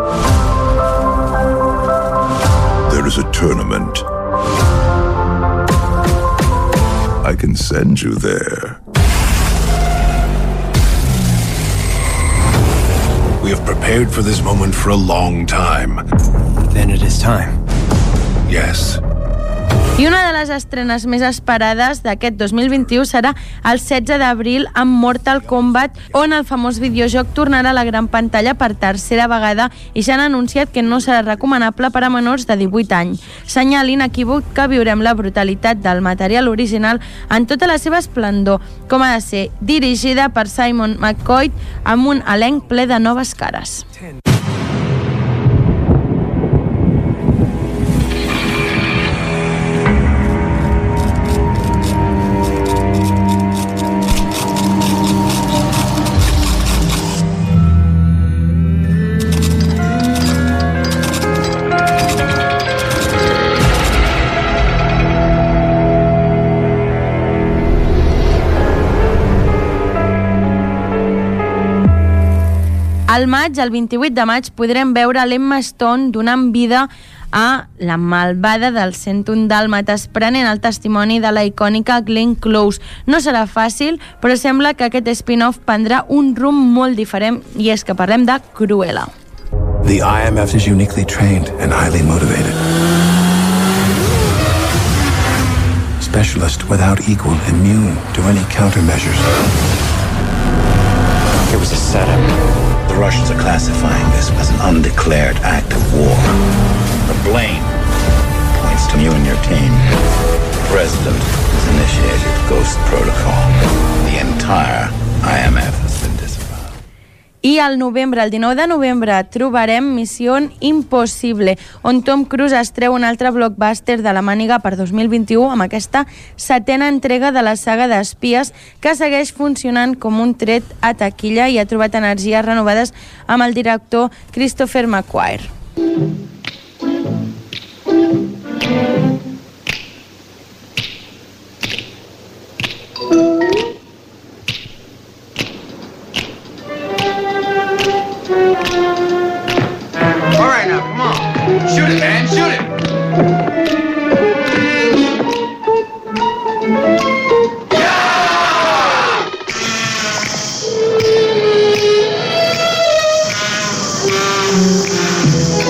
there is a tournament. I can send you there. Have prepared for this moment for a long time. Then it is time. Yes. I una de les estrenes més esperades d'aquest 2021 serà el 16 d'abril amb Mortal Kombat, on el famós videojoc tornarà a la gran pantalla per tercera vegada i ja han anunciat que no serà recomanable per a menors de 18 anys. Senyal inequívoc que viurem la brutalitat del material original en tota la seva esplendor, com ha de ser dirigida per Simon McCoy amb un elenc ple de noves cares. Al maig, el 28 de maig, podrem veure l'Emma Stone donant vida a la malvada del 101 Dàlmates, prenent el testimoni de la icònica Glenn Close. No serà fàcil, però sembla que aquest spin-off prendrà un rumb molt diferent i és que parlem de Cruella. The IMF is uniquely trained and highly motivated. Specialist without equal, immune to any countermeasures. It was a setup. The Russians are classifying this as an undeclared act of war. The blame points to you and your team. The president has initiated Ghost Protocol. The entire IMF. I al novembre, el 19 de novembre, trobarem Missió Impossible, on Tom Cruise es treu un altre blockbuster de la màniga per 2021 amb aquesta setena entrega de la saga d'espies que segueix funcionant com un tret a taquilla i ha trobat energies renovades amb el director Christopher McQuarrie. Shoot it, man. Shoot it.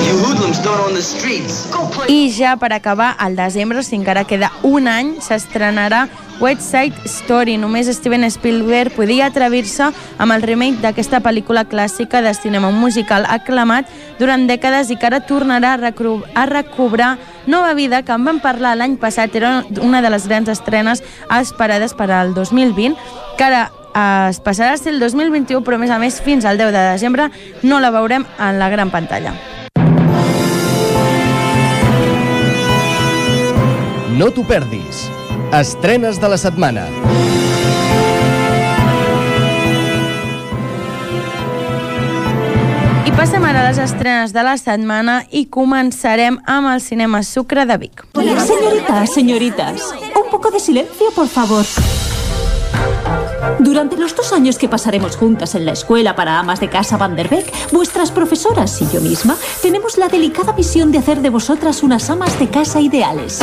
You hoodlums don't own the streets. I ja per acabar, al desembre, si encara queda un any, s'estrenarà West Side Story. Només Steven Spielberg podia atrevir-se amb el remake d'aquesta pel·lícula clàssica de cinema, musical aclamat durant dècades i que ara tornarà a, recru a recobrar nova vida, que en vam parlar l'any passat, era una de les grans estrenes esperades per al 2020, que ara eh, es passarà a ser el 2021, però a més a més fins al 10 de desembre no la veurem en la gran pantalla. No t'ho perdis. Estrenes de la setmana. I passem ara a les estrenes de la setmana i començarem amb el cinema Sucre de Vic. Señoritas, señoritas, un poco de silencio, por favor. Durante los dos años que pasaremos juntas en la escuela para amas de casa Van der Beek, vuestras profesoras y yo misma tenemos la delicada misión de hacer de vosotras unas amas de casa ideales.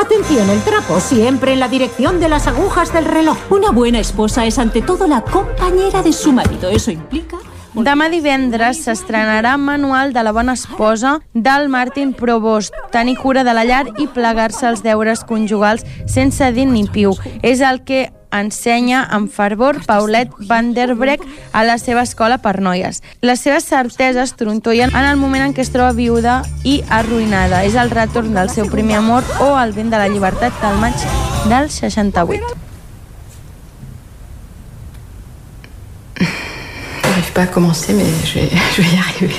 Atención, el trapo siempre en la dirección de las agujas del reloj. Una buena esposa es ante todo la compañera de su marido. Eso implica Demà divendres s'estrenarà Manual de la bona esposa del Martin Provost, tenir cura de la llar i plegar-se als deures conjugals sense dir ni piu. És el que ensenya amb fervor Paulette van der Breck a la seva escola per noies. Les seves certeses trontollen en el moment en què es troba viuda i arruïnada. És el retorn del seu primer amor o el vent de la llibertat del maig del 68. J'arrive pas à commencer, mais je vais, je vais y arriver.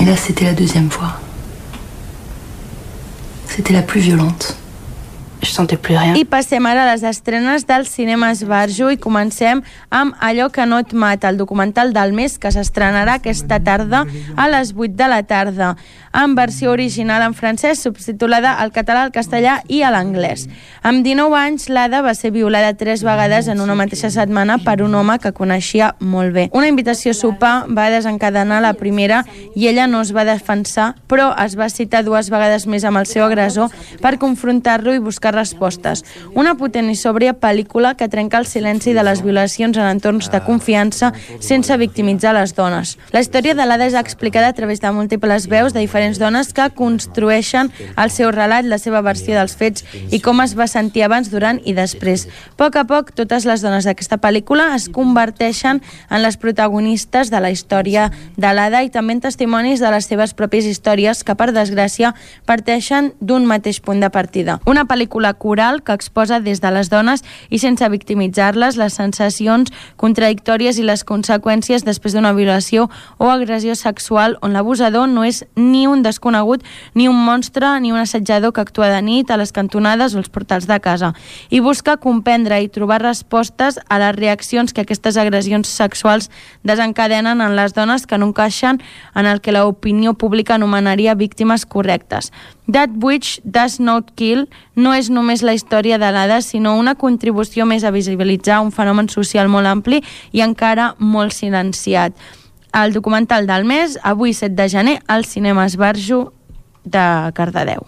Et là, c'était la deuxième fois. C'était la plus violente. Je sentais plus rien. I passem ara a les estrenes del cinema Esbarjo i comencem amb Allò que no et mata, el documental del mes que s'estrenarà aquesta tarda a les 8 de la tarda, en versió original en francès, subtitulada al català, al castellà i a l'anglès. Amb 19 anys, l'Ada va ser violada tres vegades en una mateixa setmana per un home que coneixia molt bé. Una invitació a sopar va desencadenar la primera i ella no es va defensar, però es va citar dues vegades més amb el seu agressor per confrontar-lo i buscar respostes. Una potent i sòbria pel·lícula que trenca el silenci de les violacions en entorns de confiança sense victimitzar les dones. La història de l'Ada és explicada a través de múltiples veus de diferents dones que construeixen el seu relat, la seva versió dels fets i com es va sentir abans, durant i després. A poc a poc, totes les dones d'aquesta pel·lícula es converteixen en les protagonistes de la història de l'Ada i també en testimonis de les seves pròpies històries que, per desgràcia, parteixen d'un mateix punt de partida. Una pel·lícula coral que exposa des de les dones i sense victimitzar-les les sensacions contradictòries i les conseqüències després d'una violació o agressió sexual on l'abusador no és ni un desconegut, ni un monstre, ni un assetjador que actua de nit a les cantonades o als portals de casa i busca comprendre i trobar respostes a les reaccions que aquestes agressions sexuals desencadenen en les dones que no encaixen en el que l'opinió pública anomenaria víctimes correctes. That Witch Does Not Kill no és només la història de l'Ada, sinó una contribució més a visibilitzar un fenomen social molt ampli i encara molt silenciat. El documental del mes, avui 7 de gener, al Cinema Esbarjo de Cardedeu.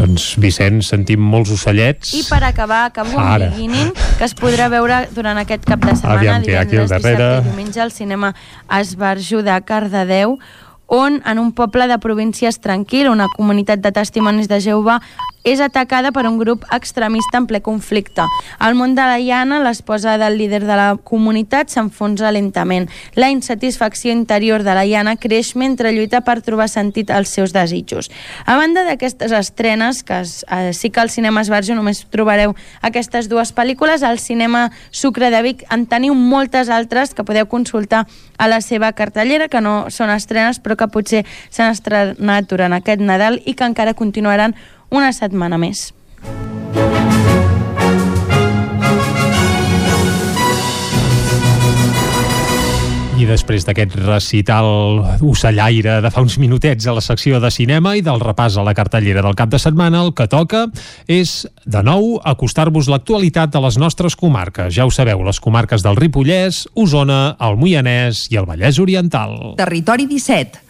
Doncs, Vicenç, sentim molts ocellets. I per acabar, acabo amb. Beginning, que es podrà veure durant aquest cap de setmana, Aviam, divendres, dissabte i diumenge, al cinema Esbarjo de Cardedeu, on en un poble de províncies tranquil, una comunitat de testimonis de Jehovà, és atacada per un grup extremista en ple conflicte. Al món de la llana, l'esposa del líder de la comunitat s'enfonsa lentament. La insatisfacció interior de la llana creix mentre lluita per trobar sentit als seus desitjos. A banda d'aquestes estrenes, que eh, sí que al cinema Esbarjo només trobareu aquestes dues pel·lícules, al cinema Sucre de Vic en teniu moltes altres que podeu consultar a la seva cartellera, que no són estrenes, però que potser s'han estrenat durant aquest Nadal i que encara continuaran una setmana més. I després d'aquest recital ocellaire de fa uns minutets a la secció de cinema i del repàs a la cartellera del cap de setmana, el que toca és, de nou, acostar-vos l'actualitat de les nostres comarques. Ja ho sabeu, les comarques del Ripollès, Osona, el Moianès i el Vallès Oriental. Territori 17,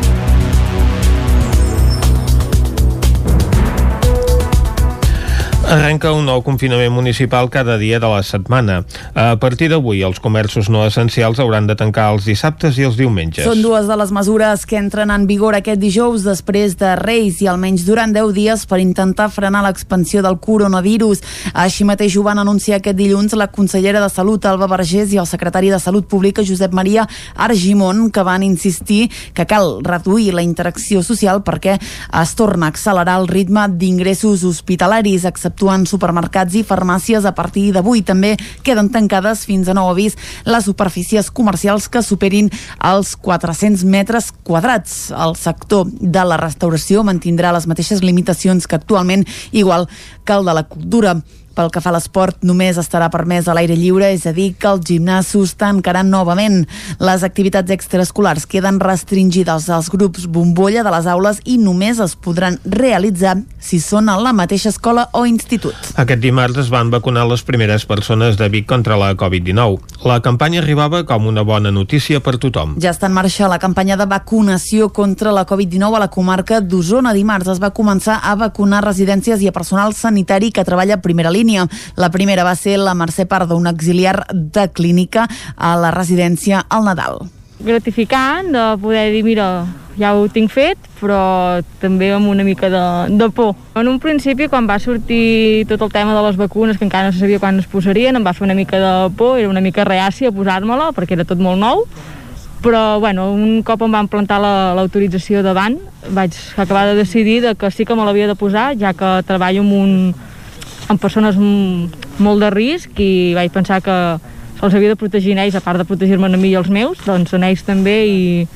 Arrenca un nou confinament municipal cada dia de la setmana. A partir d'avui, els comerços no essencials hauran de tancar els dissabtes i els diumenges. Són dues de les mesures que entren en vigor aquest dijous després de Reis i almenys durant 10 dies per intentar frenar l'expansió del coronavirus. Així mateix ho van anunciar aquest dilluns la consellera de Salut, Alba Vergés, i el secretari de Salut Pública, Josep Maria Argimon, que van insistir que cal reduir la interacció social perquè es torna a accelerar el ritme d'ingressos hospitalaris, exceptuant supermercats i farmàcies a partir d'avui. També queden tancades fins a nou avís les superfícies comercials que superin els 400 metres quadrats. El sector de la restauració mantindrà les mateixes limitacions que actualment, igual que el de la cultura. Pel que fa a l'esport, només estarà permès a l'aire lliure, és a dir, que els gimnasos tancaran novament. Les activitats extraescolars queden restringides als grups bombolla de les aules i només es podran realitzar si són a la mateixa escola o institut. Aquest dimarts es van vacunar les primeres persones de Vic contra la Covid-19. La campanya arribava com una bona notícia per tothom. Ja està en marxa la campanya de vacunació contra la Covid-19 a la comarca d'Osona. Dimarts es va començar a vacunar residències i a personal sanitari que treballa a primera línia línia. La primera va ser la Mercè Pardo, un auxiliar de clínica a la residència al Nadal gratificant de poder dir, mira, ja ho tinc fet, però també amb una mica de, de por. En un principi, quan va sortir tot el tema de les vacunes, que encara no se sabia quan es posarien, em va fer una mica de por, era una mica reàcia a posar-me-la, perquè era tot molt nou, però bueno, un cop em van plantar l'autorització la, davant, vaig acabar de decidir de que sí que me l'havia de posar, ja que treballo amb un, amb persones molt de risc i vaig pensar que se'ls havia de protegir ells, a part de protegir-me a mi i els meus, doncs en ells també i,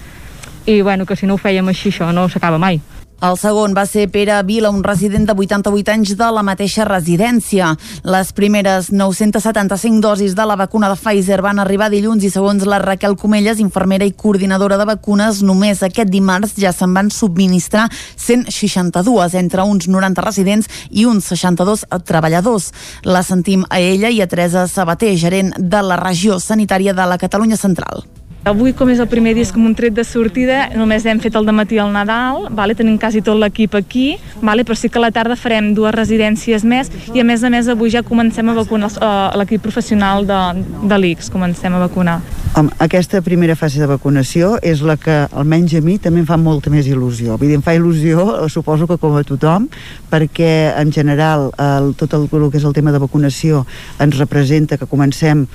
i bueno, que si no ho fèiem així això no s'acaba mai. El segon va ser Pere Vila, un resident de 88 anys de la mateixa residència. Les primeres 975 dosis de la vacuna de Pfizer van arribar dilluns i segons la Raquel Comelles, infermera i coordinadora de vacunes, només aquest dimarts ja se'n van subministrar 162 entre uns 90 residents i uns 62 treballadors. La sentim a ella i a Teresa Sabater, gerent de la regió sanitària de la Catalunya Central. Avui, com és el primer dia, és com un tret de sortida, només hem fet el matí al Nadal, vale? tenim quasi tot l'equip aquí, vale? però sí que a la tarda farem dues residències més i a més a més avui ja comencem a vacunar uh, l'equip professional de, de l'ICS, comencem a vacunar. Aquesta primera fase de vacunació és la que almenys a mi també em fa molta més il·lusió. Vull dir, em fa il·lusió, eh, suposo que com a tothom, perquè en general el, tot el, el que és el tema de vacunació ens representa que comencem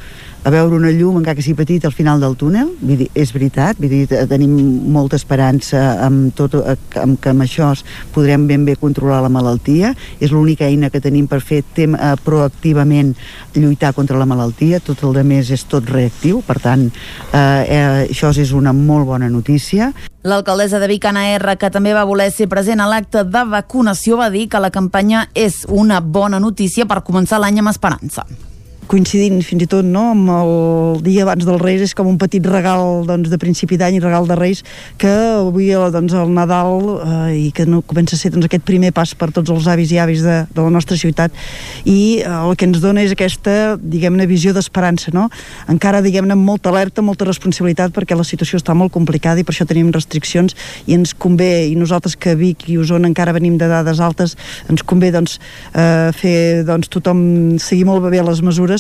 a veure una llum, encara que sigui petit, al final del túnel, dir, és veritat, vull dir, tenim molta esperança amb, tot, amb que amb això podrem ben bé controlar la malaltia, és l'única eina que tenim per fer tem, eh, proactivament lluitar contra la malaltia, tot el de més és tot reactiu, per tant, eh, eh, això és una molt bona notícia. L'alcaldessa de Vic, Anna R, que també va voler ser present a l'acte de vacunació, va dir que la campanya és una bona notícia per començar l'any amb esperança coincidint fins i tot no, amb el dia abans dels Reis és com un petit regal doncs, de principi d'any i regal de Reis que avui doncs, el Nadal eh, i que no comença a ser doncs, aquest primer pas per tots els avis i avis de, de la nostra ciutat i eh, el que ens dona és aquesta diguem-ne visió d'esperança no? encara diguem-ne molta alerta, molta responsabilitat perquè la situació està molt complicada i per això tenim restriccions i ens convé i nosaltres que Vic i Osona encara venim de dades altes ens convé doncs, eh, fer doncs, tothom seguir molt bé les mesures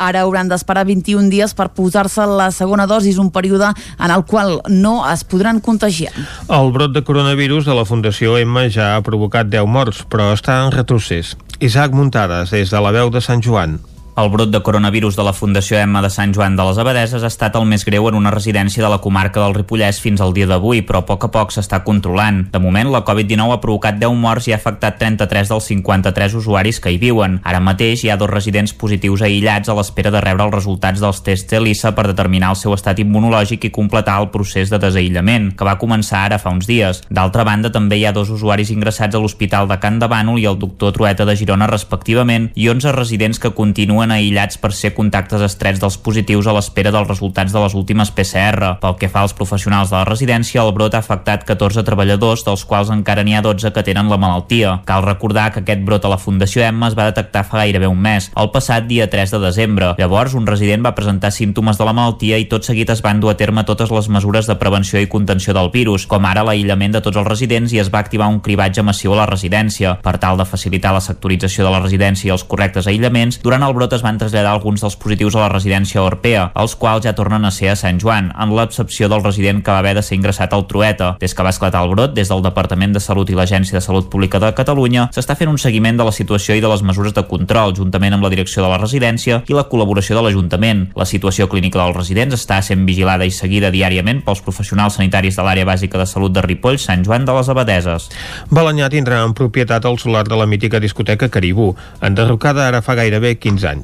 Ara hauran d'esperar 21 dies per posar-se la segona dosi, un període en el qual no es podran contagiar. El brot de coronavirus de la Fundació Emma ja ha provocat 10 morts, però està en retrocés. Isaac Muntades, des de la veu de Sant Joan. El brot de coronavirus de la Fundació Emma de Sant Joan de les Abadeses ha estat el més greu en una residència de la comarca del Ripollès fins al dia d'avui, però a poc a poc s'està controlant. De moment, la Covid-19 ha provocat 10 morts i ha afectat 33 dels 53 usuaris que hi viuen. Ara mateix hi ha dos residents positius aïllats a l'espera de rebre els resultats dels tests ELISA per determinar el seu estat immunològic i completar el procés de desaïllament, que va començar ara fa uns dies. D'altra banda, també hi ha dos usuaris ingressats a l'Hospital de Can de Bànol i el doctor Trueta de Girona respectivament i 11 residents que continuen foren aïllats per ser contactes estrets dels positius a l'espera dels resultats de les últimes PCR. Pel que fa als professionals de la residència, el brot ha afectat 14 treballadors, dels quals encara n'hi ha 12 que tenen la malaltia. Cal recordar que aquest brot a la Fundació Emma es va detectar fa gairebé un mes, el passat dia 3 de desembre. Llavors, un resident va presentar símptomes de la malaltia i tot seguit es van dur a terme totes les mesures de prevenció i contenció del virus, com ara l'aïllament de tots els residents i es va activar un cribatge massiu a la residència. Per tal de facilitar la sectorització de la residència i els correctes aïllaments, durant el brot es van traslladar alguns dels positius a la residència Orpea, els quals ja tornen a ser a Sant Joan, en l'excepció del resident que va haver de ser ingressat al Trueta. Des que va esclatar el brot, des del Departament de Salut i l'Agència de Salut Pública de Catalunya, s'està fent un seguiment de la situació i de les mesures de control, juntament amb la direcció de la residència i la col·laboració de l'Ajuntament. La situació clínica dels residents està sent vigilada i seguida diàriament pels professionals sanitaris de l'àrea bàsica de salut de Ripoll, Sant Joan de les Abadeses. Balanyà tindrà en propietat el solar de la mítica discoteca Caribú, enderrocada ara fa gairebé 15 anys.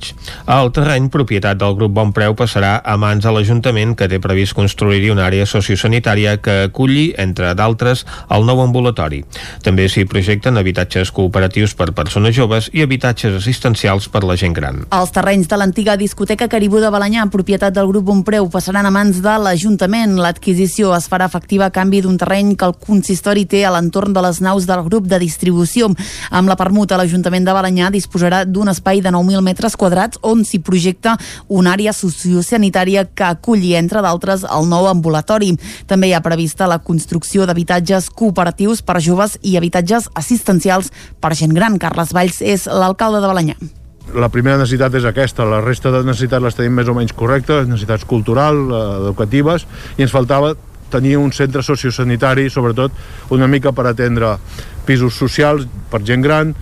El terreny, propietat del grup Bon Preu, passarà a mans de l'Ajuntament, que té previst construir-hi una àrea sociosanitària que aculli, entre d'altres, el nou ambulatori. També s'hi projecten habitatges cooperatius per persones joves i habitatges assistencials per la gent gran. Els terrenys de l'antiga discoteca Caribú de Balanyà, propietat del grup Bonpreu, passaran a mans de l'Ajuntament. L'adquisició es farà efectiva a canvi d'un terreny que el consistori té a l'entorn de les naus del grup de distribució. Amb la permuta, l'Ajuntament de Balanyà disposarà d'un espai de 9.000 metres quadrats on s'hi projecta una àrea sociosanitària que aculli, entre d'altres, el nou ambulatori. També hi ha prevista la construcció d'habitatges cooperatius per joves i habitatges assistencials per gent gran. Carles Valls és l'alcalde de Balanyà. La primera necessitat és aquesta, la resta de necessitats les tenim més o menys correctes, necessitats culturals, eh, educatives, i ens faltava tenir un centre sociosanitari, sobretot una mica per atendre pisos socials per gent gran,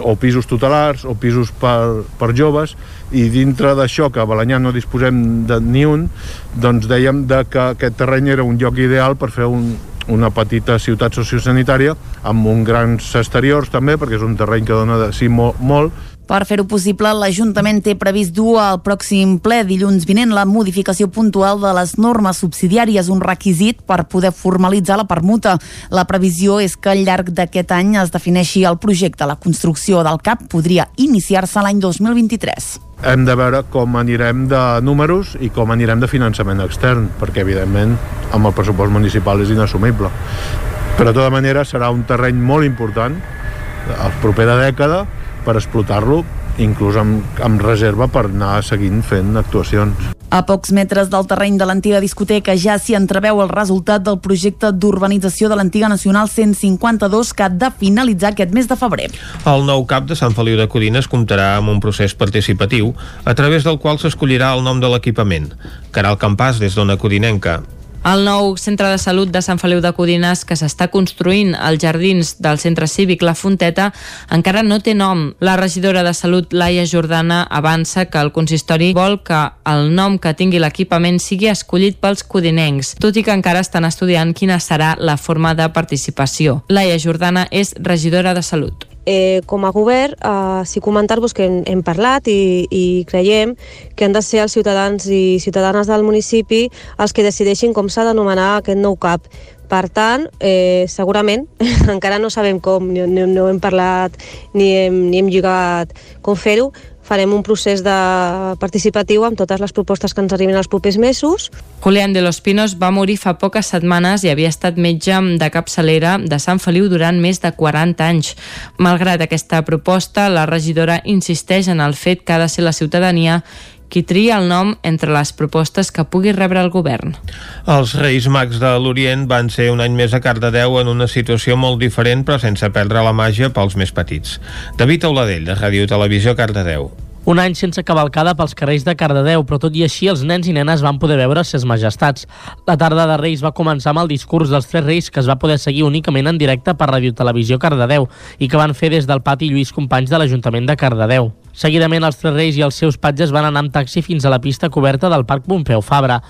o pisos tutelars o pisos per, per joves i dintre d'això que a Balanyà no disposem de ni un doncs dèiem de que aquest terreny era un lloc ideal per fer un, una petita ciutat sociosanitària amb uns grans exteriors també perquè és un terreny que dona de sí molt, molt per fer-ho possible, l'Ajuntament té previst dur al pròxim ple dilluns vinent la modificació puntual de les normes subsidiàries, un requisit per poder formalitzar la permuta. La previsió és que al llarg d'aquest any es defineixi el projecte. La construcció del CAP podria iniciar-se l'any 2023 hem de veure com anirem de números i com anirem de finançament extern, perquè evidentment amb el pressupost municipal és inassumible. Però de tota manera serà un terreny molt important la propera dècada per explotar-lo inclús amb, amb reserva per anar seguint fent actuacions. A pocs metres del terreny de l'antiga discoteca ja s'hi entreveu el resultat del projecte d'urbanització de l'antiga Nacional 152 que ha de finalitzar aquest mes de febrer. El nou CAP de Sant Feliu de Codines comptarà amb un procés participatiu a través del qual s'escollirà el nom de l'equipament. Caral Campàs, des d'Ona Codinenca. El nou centre de salut de Sant Feliu de Codines que s'està construint als jardins del centre cívic La Fonteta encara no té nom. La regidora de Salut, Laia Jordana, avança que el consistori vol que el nom que tingui l'equipament sigui escollit pels codinencs, tot i que encara estan estudiant quina serà la forma de participació. Laia Jordana és regidora de Salut eh, com a govern, eh, sí comentar-vos que hem, hem parlat i, i creiem que han de ser els ciutadans i ciutadanes del municipi els que decideixin com s'ha d'anomenar aquest nou CAP. Per tant, eh, segurament, encara no sabem com, no, no hem parlat ni hem, ni hem lligat com fer-ho, farem un procés de participatiu amb totes les propostes que ens arriben els propers mesos. Julián de los Pinos va morir fa poques setmanes i havia estat metge de capçalera de Sant Feliu durant més de 40 anys. Malgrat aquesta proposta, la regidora insisteix en el fet que ha de ser la ciutadania qui tria el nom entre les propostes que pugui rebre el govern. Els Reis Mags de l'Orient van ser un any més a Cardedeu en una situació molt diferent però sense perdre la màgia pels més petits. David Auladell, de Ràdio Televisió Cardedeu. Un any sense cavalcada pels carrers de Cardedeu, però tot i així els nens i nenes van poder veure ses majestats. La tarda de Reis va començar amb el discurs dels tres reis que es va poder seguir únicament en directe per Radio Televisió Cardedeu i que van fer des del pati Lluís Companys de l'Ajuntament de Cardedeu. Seguidament els tres reis i els seus patges van anar amb taxi fins a la pista coberta del Parc Pompeu Fabra.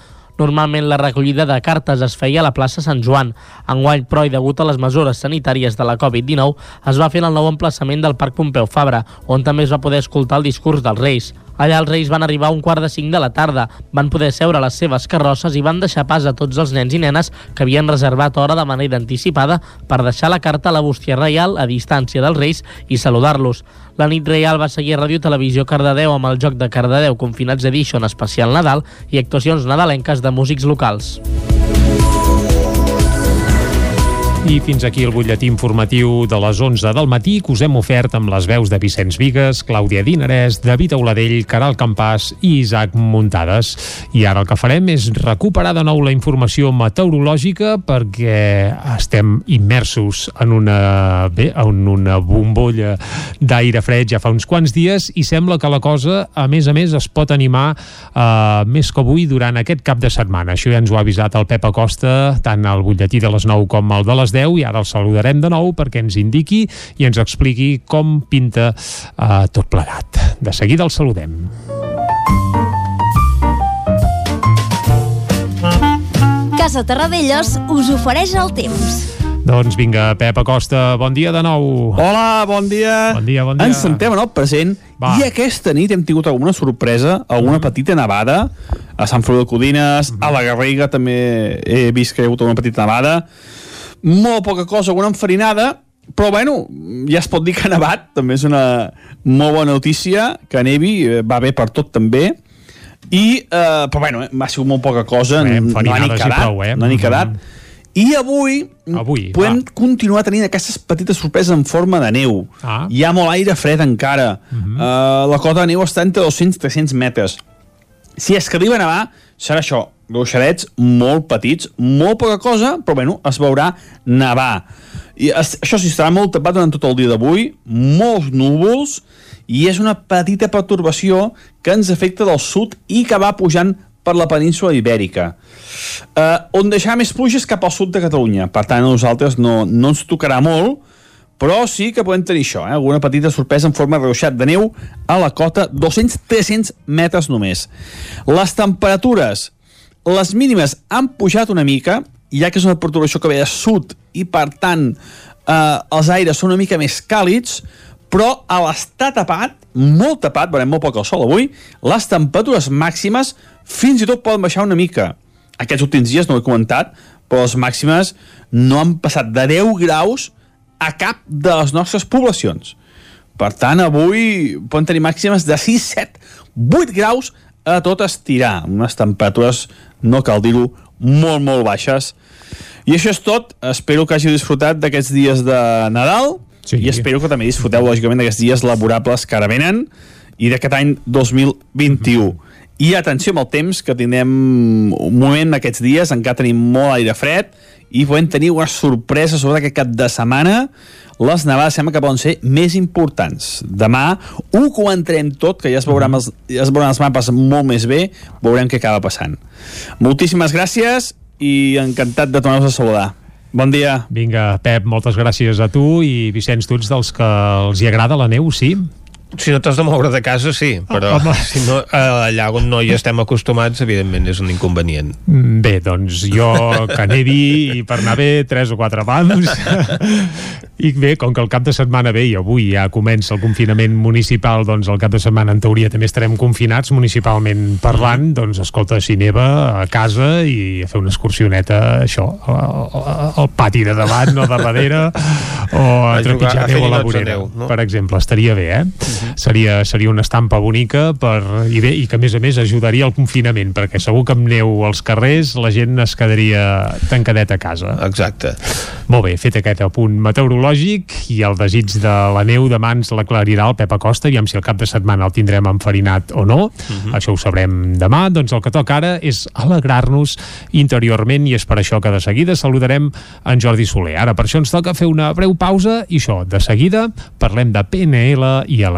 Normalment la recollida de cartes es feia a la plaça Sant Joan. Enguany, però, i degut a les mesures sanitàries de la Covid-19, es va fer en el nou emplaçament del Parc Pompeu Fabra, on també es va poder escoltar el discurs dels Reis. Allà els Reis van arribar a un quart de cinc de la tarda, van poder seure a les seves carrosses i van deixar pas a tots els nens i nenes que havien reservat hora de manera anticipada per deixar la carta a la bústia reial a distància dels Reis i saludar-los. La nit reial va seguir a Ràdio Televisió Cardedeu amb el joc de Cardedeu Confinats Edition especial Nadal i actuacions nadalenques de músics locals. I fins aquí el butlletí informatiu de les 11 del matí que us hem ofert amb les veus de Vicenç Vigues, Clàudia Dinarès, David Auladell, Caral Campàs i Isaac Muntades. I ara el que farem és recuperar de nou la informació meteorològica perquè estem immersos en una, bé, en una bombolla d'aire fred ja fa uns quants dies i sembla que la cosa, a més a més, es pot animar eh, més que avui durant aquest cap de setmana. Això ja ens ho ha avisat el Pep Acosta, tant al butlletí de les 9 com el de les 10 i ara el saludarem de nou perquè ens indiqui i ens expliqui com pinta eh, tot plegat. De seguida el saludem. Casa Terradellos us ofereix el temps. Doncs vinga, Pep Acosta, bon dia de nou. Hola, bon dia. Bon dia, bon dia. Ens sentem en el present Va. i aquesta nit hem tingut alguna sorpresa, alguna petita nevada a Sant Feliu de Codines, a la Garriga també he vist que hi ha hagut una petita nevada. Molt poca cosa, alguna enfarinada, però bueno, ja es pot dir que ha nevat, també és una molt bona notícia, que nevi, eh, va bé per tot també, i, eh, però bueno, eh, ha sigut molt poca cosa, Bé, no ha ni quedat, prou, eh? no ha ni quedat. Mhm. I avui, Avui, podem continuar tenint aquestes petites sorpreses en forma de neu. Ah. Hi ha molt aire fred encara. Uh -huh. uh, la cota de neu està entre 200 i 300 metres. Si és que arriba a nevar, serà això, ruixadets molt petits, molt poca cosa, però bueno, es veurà nevar. I es, això sí, estarà molt tapat durant tot el dia d'avui, molts núvols, i és una petita pertorbació que ens afecta del sud i que va pujant per la península ibèrica. Uh, on deixarà més pluges cap al sud de Catalunya. Per tant, a nosaltres no, no ens tocarà molt, però sí que podem tenir això, eh? alguna petita sorpresa en forma de ruixat de neu a la cota 200-300 metres només. Les temperatures, les mínimes han pujat una mica, ja que és una perturbació que ve de sud i per tant eh, els aires són una mica més càlids, però a l'estar tapat, molt tapat, veurem molt poc el sol avui, les temperatures màximes fins i tot poden baixar una mica. Aquests últims dies no ho he comentat, però les màximes no han passat de 10 graus a cap de les nostres poblacions. Per tant, avui poden tenir màximes de 6, 7, 8 graus a tot estirar, unes temperatures, no cal dir-ho, molt, molt baixes. I això és tot. Espero que hàgiu disfrutat d'aquests dies de Nadal sí. i espero que també disfruteu, lògicament, d'aquests dies laborables que ara venen i d'aquest any 2021. I atenció amb el temps, que tindrem un moment aquests dies, encara tenim molt aire fred i podem tenir una sorpresa sobre aquest cap de setmana. Les nevades sembla que poden ser més importants. Demà ho comentarem tot, que ja es veuran els, ja es veuran els mapes molt més bé, veurem què acaba passant. Moltíssimes gràcies i encantat de tornar-vos a saludar. Bon dia. Vinga, Pep, moltes gràcies a tu i Vicenç, tu ets dels que els hi agrada la neu, sí? Si no t'has de moure de casa, sí, però Home. si no, allà on no hi estem acostumats, evidentment és un inconvenient. Mm, Bé, doncs jo que nevi i per anar bé tres o quatre pams i bé, com que el cap de setmana ve i avui ja comença el confinament municipal doncs el cap de setmana en teoria també estarem confinats municipalment parlant doncs escolta, si neva a casa i a fer una excursioneta això al, al, pati de davant o de darrere o a, A trepitjar neu a la vorera no? per exemple, estaria bé eh? Seria, seria una estampa bonica per, i, bé, i que a més a més ajudaria al confinament perquè segur que amb neu als carrers la gent es quedaria tancadet a casa. Exacte. molt bé, fet aquest apunt meteorològic i el desig de la neu demà ens l'aclarirà el Pep Acosta, aviam si el cap de setmana el tindrem enfarinat o no, això ho sabrem demà, doncs el que toca ara és alegrar-nos interiorment i és per això que de seguida saludarem en Jordi Soler. Ara per això ens toca fer una breu pausa i això, de seguida parlem de PNL i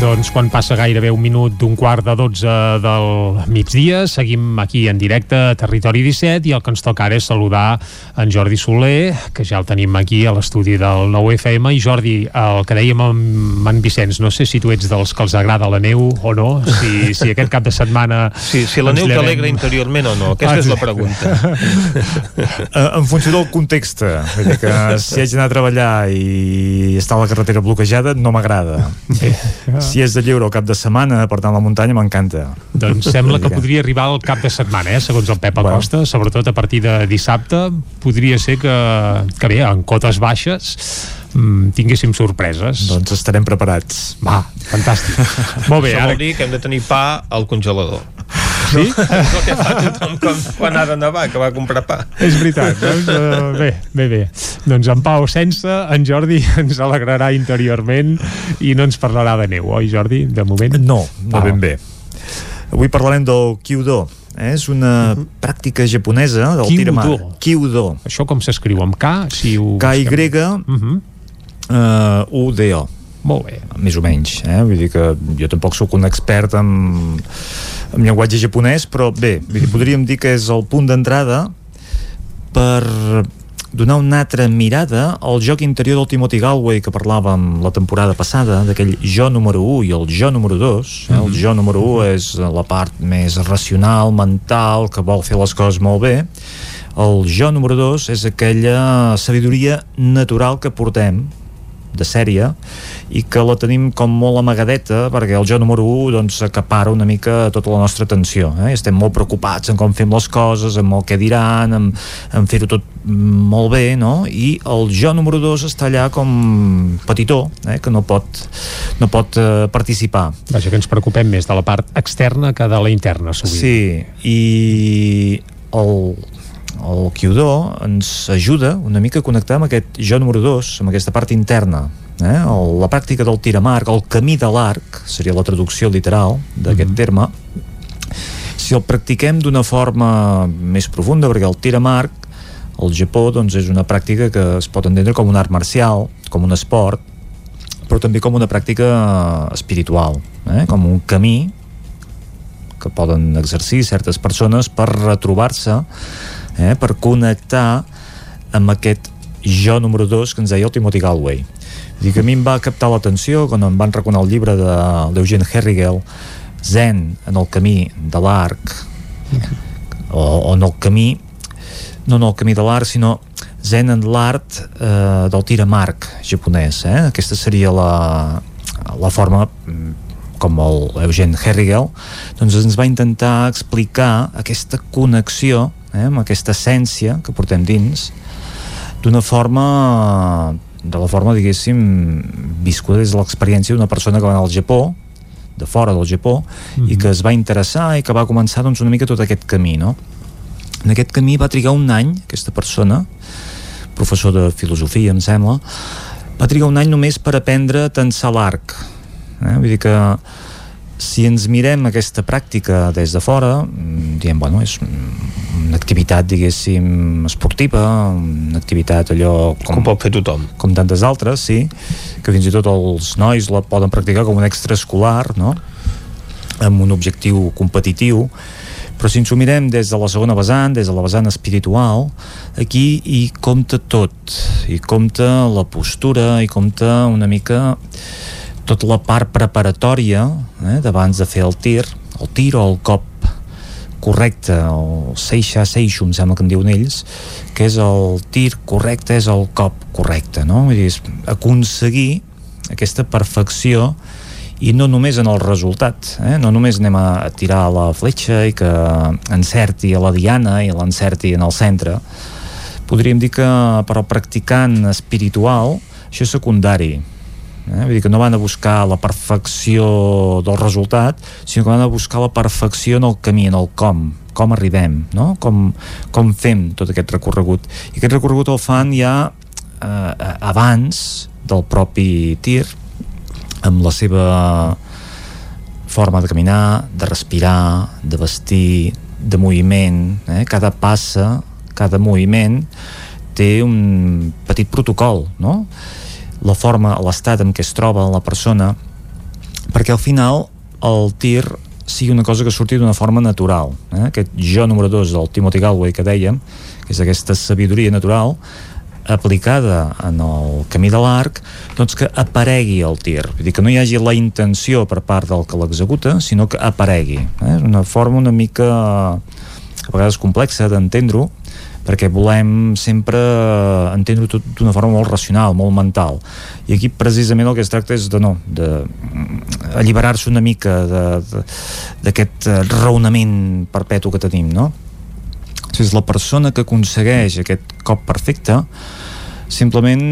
Doncs quan passa gairebé un minut d'un quart de 12 del migdia, seguim aquí en directe a Territori 17 i el que ens toca ara és saludar en Jordi Soler, que ja el tenim aquí a l'estudi del 9FM. I Jordi, el que dèiem amb en Vicenç, no sé si tu ets dels que els agrada la neu o no, si, si aquest cap de setmana... Sí, si la neu llevem- t'alegra interiorment o no, aquesta Ah, és sí. la pregunta. Eh, en funció del context vull dir que si haig d'anar a treballar i està la carretera bloquejada no m'agrada si és de lleure al cap de setmana per tant a la muntanya m'encanta Doncs sembla que podria arribar al cap de setmana, eh, segons el Pep Acosta, sobretot a partir de dissabte. Podria ser que, que bé, en cotes baixes mm, tinguéssim sorpreses. doncs estarem preparats Va, fantàstic. Molt bé, Això ara... vol dir que hem de tenir pa al congelador. Sí? és el que fa tothom com quan ha de nevar, que va a comprar pa. És veritat, doncs, uh, bé, bé, bé. Doncs en Pau sense, en Jordi ens alegrarà interiorment i no ens parlarà de neu, oi Jordi, de moment? no, no Ah. ben bé avui parlarem del Kyudo eh? és una pràctica japonesa del tir amb arc. Kyudo Això com s'escriu, amb K? Si ho K-Y busquem. Mhm. uh, U-D-O molt bé més o menys, eh? vull dir que jo tampoc sóc un expert en, en llenguatge japonès, però bé vull dir, podríem dir que és el punt d'entrada per donar una altra mirada al joc interior del Timothy Galway que parlàvem la temporada passada, d'aquell jo número 1 i el jo número 2 eh? el jo número 1 és la part més racional, mental, que vol fer les coses molt bé el jo número 2 és aquella sabidoria natural que portem de sèrie i que la tenim com molt amagadeta perquè el jo número 1 doncs acapara una mica tota la nostra atenció eh? estem molt preocupats en com fem les coses amb el que diran, en, en fer-ho tot molt bé, no? i el jo número 2 està allà com petitó, eh? que no pot no pot eh, participar Vaja, que ens preocupem més de la part externa que de la interna, sovint. Sí, i el, el Kyudo ens ajuda una mica a connectar amb aquest jo número 2, amb aquesta part interna. Eh? El, la pràctica del tir amb arc, el camí de l'arc, seria la traducció literal d'aquest terme, si el practiquem d'una forma més profunda, perquè el tir amb arc al Japó doncs, és una pràctica que es pot entendre com un art marcial, com un esport, però també com una pràctica espiritual, eh? com un camí que poden exercir certes persones per retrobar-se, eh, per connectar amb aquest jo número 2 que ens deia el Timothy Galway. Dir, que a mi em va captar l'atenció quan em van recomanar el llibre de d'Eugene Herrigel, Zen en el camí de l'arc, o, o en el camí, no en el camí de l'arc, sinó Zen en l'art eh, del tir amb arc japonès. Eh? Aquesta seria la, la forma mm, com el Eugene Herrigel, doncs ens va intentar explicar aquesta connexió eh, amb aquesta essència que portem dins d'una forma de la forma, diguéssim, viscuda des de l'experiència d'una persona que va anar al Japó de fora del Japó i que es va interessar i que va començar doncs, una mica tot aquest camí no? en aquest camí va trigar un any aquesta persona professor de filosofia em sembla va trigar un any només per aprendre a tensar l'arc eh? vull dir que si ens mirem aquesta pràctica des de fora mm, diem, bueno, és una activitat, diguéssim, esportiva, una activitat allò... Com, Com pot fer tothom. Com tantes altres, sí, que fins i tot els nois la poden practicar com un extraescolar, no?, amb un objectiu competitiu, però si ens ho mirem des de la segona vessant, des de la vessant espiritual, aquí hi compta tot, hi compta la postura, hi compta una mica tota la part preparatòria eh, d'abans de fer el tir, el tir o el cop correcte, el seixa seixo, em sembla que en diuen ells, que és el tir correcte, és el cop correcte, no? Vull dir, és aconseguir aquesta perfecció i no només en el resultat, eh? no només anem a tirar la fletxa i que encerti a la diana i l'encerti en el centre, podríem dir que per al practicant espiritual això és secundari, Eh? Vull dir que no van a buscar la perfecció del resultat, sinó que van a buscar la perfecció en el camí, en el com, com arribem, no? com, com fem tot aquest recorregut. I aquest recorregut el fan ja eh, abans del propi tir, amb la seva forma de caminar, de respirar, de vestir, de moviment. Eh? Cada passa, cada moviment té un petit protocol, no? La forma, l'estat en què es troba la persona, perquè al final el tir sigui una cosa que surti d'una forma natural. Eh? Aquest jo número 2 del Timothy Galway que dèiem, que és aquesta sabidoria natural, aplicada en el camí de l'arc doncs que aparegui el tir vull dir que no hi hagi la intenció per part del que l'executa sinó que aparegui eh? és una forma una mica a vegades complexa d'entendre-ho perquè volem sempre entendre-ho tot d'una forma molt racional, molt mental i aquí precisament el que es tracta és de no, de alliberar-se una mica d'aquest raonament perpetu que tenim, no? és la persona que aconsegueix aquest cop perfecte simplement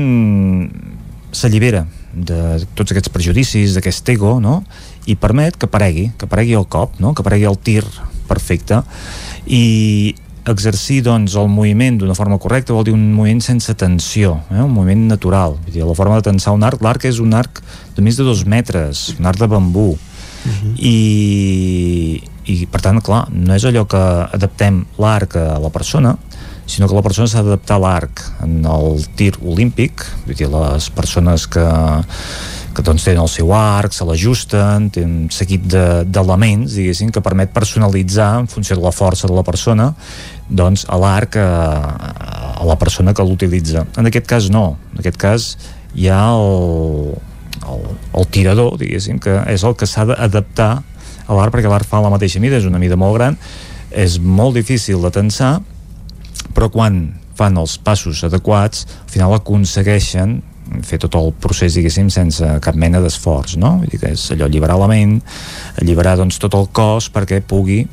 s'allibera de tots aquests prejudicis, d'aquest ego, no? i permet que aparegui, que aparegui el cop, no? que aparegui el tir perfecte i exercir doncs, el moviment d'una forma correcta vol dir un moviment sense tensió, eh? un moviment natural. Vull dir, la forma de tensar un arc, l'arc és un arc de més de dos metres, un arc de bambú, uh -huh. i, i per tant, clar, no és allò que adaptem l'arc a la persona, sinó que la persona s'ha d'adaptar a l'arc en el tir olímpic, vull dir, les persones que, que doncs tenen el seu arc, se l'ajusten, tenen un seguit d'elements, de, diguéssim, que permet personalitzar en funció de la força de la persona doncs a l'arc a, a la persona que l'utilitza. En aquest cas no, en aquest cas hi ha el, el, el tirador, diguéssim, que és el que s'ha d'adaptar a l'art perquè l'art fa la mateixa mida, és una mida molt gran és molt difícil de tensar però quan fan els passos adequats al final aconsegueixen fer tot el procés, diguéssim, sense cap mena d'esforç, no? Vull dir que és allò alliberar la ment, alliberar doncs, tot el cos perquè pugui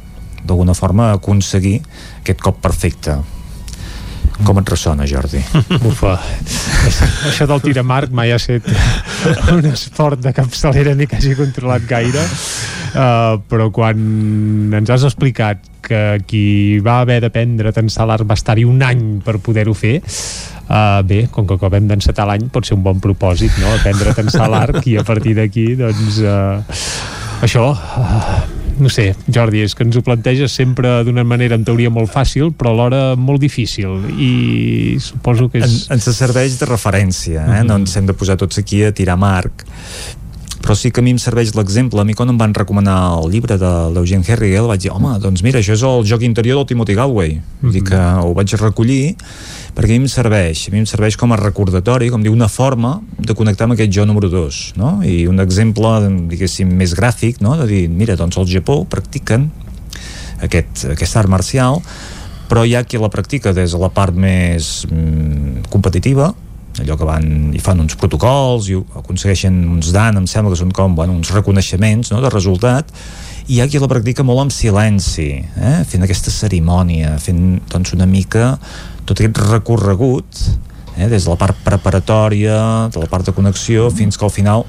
d'alguna forma aconseguir aquest cop perfecte com et ressona, Jordi? Ufa, això del tir marc mai ha estat un esport de capçalera ni que hagi controlat gaire, uh, però quan ens has explicat que qui va haver d'aprendre a tensar l'art va estar-hi un any per poder-ho fer, Uh, bé, com que acabem d'encetar l'any pot ser un bon propòsit, no? Aprendre a tensar l'arc i a partir d'aquí, doncs uh, això uh, no sé, Jordi, és que ens ho planteges sempre d'una manera en teoria molt fàcil però alhora molt difícil i suposo que és... En, ens serveix de referència, eh? Mm -hmm. no ens hem de posar tots aquí a tirar marc però sí que a mi em serveix l'exemple. A mi quan em van recomanar el llibre de l'Eugene Herrigel vaig dir, home, doncs mira, això és el joc interior del Timothy Galway. Mm -hmm. dir que ho vaig recollir perquè a mi em serveix, a mi em serveix com a recordatori, com diu, una forma de connectar amb aquest jo número 2, no? I un exemple, diguéssim, més gràfic, no? De dir, mira, doncs al Japó practiquen aquest, aquest art marcial, però hi ha qui la practica des de la part més mm, competitiva, allò que van i fan uns protocols i aconsegueixen uns dan, em sembla que són com bueno, uns reconeixements no, de resultat i hi ha qui la practica molt en silenci eh? fent aquesta cerimònia fent doncs, una mica tot aquest recorregut eh, des de la part preparatòria de la part de connexió fins que al final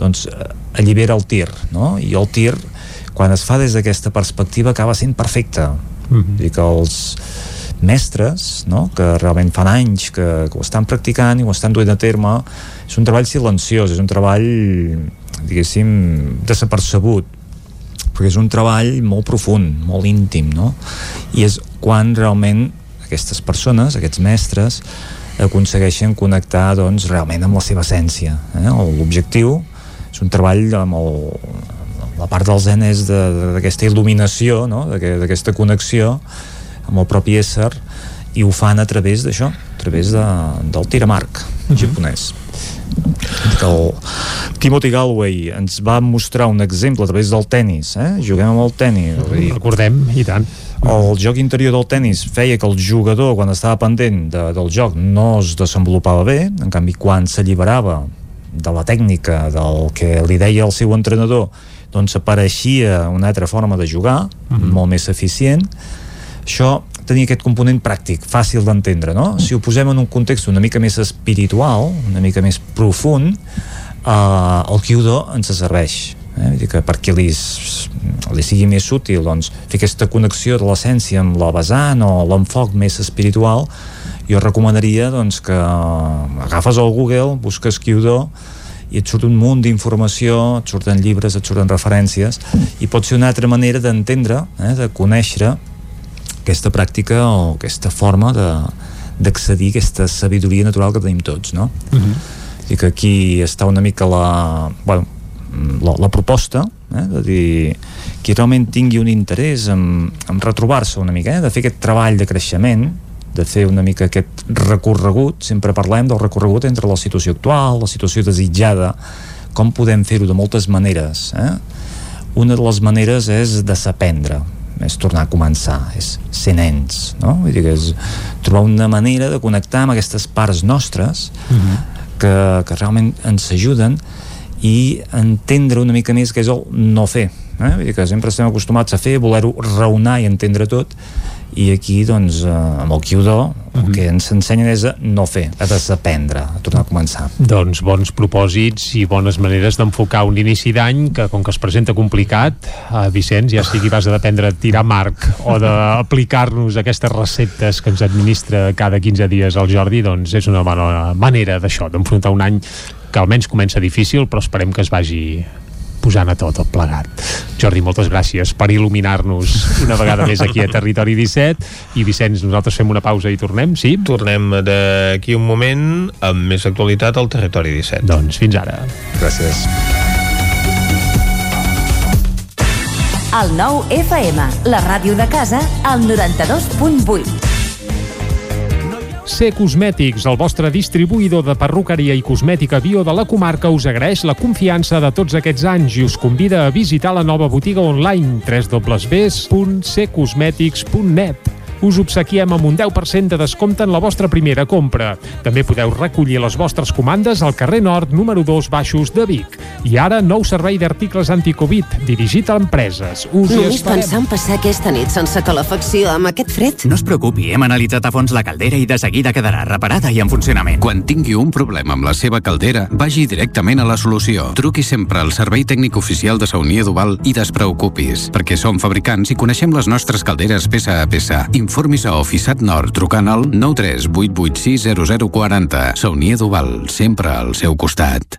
doncs eh, allibera el tir no? i el tir quan es fa des d'aquesta perspectiva acaba sent perfecte mm -hmm. dir que els mestres no? que realment fan anys que, que ho estan practicant i ho estan duent a terme és un treball silenciós és un treball diguéssim desapercebut perquè és un treball molt profund, molt íntim no? i és quan realment aquestes persones, aquests mestres, aconsegueixen connectar doncs, realment amb la seva essència. Eh? L'objectiu és un treball amb el, la part del zen és d'aquesta il·luminació, no? d'aquesta connexió amb el propi ésser i ho fan a través d'això, a través de, del tiramarc uh mhm. -huh. japonès que el Timothy Galway ens va mostrar un exemple a través del tennis eh? juguem amb el tennis recordem, i tant el joc interior del tennis feia que el jugador quan estava pendent de, del joc no es desenvolupava bé en canvi quan s'alliberava de la tècnica del que li deia el seu entrenador doncs apareixia una altra forma de jugar mm -hmm. molt més eficient això tenia aquest component pràctic, fàcil d'entendre no? si ho posem en un context una mica més espiritual una mica més profund eh, el Kyudo ens serveix eh? Vull dir que perquè li, li sigui més útil doncs, fer aquesta connexió de l'essència amb la vessant o l'enfoc més espiritual jo recomanaria doncs, que agafes el Google, busques Kyudo i et surt un munt d'informació, et surten llibres, et surten referències i pot ser una altra manera d'entendre, eh, de conèixer aquesta pràctica o aquesta forma d'accedir a aquesta sabidoria natural que tenim tots, no? Uh -huh. I que aquí està una mica la, bueno, la, la proposta eh, de dir qui realment tingui un interès en, en retrobar-se una mica, eh, de fer aquest treball de creixement de fer una mica aquest recorregut sempre parlem del recorregut entre la situació actual la situació desitjada com podem fer-ho de moltes maneres eh? una de les maneres és desaprendre és tornar a començar, és ser nens no? Vull dir que és trobar una manera de connectar amb aquestes parts nostres uh mhm. -huh. que, que realment ens ajuden i entendre una mica més què és el no fer eh? Vull dir que sempre estem acostumats a fer, voler-ho raonar i entendre tot i aquí doncs eh, amb el Kyudo uh -huh. el mhm. que ens ensenyen és a no fer, a desaprendre, a tornar a començar Doncs bons propòsits i bones maneres d'enfocar un inici d'any que com que es presenta complicat, eh, Vicenç ja sigui vas a dependre de tirar marc o d'aplicar-nos aquestes receptes que ens administra cada 15 dies el Jordi, doncs és una bona manera d'això, d'enfrontar un any que almenys comença difícil però esperem que es vagi posant a tot el plegat. Jordi, moltes gràcies per il·luminar-nos una vegada més aquí a Territori 17 i Vicenç, nosaltres fem una pausa i tornem, sí? Tornem d'aquí un moment amb més actualitat al Territori 17. Doncs fins ara. Gràcies. El nou FM, la ràdio de casa, al 92.8. C Cosmètics, el vostre distribuïdor de perruqueria i cosmètica bio de la comarca, us agraeix la confiança de tots aquests anys i us convida a visitar la nova botiga online www.ccosmetics.net us obsequiem amb un 10% de descompte en la vostra primera compra. També podeu recollir les vostres comandes al carrer Nord, número 2, Baixos de Vic. I ara, nou servei d'articles anticovid, dirigit a empreses. Us Només pensar en passar aquesta nit sense calefacció amb aquest fred? No es preocupi, hem analitzat a fons la caldera i de seguida quedarà reparada i en funcionament. Quan tingui un problema amb la seva caldera, vagi directament a la solució. Truqui sempre al servei tècnic oficial de Saunier Duval i despreocupis, perquè som fabricants i coneixem les nostres calderes peça a peça. Informis a Oficiat Nord trucant al 938860040. Saunier Duval, sempre al seu costat.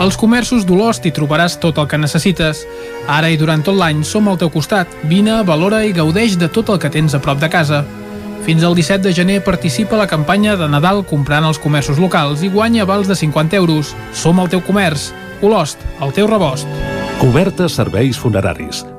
Als comerços d'Olost hi trobaràs tot el que necessites. Ara i durant tot l'any som al teu costat. Vine, valora i gaudeix de tot el que tens a prop de casa. Fins al 17 de gener participa a la campanya de Nadal comprant als comerços locals i guanya vals de 50 euros. Som el teu comerç. Olost, el teu rebost. Cobertes serveis funeraris.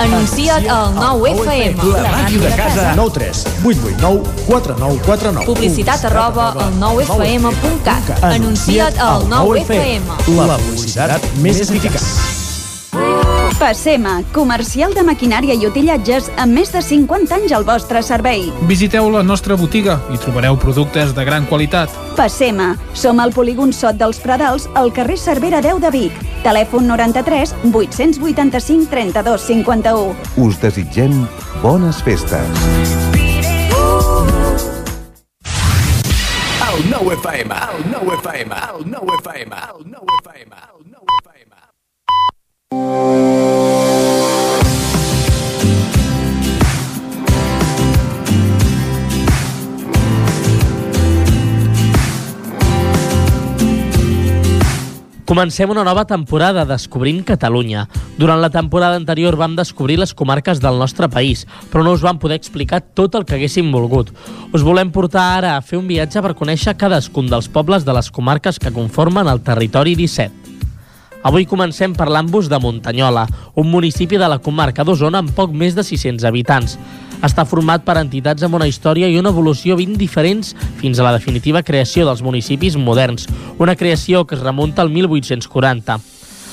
Anuncia't al 9FM. La màquina de casa. 9 3 8 8 9 4 9 4 9. Publicitat arroba al 9FM.cat. Anuncia't al 9FM. La publicitat més eficaç. Passema, comercial de maquinària i utillatges amb més de 50 anys al vostre servei. Visiteu la nostra botiga i trobareu productes de gran qualitat. Passema, som al polígon Sot dels Pradals, al carrer Cervera 10 de Vic. Telèfon 93 885 32 51. Us desitgem bones festes. El nou FM, el nou FM, el nou FM, el nou FM, el nou FM. Comencem una nova temporada Descobrint Catalunya. Durant la temporada anterior vam descobrir les comarques del nostre país, però no us vam poder explicar tot el que haguéssim volgut. Us volem portar ara a fer un viatge per conèixer cadascun dels pobles de les comarques que conformen el territori 17. Avui comencem parlant-vos de Montanyola, un municipi de la comarca d'Osona amb poc més de 600 habitants. Està format per entitats amb una història i una evolució ben diferents fins a la definitiva creació dels municipis moderns, una creació que es remunta al 1840.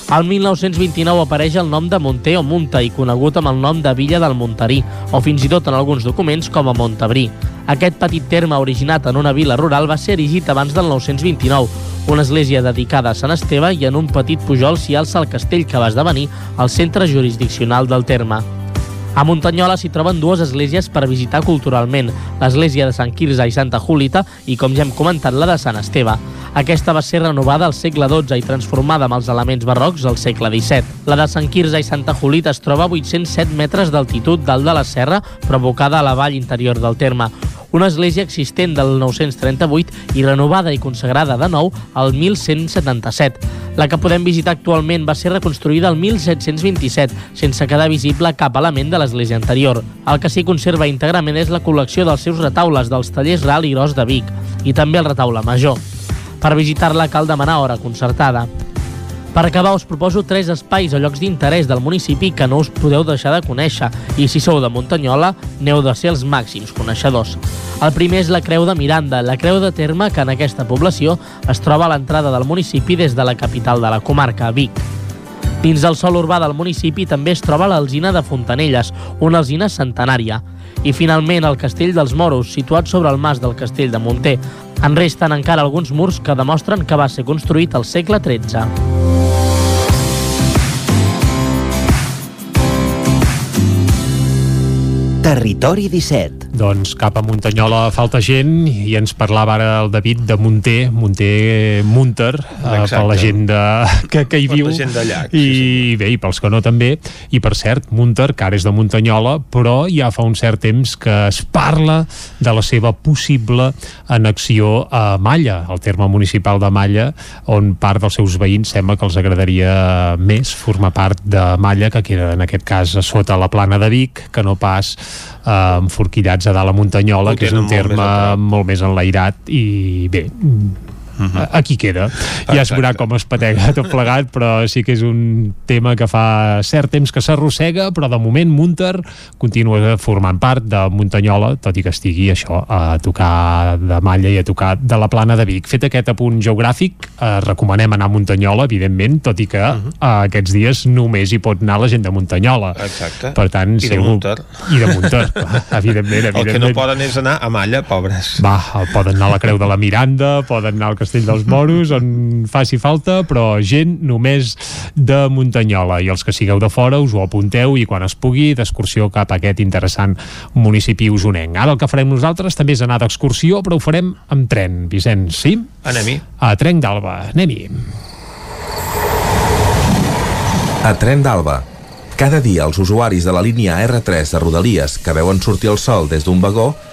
Al 1929 apareix el nom de Monter o Munta i conegut amb el nom de Villa del Montarí, o fins i tot en alguns documents com a Montabrí. Aquest petit terme originat en una vila rural va ser erigit abans del 929, una església dedicada a Sant Esteve i en un petit pujol s'hi alça el castell que va esdevenir el centre jurisdiccional del terme. A Muntanyola s'hi troben dues esglésies per visitar culturalment, l'església de Sant Quirze i Santa Júlita i, com ja hem comentat, la de Sant Esteve. Aquesta va ser renovada al segle XII i transformada amb els elements barrocs al segle XVII. La de Sant Quirze i Santa Júlita es troba a 807 metres d'altitud dalt de la serra, provocada a la vall interior del terme una església existent del 938 i renovada i consagrada de nou al 1177. La que podem visitar actualment va ser reconstruïda el 1727, sense quedar visible cap element de l'església anterior. El que s'hi conserva íntegrament és la col·lecció dels seus retaules dels tallers Ral i Gros de Vic, i també el retaule major. Per visitar-la cal demanar hora concertada. Per acabar, us proposo tres espais o llocs d'interès del municipi que no us podeu deixar de conèixer i si sou de Muntanyola, neu de ser els màxims coneixedors. El primer és la Creu de Miranda, la creu de terme que en aquesta població es troba a l'entrada del municipi des de la capital de la comarca, Vic. Dins del sol urbà del municipi també es troba l'Alzina de Fontanelles, una alzina centenària. I finalment el Castell dels Moros, situat sobre el mas del Castell de Monter. En resten encara alguns murs que demostren que va ser construït al segle XIII. Territori 17. Doncs cap a Muntanyola falta gent i ens parlava ara el David de Munter, Munter Munter, eh, per la gent de, que, que hi viu. gent d'allà. I sí, sí. bé, i pels que no també. I per cert, Munter, que ara és de Muntanyola, però ja fa un cert temps que es parla de la seva possible annexió a Malla, al terme municipal de Malla, on part dels seus veïns sembla que els agradaria més formar part de Malla, que queda en aquest cas a sota la plana de Vic, que no pas eh, enforquillats a dalt a Muntanyola, que és un terme molt més, molt més enlairat i bé. Aquí queda. Ja es veurà com es patega tot plegat, però sí que és un tema que fa cert temps que s'arrossega, però de moment Munter continua formant part de Muntanyola, tot i que estigui això a tocar de Malla i a tocar de la plana de Vic. Fet aquest apunt geogràfic, eh, recomanem anar a Muntanyola, evidentment, tot i que uh -huh. eh, aquests dies només hi pot anar la gent de Muntanyola. Exacte. Per tant, I de segur... Munter. I de Munter, evidentment, evidentment. El que no poden és anar a Malla, pobres. Va, poden anar a la Creu de la Miranda, poden anar al Castell dels Moros, on faci falta, però gent només de Muntanyola. I els que sigueu de fora us ho apunteu i quan es pugui d'excursió cap a aquest interessant municipi usonenc. Ara el que farem nosaltres també és anar d'excursió, però ho farem amb tren. Vicenç, sí? Anem-hi. A Trenc d'Alba. Anem-hi. A Tren d'Alba. Cada dia els usuaris de la línia R3 de Rodalies que veuen sortir el sol des d'un vagó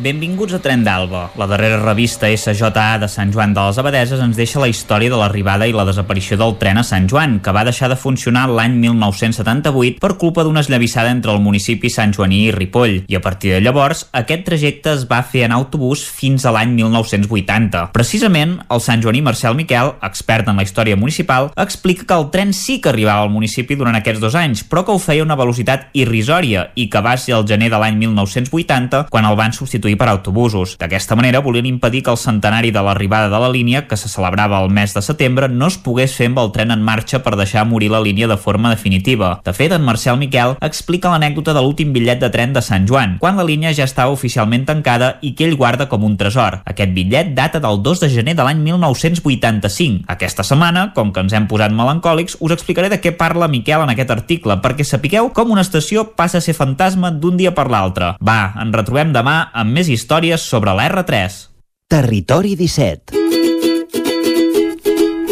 Benvinguts a Tren d'Alba. La darrera revista SJA de Sant Joan de les Abadeses ens deixa la història de l'arribada i la desaparició del tren a Sant Joan, que va deixar de funcionar l'any 1978 per culpa d'una esllavissada entre el municipi Sant Joaní i Ripoll, i a partir de llavors aquest trajecte es va fer en autobús fins a l'any 1980. Precisament, el Sant Joaní Marcel Miquel, expert en la història municipal, explica que el tren sí que arribava al municipi durant aquests dos anys, però que ho feia a una velocitat irrisòria i que va ser el gener de l'any 1980 quan el van substituir substituir per autobusos. D'aquesta manera volien impedir que el centenari de l'arribada de la línia, que se celebrava el mes de setembre, no es pogués fer amb el tren en marxa per deixar morir la línia de forma definitiva. De fet, en Marcel Miquel explica l'anècdota de l'últim bitllet de tren de Sant Joan, quan la línia ja estava oficialment tancada i que ell guarda com un tresor. Aquest bitllet data del 2 de gener de l'any 1985. Aquesta setmana, com que ens hem posat melancòlics, us explicaré de què parla Miquel en aquest article, perquè sapigueu com una estació passa a ser fantasma d'un dia per l'altre. Va, ens retrobem demà amb més històries sobre la R3. Territori 17.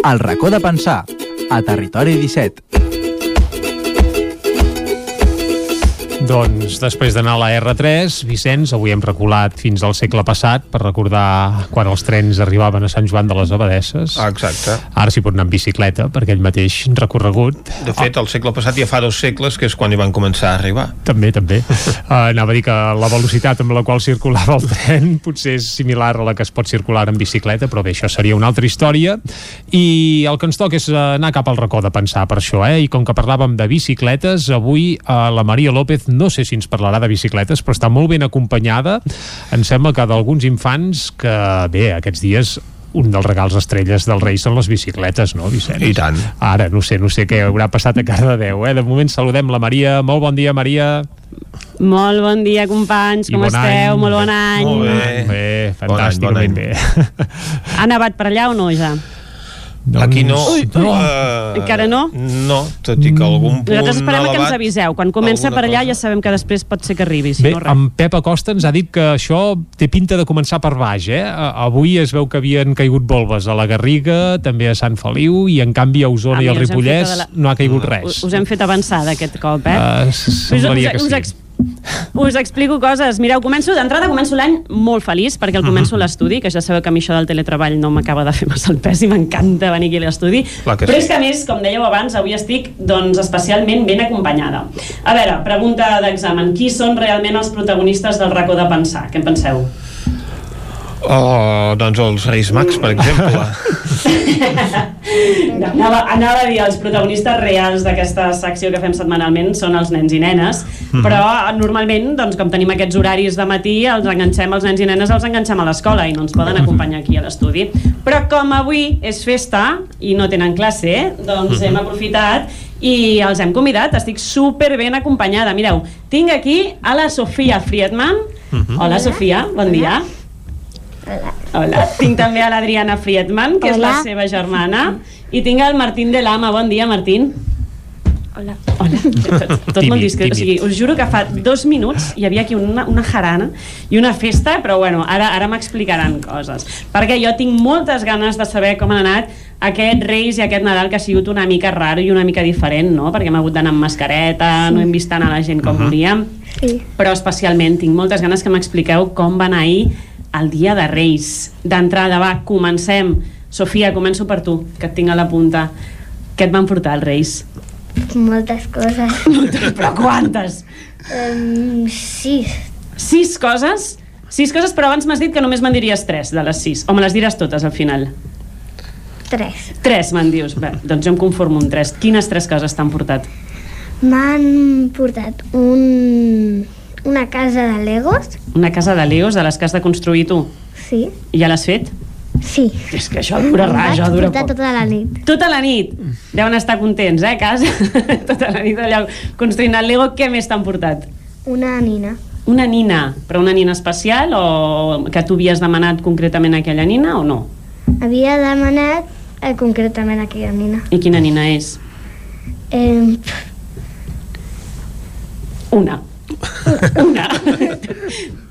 El racó de pensar, a Territori 17. Doncs després d'anar a la R3, Vicenç, avui hem reculat fins al segle passat per recordar quan els trens arribaven a Sant Joan de les Abadesses. Ah, exacte. Ara s'hi pot anar amb bicicleta per aquell mateix recorregut. De fet, el segle passat ja fa dos segles, que és quan hi van començar a arribar. També, també. Uh, anava a dir que la velocitat amb la qual circulava el tren potser és similar a la que es pot circular en bicicleta, però bé, això seria una altra història. I el que ens toca és anar cap al racó de pensar per això, eh? I com que parlàvem de bicicletes, avui uh, la Maria López no sé si ens parlarà de bicicletes, però està molt ben acompanyada. Em sembla que d'alguns infants que, bé, aquests dies un dels regals estrelles dels Reis són les bicicletes, no, Vicenç? I tant. Ara, no sé, no sé què haurà passat a Cardedeu, eh? De moment saludem la Maria. Molt bon dia, Maria. Molt bon dia, companys, I com bon esteu? any. Molt bon any. Molt bé. Bé, fantàsticament Bon any, bon bé. Ha nevat per allà o no, ja? Aquí no. Ui, no. Encara no? No, tot i que algun punt Nosaltres esperem que ens elevat... aviseu. Quan comença per allà cosa. ja sabem que després pot ser que arribi, si Bé, no res. en Pep Acosta ens ha dit que això té pinta de començar per baix, eh? A- Avui es veu que havien caigut volves a la Garriga, també a Sant Feliu, i en canvi a Osona Ah, i al us Ripollès la- no ha caigut res. Us, us hem fet avançada aquest cop, eh? Uh, semblaria que us, sí. Us explico coses. Mireu, començo d'entrada, començo l'any molt feliç, perquè el començo a l'estudi, que ja sabeu que a mi això del teletreball no m'acaba de fer massa el pes i m'encanta venir aquí a l'estudi. Però sí. és que a més, com dèieu abans, avui estic doncs, especialment ben acompanyada. A veure, pregunta d'examen. Qui són realment els protagonistes del racó de pensar? Què en penseu? Oh, doncs els Reis Mags, per exemple. No, anava, anava a dir, els protagonistes reals d'aquesta secció que fem setmanalment són els nens i nenes, Mhm. però normalment, doncs, com tenim aquests horaris de matí, els enganxem, els nens i nenes els enganxem a l'escola i no ens poden acompanyar aquí a l'estudi. Però com avui és festa i no tenen classe, doncs hem aprofitat i els hem convidat. Estic super ben acompanyada. Mireu, tinc aquí a la Sofia Friedman. Hola, Sofia, bon dia. Hola. Tinc també a l'Adriana Friedman, que és la Hola. seva germana, i tinc el Martín de Lama. Bon dia, Martín. Hola. Hola. Tot, tot Tímid, molt discret. O sigui, us juro que fa dos minuts hi havia aquí una, una jarana i una festa, però bueno, ara, ara m'explicaran coses. Perquè jo tinc moltes ganes de saber com han anat aquest Reis i aquest Nadal que ha sigut una mica raro i una mica diferent, no? Perquè hem hagut d'anar amb mascareta, no hem vist tant a la gent com Mhm. volíem, Sí. però especialment tinc moltes ganes que m'expliqueu com va anar ahir el dia de Reis. D'entrada, va, comencem. Sofia, començo per tu, que et tinc a la punta. Què et van portar els Reis? Moltes coses. Però quantes? Um, sis. Sis coses? Sis coses, però abans m'has dit que només me'n diries tres de les sis. O me les diràs totes al final? Tres. Tres, me'n dius. Bé, doncs jo em conformo amb tres. Quines tres coses t'han portat? M'han portat un, una casa de Legos. Una casa de Legos de les que has de construir tu. Sí. I ja l'has fet? Sí. És que això dura res, això dura poc. tota la nit. Tota la nit. Deuen estar contents, eh, a casa? tota la nit allà construint el Lego. Què més t'han portat? Una nina. Una nina, però una nina especial o que tu havies demanat concretament aquella nina o no? Havia demanat eh, concretament aquella nina. I quina nina és? Eh, Una. Una.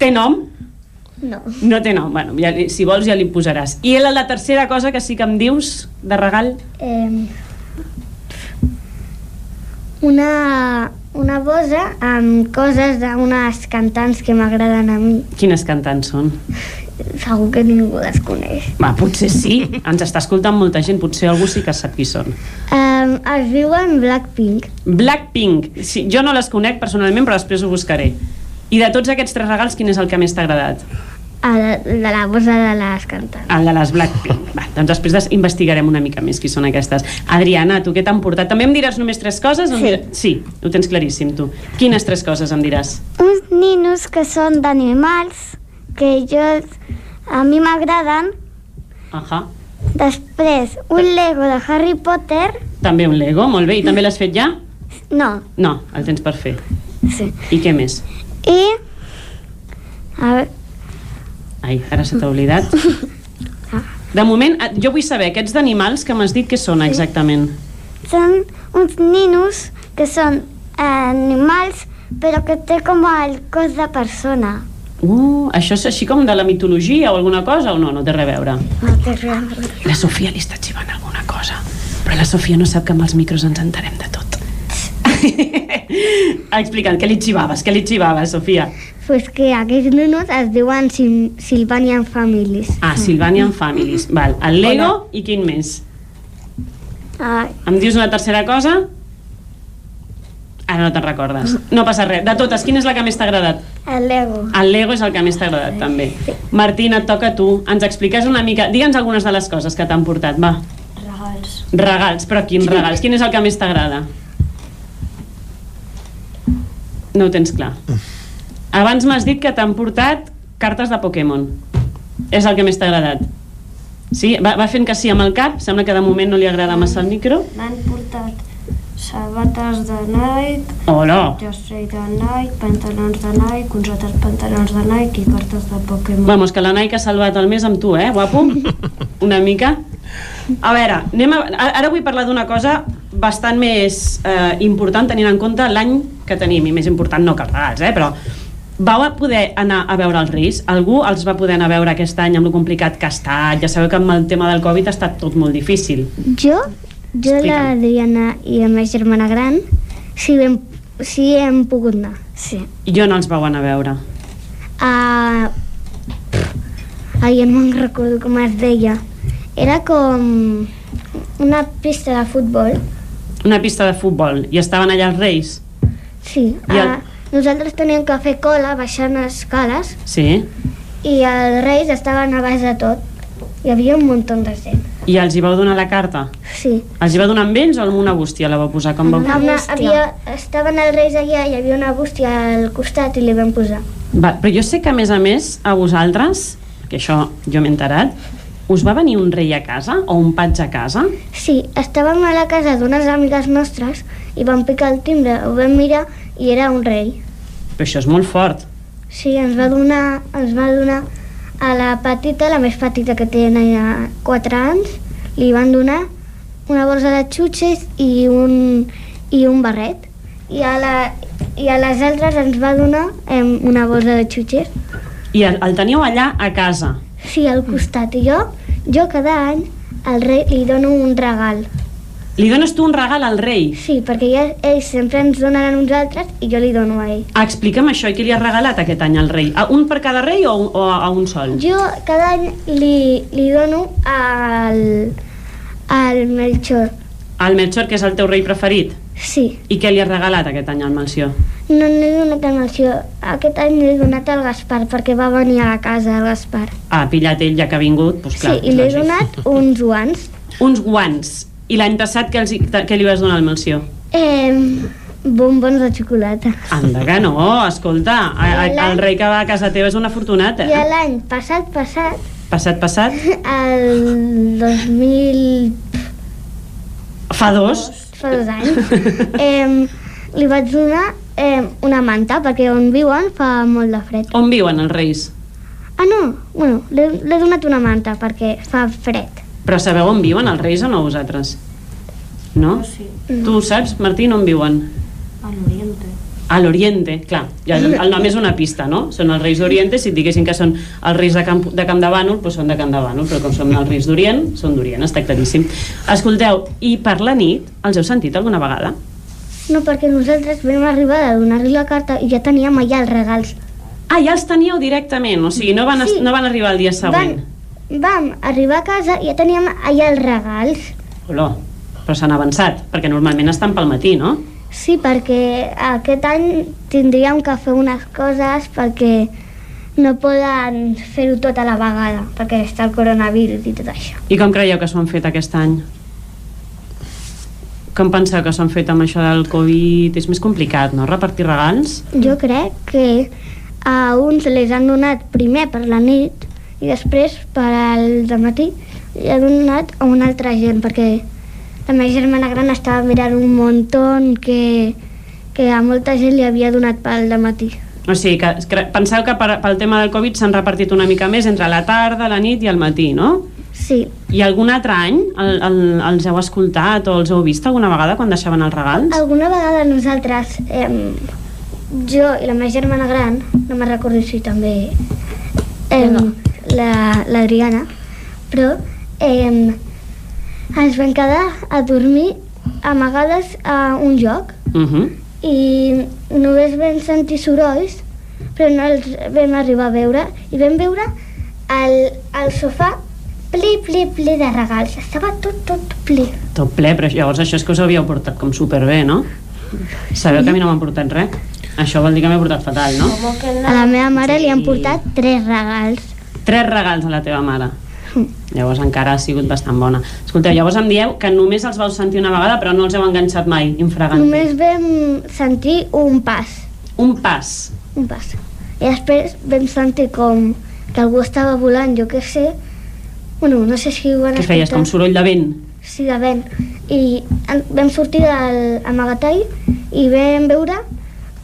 Té nom? no. No té nom. Bueno, ja, li- si vols ja li posaràs. I la, la tercera cosa que sí que em dius de regal? Eh, una, una bossa amb coses d'unes cantants que m'agraden a mi. Quines cantants són? Segur que ningú les coneix. Va, potser sí. Ens està escoltant molta gent. Potser algú sí que sap qui són. Um, es diuen Blackpink. Blackpink. Sí, jo no les conec personalment, però després ho buscaré. I de tots aquests tres regals, quin és el que més t'ha agradat? El de la bossa de les cantants. El de les Blackpink. Va, doncs després des- investigarem una mica més qui són aquestes. Adriana, tu què t'han portat? També em diràs només tres coses? em Sí. Sí, ho tens claríssim, tu. Quines tres coses em diràs? Uns ninos que són d'animals, que jo, a mi m'agraden. Ahà. Després, un Lego de Harry Potter. També un Lego, molt bé. I també l'has fet ja? No, No, el tens per fer. Sí. I què més? i... A veure, Ai, ara se t'ha oblidat. De moment, eh, jo vull saber, aquests d'animals que m'has dit que són exactament? són uns ninos que són animals, però que té com el cos de persona. Uh, això és així com de la mitologia o alguna cosa o no? No té res a veure. No té res a veure. La Sofia li està xivant alguna cosa. Però la Sofia no sap que amb els micros ens entarem de tot. Explica'm, què li xivaves? Què li xivaves, Sofia? Pues que aquests ninos es diuen Sil Sylvanian Families. Ah, Sylvanian Families. Val. El Lego i quin més? Ah, Em dius una tercera cosa? Ara no te'n recordes. No passa res. De totes, quina és la que més t'ha agradat? el Lego. El Lego és el que més t'ha agradat, també. Martina, et toca a tu. Ens expliques una mica... Digue'ns algunes de les coses que t'han portat, va. Regals. Regals, però quins regals? Quin és el que més t'agrada? No ho tens clar. Abans m'has dit que t'han portat cartes de Pokémon. És el que més t'ha agradat. Sí? Va, va fent que sí amb el cap? Sembla que de moment no li agrada massa el micro. M'han portat sabates de Nike, Hola! jersei de Nike, pantalons de Nike, uns altres pantalons de Nike i cartes de Pokémon. Vamos, que la Nike ha salvat el mes amb tu, eh, guapo? Una mica. A veure, anem a, ara vull parlar d'una cosa bastant més eh, important tenint en compte l'any que tenim, i més important no que els regals, eh, però vau a poder anar a veure els Reis? Algú els va poder anar a veure aquest any amb lo complicat que ha estat? Ja sabeu que amb el tema del Covid ha estat tot molt difícil. Jo, jo l'Adriana i la meva germana gran, sí, hem, sí hem pogut anar, sí. I jo no els vau anar a veure. Uh, ai, no me'n recordo com es deia. Era com una pista de futbol. Una pista de futbol. I estaven allà els Reis? Sí. I el- nosaltres teníem que fer cola baixant escales Sí. i els reis estaven a baix de tot. Hi havia un munt de gent. I els hi vau donar la carta? Sí. Els hi va donar amb ells o amb una bústia la vau posar? Com vau... Una, havia, estaven els reis allà i hi havia una bústia al costat i li vam posar. Va, però jo sé que a més a més a vosaltres, que això jo m'he enterat, us va venir un rei a casa o un patge a casa? Sí, estàvem a la casa d'unes amigues nostres i vam picar el timbre, ho vam mirar i era un rei. Però això és molt fort. Sí, ens va donar, ens va donar a la petita, la més petita que tenia 4 anys, li van donar una bolsa de xutxes i un, i un barret. I a, la, I a les altres ens va donar em, una bolsa de xutxes. I el, el teníeu allà a casa. Sí, al costat. I jo, jo cada any al rei li dono un regal. Li dones tu un regal al rei? Sí, perquè ja, ells sempre ens donen a nosaltres i jo li dono a ell. Ah, explica'm això, i què li has regalat aquest any al rei? A un per cada rei o, o a un sol? Jo cada any li, li dono al, al Melchor. Al Melchor, que és el teu rei preferit? Sí. I què li has regalat aquest any al Melchior? No n'he donat al Melchor. Aquest any l'he donat al Gaspar perquè va venir a la casa el Gaspar. Ah, pillat ell ja que ha vingut, doncs clar. sí, i l'he donat uns guants. Uns guants. I l'any passat què, els, què li vas donar al Melchior? Eh, bombons de xocolata. Anda que no, escolta, a, a, el rei que va a casa teva és un afortunat, I eh? l'any passat, passat, Passat, passat, el 2000... fa dos. fa dos anys, eh, li vaig donar eh, una manta perquè on viuen fa molt de fred. On viuen els reis? Ah, no, bueno, l'he donat una manta perquè fa fred. Però sabeu on viuen els reis o no vosaltres? No? Sí. Tu ho saps, Martín, on viuen? A l'Oriente. A l'Oriente, clar. Ja, el nom és una pista, no? Són els reis d'Oriente, si et diguessin que són els reis de Camp de, Camp de Bànol, doncs són de Camp de Bànol, però com són els reis d'Orient, són d'Orient, està claríssim. Escolteu, i per la nit, els heu sentit alguna vegada? No, perquè nosaltres vam arribar a donar-li la carta i ja teníem allà els regals. Ah, ja els teníeu directament, o sigui, no van, sí. no van arribar el dia següent. Van, vam arribar a casa i ja teníem allà els regals. Olor, però s'han avançat, perquè normalment estan pel matí, no? Sí, perquè aquest any tindríem que fer unes coses perquè no poden fer-ho tot a la vegada, perquè està el coronavirus i tot això. I com creieu que s'ho han fet aquest any? Com penseu que s'ho han fet amb això del Covid? És més complicat, no?, repartir regals? Jo crec que a uns les han donat primer per la nit i després per al matí ha donat a una altra gent perquè la meva germana gran estava mirant un muntó que, que a molta gent li havia donat pel matí. O sigui, que, penseu que per, pel tema del Covid s'han repartit una mica més entre la tarda, la nit i el matí, no? Sí. I algun altre any el, el, els heu escoltat o els heu vist alguna vegada quan deixaven els regals? Alguna vegada nosaltres, eh, jo i la meva germana gran, no me'n recordo si també eh, la- l'Adriana, però eh, ens vam quedar a dormir amagades a un lloc Uh -huh. i només vam sentir sorolls, però no els vam arribar a veure. I vam veure el, el sofà ple, ple, ple de regals. Estava tot, tot ple. Tot ple, però llavors això és que us havíeu portat com superbé, no? Sabeu que a mi no m'han portat res? Això vol dir que m'he portat fatal, no? A la meva mare li han portat tres regals. Tres regals a la teva mare. Llavors encara ha sigut bastant bona. Escolteu, llavors em dieu que només els vau sentir una vegada però no els heu enganxat mai, infragant. Només vam sentir un pas. Un pas. Un pas. I després vam sentir com que algú estava volant, jo què sé. Bueno, no sé si ho van Què feies, com soroll de vent? Sí, de vent. I vam sortir del amagatall i vam veure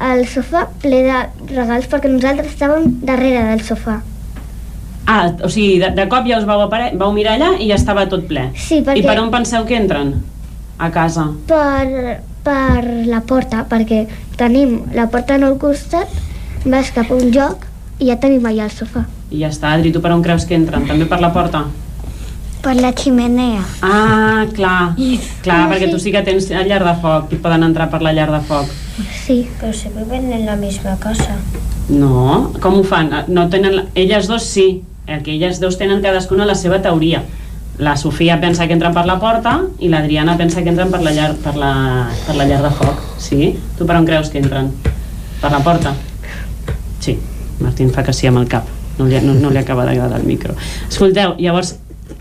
el sofà ple de regals perquè nosaltres estàvem darrere del sofà. Ah, o sigui, de, de cop ja us vau, apare... vau mirar allà i ja estava tot ple. Sí, perquè... I per on penseu que entren? A casa. Per, per la porta, perquè tenim la porta en el costat, vas cap a un lloc i ja tenim allà el sofà. I ja està, Adri, tu per on creus que entren? També per la porta? Per la ximenea. Ah, clar. Clar, Ah, perquè sí. tu sí que tens la llar de foc i poden entrar per la llar de foc. Sí. Pero se viven en la misma casa. No, com ho fan? No tenen... la- Elles dos sí, el que elles dos tenen cadascuna la seva teoria. La Sofia pensa que entren per la porta i l'Adriana pensa que entren per la, llar, per, la, per la llar de foc. Sí? Tu per on creus que entren? Per la porta? Sí. Martín fa que sí amb el cap. No li, no, no li acaba d'agradar el micro. Escolteu, llavors,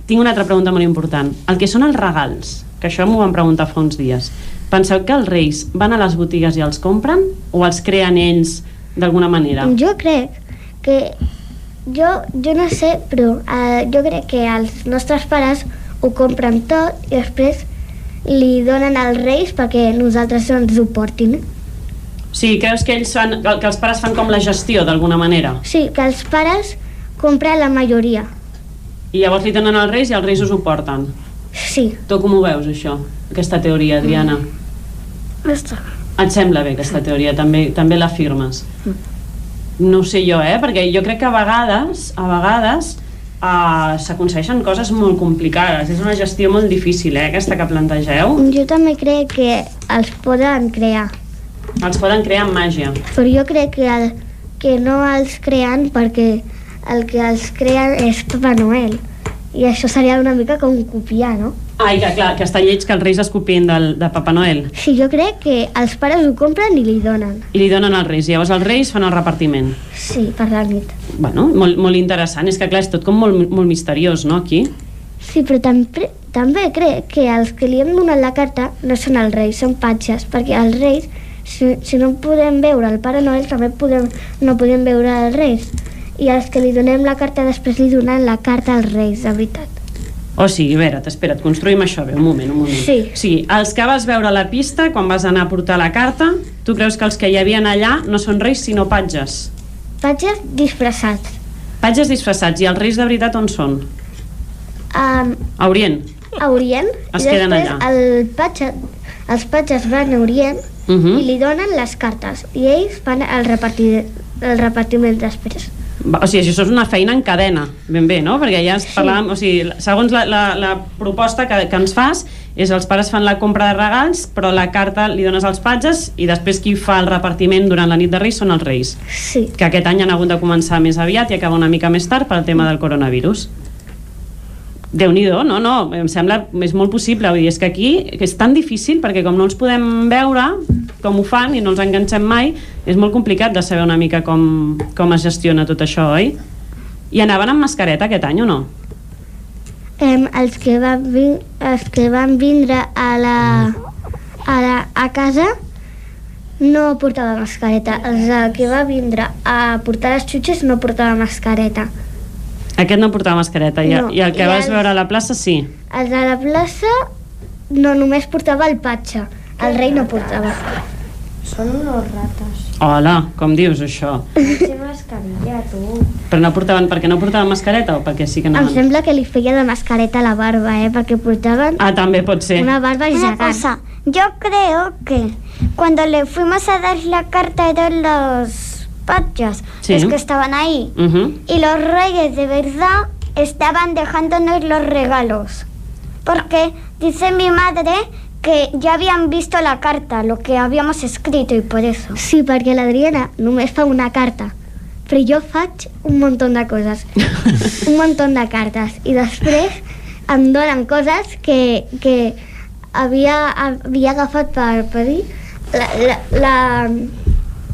tinc una altra pregunta molt important. El que són els regals, que això m'ho van preguntar fa uns dies. Penseu que els reis van a les botigues i els compren o els creen ells d'alguna manera? Jo crec que... Jo, jo no sé, però eh, jo crec que els nostres pares ho compren tot i després li donen als reis perquè nosaltres ens ho portin. Sí, creus que ells fan, que els pares fan com la gestió d'alguna manera? Sí, que els pares compren la majoria. I llavors li donen als reis i els reis us ho porten. Sí. Tu com ho veus, això? Aquesta teoria, Adriana? Està. Et sembla bé aquesta teoria? També, també l'afirmes? No sé jo, eh? Perquè jo crec que a vegades, a vegades, uh, s'aconsegueixen coses molt complicades. És una gestió molt difícil, eh? Aquesta que plantegeu. Jo també crec que els poden crear, Els poden crear amb màgia. però jo crec que, el, que no els creen perquè el que els crea és Papa Noel. I això seria una mica com copiar, no? Ai, que clar, que està lleig que els reis es copien del, de Papa Noel. Sí, jo crec que els pares ho compren i li donen. I li donen als reis. Llavors els reis fan el repartiment. Sí, per la nit. Bueno, molt, molt interessant. És que clar, és tot com molt, molt misteriós, no, aquí? Sí, però també, també crec que els que li hem donat la carta no són els reis, són patges, perquè els reis, si, si no podem veure el Pare Noel, també podem, no podem veure els reis. I els que li donem la carta després li donen la carta als reis, de veritat. O sigui, a veure, espera't, construïm això bé, un moment, un moment. Sí. Sigui, els que vas veure a la pista, quan vas anar a portar la carta, tu creus que els que hi havien allà no són reis, sinó patges? Patges disfressats. Patges disfressats. I els reis de veritat on són? Um, A Orient. a Orient, Es i queden després allà. el patge, els patges van a Orient Uh -huh. i li donen les cartes, i ells fan el, repartir, el repartiment després. O sigui, això és una feina en cadena, ben bé, no? Perquè ja ens parlàvem, o sigui, segons la, la, la proposta que, que ens fas, és els pares fan la compra de regals, però la carta li dones als patges i després qui fa el repartiment durant la nit de Reis són els Reis. Sí. Que aquest any han hagut de començar més aviat i acabar una mica més tard pel tema del coronavirus. Déu nhi no, no, em sembla és molt possible, vull dir, és que aquí que és tan difícil perquè com no els podem veure com ho fan i no els enganxem mai és molt complicat de saber una mica com, com es gestiona tot això, oi? I anaven amb mascareta aquest any o no? Em, els, que van els que van vindre a la, a, la, a casa no portava mascareta. Els que va vindre a portar les xutxes no portava mascareta. Aquest no portava mascareta i, No, i el que i vas els- veure a la plaça sí. Els de la plaça no només portava el patge. El rei no portava. Són unos ratas. Hola, com dius això? Mascarilla, tu. Però no portaven, perquè no portaven mascareta o perquè sí que Em no? sembla que li feia de mascareta a la barba, eh? Perquè portaven Ah, també pot ser. una barba Una gegant. cosa, yo creo que cuando le fuimos a dar la carta eran los patchas Sí. los que estaban ahí. Ujú. Y los reyes de verdad estaban dejándonos los regalos. Porque dice mi madre que ya habían visto la carta, lo que habíamos escrito y por eso. Sí, perquè l'Adriana només fa una carta, però jo faig un munt de coses, un munt de cartes, i després em donen coses que, que havia, havia agafat per, per dir la, la, la,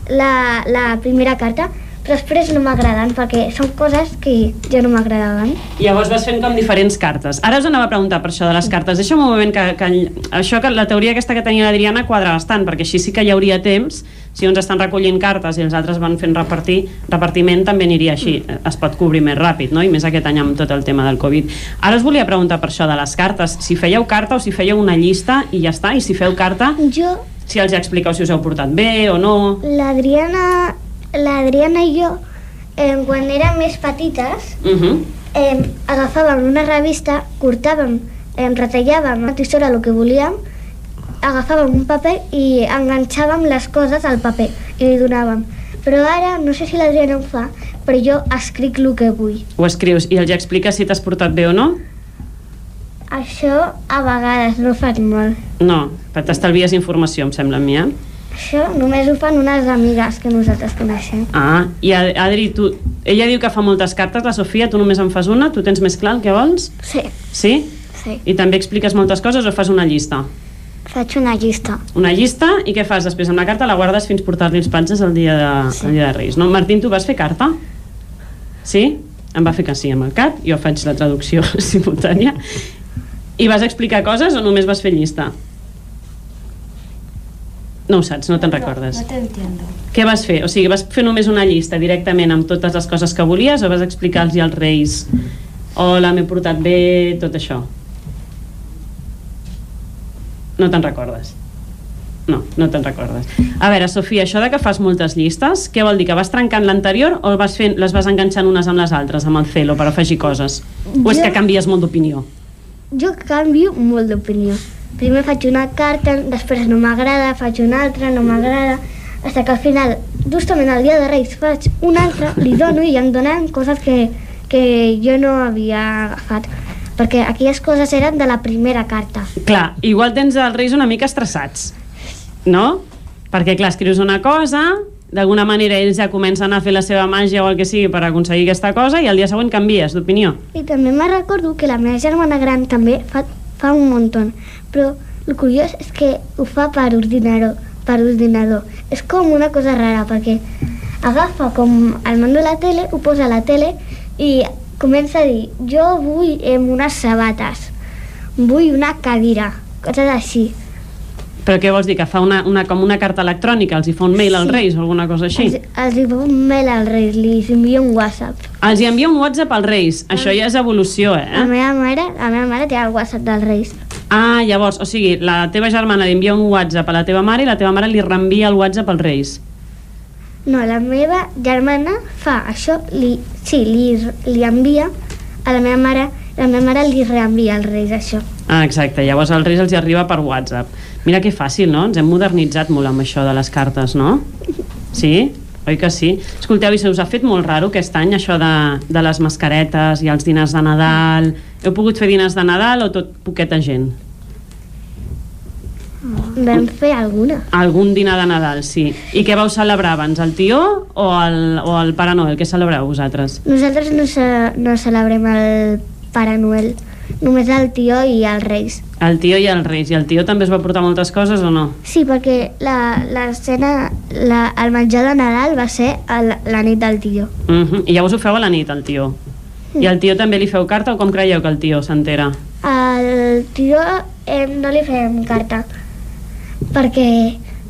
la, la primera carta, però després no m'agraden perquè són coses que ja no m'agradaven. Llavors vas fent com diferents cartes. Ara us anava a preguntar per això de les cartes. Deixa'm un moment que, que això que la teoria aquesta que tenia l'Adriana quadra bastant, perquè així sí que hi hauria temps, si uns estan recollint cartes i els altres van fent repartir, repartiment també aniria així, es pot cobrir més ràpid, no? i més aquest any amb tot el tema del Covid. Ara us volia preguntar per això de les cartes, si fèieu carta o si fèieu una llista i ja està, i si feu carta, jo... si els expliqueu si us heu portat bé o no... L'Adriana l'Adriana i jo, eh, quan érem més petites, Uh -huh. eh, agafàvem una revista, cortàvem, eh, retallàvem a tisora el que volíem, agafàvem un paper i enganxàvem les coses al paper i li donàvem. Però ara, no sé si l'Adriana ho fa, però jo escric el que vull. Ho escrius i els expliques si t'has portat bé o no? Això a vegades no ho faig molt. No, però t'estalvies informació, em sembla a mi, eh? Això només ho fan unes amigues que nosaltres coneixem. Ah, i Ad- Adri, tu, ella diu que fa moltes cartes, la Sofia, tu només en fas una, tu tens més clar el que vols? Sí. Sí? Sí. I també expliques moltes coses o fas una llista? Faig una llista. Una llista i què fas després amb la carta? La guardes fins portar-li els patges el dia de, sí. el dia de Reis, no? Martín, tu vas fer carta? Sí? Em va fer que sí amb el cap, jo faig la traducció simultània. I vas explicar coses o només vas fer llista? No ho saps, no te'n recordes. No te entiendo. Què vas fer? O sigui, vas fer només una llista directament amb totes les coses que volies o vas explicar-los als reis hola, m'he portat bé, tot això? No te'n recordes? No, no te'n recordes. A veure, Sofia, això de que fas moltes llistes, què vol dir? Que vas trencant l'anterior o vas fent, les vas enganxant unes amb les altres, amb el celo, per afegir coses? O és Jo- que canvies molt d'opinió? Jo canvio molt d'opinió. Primer faig una carta, després no m'agrada, faig una altra, no m'agrada, fins que al final, justament el dia de Reis, faig una altra, li dono i em donen coses que, que jo no havia agafat. Perquè aquelles coses eren de la primera carta. Clar, igual tens els reis una mica estressats, no? Perquè, clar, escrius una cosa, d'alguna manera ells ja comencen a fer la seva màgia o el que sigui per aconseguir aquesta cosa i al dia següent canvies d'opinió. I també me recordo que la meva germana gran també fa, fa un munt. Però el curiós és que ho fa per ordinador, per ordinador. És com una cosa rara, perquè agafa com el mando de la tele, ho posa a la tele i comença a dir jo vull eh, unes sabates, vull una cadira, coses així. Però què vols dir? Que fa una, una, com una carta electrònica, els hi fa un mail als Sí. reis o alguna cosa així? Els, els hi va un mail als reis, li envia un WhatsApp. Els hi envia un WhatsApp als reis. Això ja és evolució, La eh? meva mare, la meva mare té el WhatsApp dels reis. Ah, llavors, o sigui, la teva germana li envia un WhatsApp a la teva mare i la teva mare li reenvia el WhatsApp als reis. No, la meva germana fa això, li, sí, li, li envia a la meva mare, la meva mare li reenvia als reis això. Ah, exacte. Llavors als reis els hi arriba per WhatsApp. Mira que fàcil, no? Ens hem modernitzat molt amb això de les cartes, no? Sí? Oi que sí? Escolteu, i se us ha fet molt raro aquest any això de, de les mascaretes i els dinars de Nadal? Heu pogut fer dinars de Nadal o tot poqueta gent? Vam fer alguna. Algun dinar de Nadal, sí. I què vau celebrar abans, el tió o el, o el Pare Noel? Què celebreu vosaltres? Nosaltres no, ce, no celebrem el Pare Noel, només el tio i els reis. El tió i els reis. I el tió també es va portar moltes coses o no? Sí, perquè la, la cena, la, el menjar de Nadal va ser el, la nit del tio. Uh -huh. I llavors ho feu a la nit, el tió. I al tió també li feu carta o com creieu que el tió s'entera? Al tio eh, no li fem carta, perquè,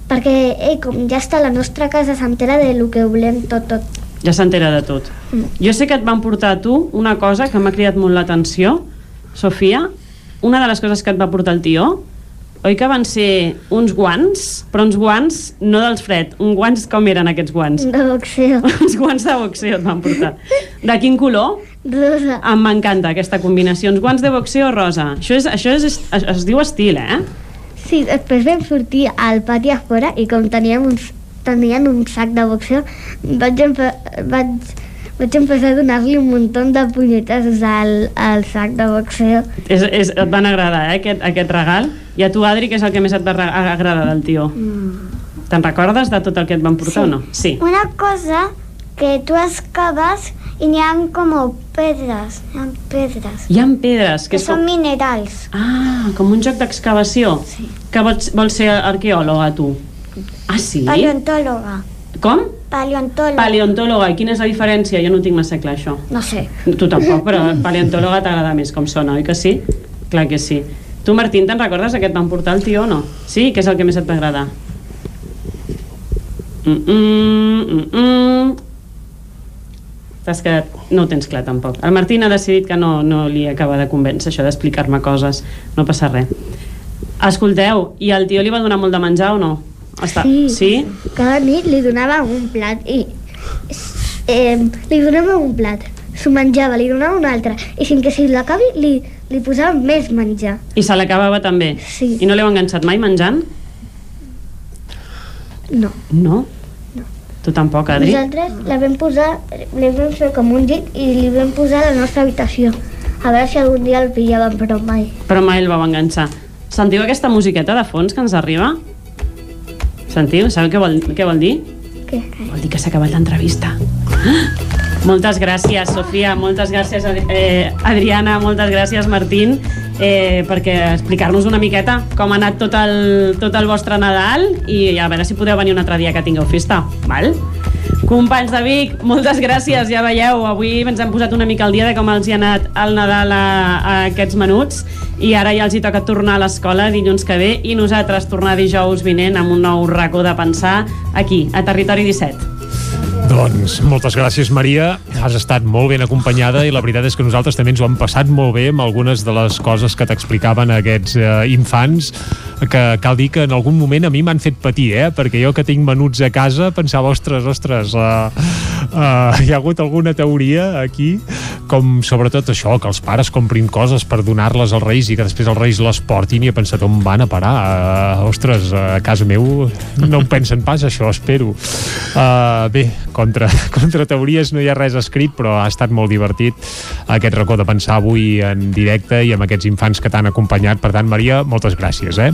perquè ell, com ja està la nostra casa, s'entera de lo que volem tot, tot. Ja s'entera de tot. Jo sé que et van portar a tu una cosa que m'ha cridat molt l'atenció, Sofia. Una de les coses que et va portar el tió, oi que van ser uns guants, però uns guants no dels fred, uns guants com eren aquests guants? De boxeo. uns guants de boxeo et van portar. De quin color? Rosa. Em m'encanta aquesta combinació, uns guants de boxeo rosa. Això, és, això és, es, es diu estil, eh? Sí, després vam sortir al pati a fora i com teníem uns, tenien un sac de boxeo, vaig, empe- vaig, vaig empezar a donar-li un muntó de punyetes al, al sac de boxeo. És, és, et van agradar, eh, aquest, aquest regal? I a tu, Adri, què és el que més et va ra- agradar del tio? Mm. Te'n recordes de tot el que et van portar Sí. o no? Sí. Una cosa que tu excaves i n'hi ha com pedres, hi ha pedres. Hi ha pedres, que, Que són com, minerals. ah, com un joc d'excavació. Sí. Que vols, vols ser arqueòloga, tu? Ah, sí? Paleontòloga. Com? Paleontòloga. Paleontòloga. I quina és la diferència? Jo no tinc massa clar, això. No sé. Tu tampoc, però paleontòloga t'agrada més com sona, oi que sí? Clar que sí. Tu, Martín, te'n recordes aquest van portar el tio o no? Sí? Què és el que més et va agradar? Mm -mm, mm -mm. T'has quedat... No ho tens clar, tampoc. El Martín ha decidit que no, no li acaba de convèncer això d'explicar-me coses. No passa res. Escolteu, i el tio li va donar molt de menjar o no? Està... Sí. sí? Cada nit li donava un plat i eh, li donava un plat, s'ho menjava, li donava un altre i fins que si l'acabi li, li posava més menjar. I se l'acabava també? Sí. I no l'heu enganxat mai menjant? No. No? Tu tampoc, Adri? Nosaltres la vam posar, li vam fer com un llit i li vam posar a la nostra habitació. A veure si algun dia el pillàvem, però mai. Però mai el vau enganxar. Sentiu aquesta musiqueta de fons que ens arriba? Sentiu? Sabeu què vol, què vol dir? Què? Vol dir que s'ha acabat l'entrevista. Ah! Moltes gràcies, Sofia, moltes gràcies, eh, Adriana, moltes gràcies, Martín, eh, perquè explicar-nos una miqueta com ha anat tot el, tot el vostre Nadal i a veure si podeu venir un altre dia que tingueu festa, val? Companys de Vic, moltes gràcies, ja veieu, avui ens hem posat una mica al dia de com els hi ha anat el Nadal a, a aquests menuts i ara ja els hi toca tornar a l'escola dilluns que ve i nosaltres tornar dijous vinent amb un nou racó de pensar aquí, a Territori 17. Doncs moltes gràcies, Maria. Has estat molt ben acompanyada i la veritat és que nosaltres també ens ho hem passat molt bé amb algunes de les coses que t'explicaven aquests eh, infants que cal dir que en algun moment a mi m'han fet patir, eh? perquè jo que tinc menuts a casa pensava, ostres, ostres, uh, uh, hi ha hagut alguna teoria aquí, com sobretot això, que els pares comprin coses per donar-les als reis i que després els reis les portin i he pensat on van a parar. Uh, ostres, a casa meu no ho pensen pas, això, espero. Uh, bé, contra, contra teories no hi ha res escrit, però ha estat molt divertit aquest racó de pensar avui en directe i amb aquests infants que t'han acompanyat. Per tant, Maria, moltes gràcies, eh?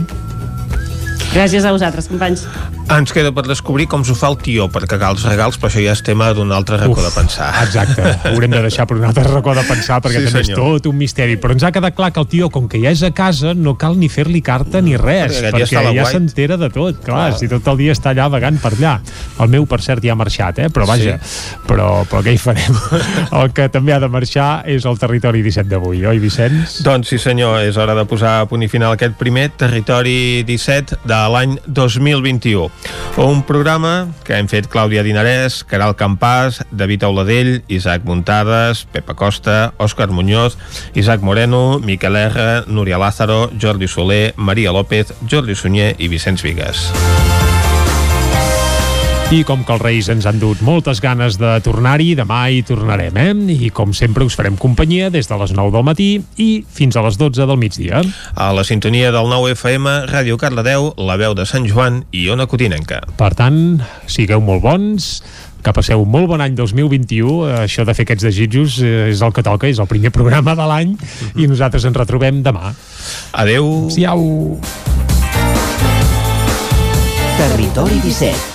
Gràcies a vosaltres, companys. Ens queda per descobrir com s'ho fa el tio per cagar els regals, però això ja és tema d'un altre racó de pensar. Exacte, ho haurem de deixar per un altre racó de pensar perquè Sí, sí, també senyor. és tot un misteri, però ens ha quedat clar que el tio, com que ja és a casa, no cal ni fer-li carta ni res, Perquè ja perquè la ja s'entera de tot, clar, Clar. si tot el dia està allà vagant per allà. El meu, per cert, ja ha marxat, eh? però vaja, però, però què hi farem? el que també ha de marxar és el territori 17 d'avui, oi, Vicenç? Doncs sí senyor, és hora de posar a punt i final aquest primer Territori 17 de l'any 2021. Un programa que hem fet Clàudia Dinarès, Caral Campàs, David Auladell, Isaac Muntades, Pepa Costa, Òscar Muñoz, Isaac Moreno, Miquel R, Núria Lázaro, Jordi Soler, Maria López, Jordi Sunyer i Vicenç Vigues. I com que els Reis ens han dut moltes ganes de tornar-hi, demà hi tornarem, eh? I com sempre us farem companyia des de les 9 del matí i fins a les 12 del migdia. A la sintonia del 9 FM, Ràdio Cardedeu, La Veu de Sant Joan i Ona Cotinenca. Per tant, sigueu molt bons, que passeu un molt bon any 2021. Eh, Això de fer aquests desitjos eh, és el que toca, és el primer programa de l'any i nosaltres ens retrobem demà. Adeu. Siau. Territori 17,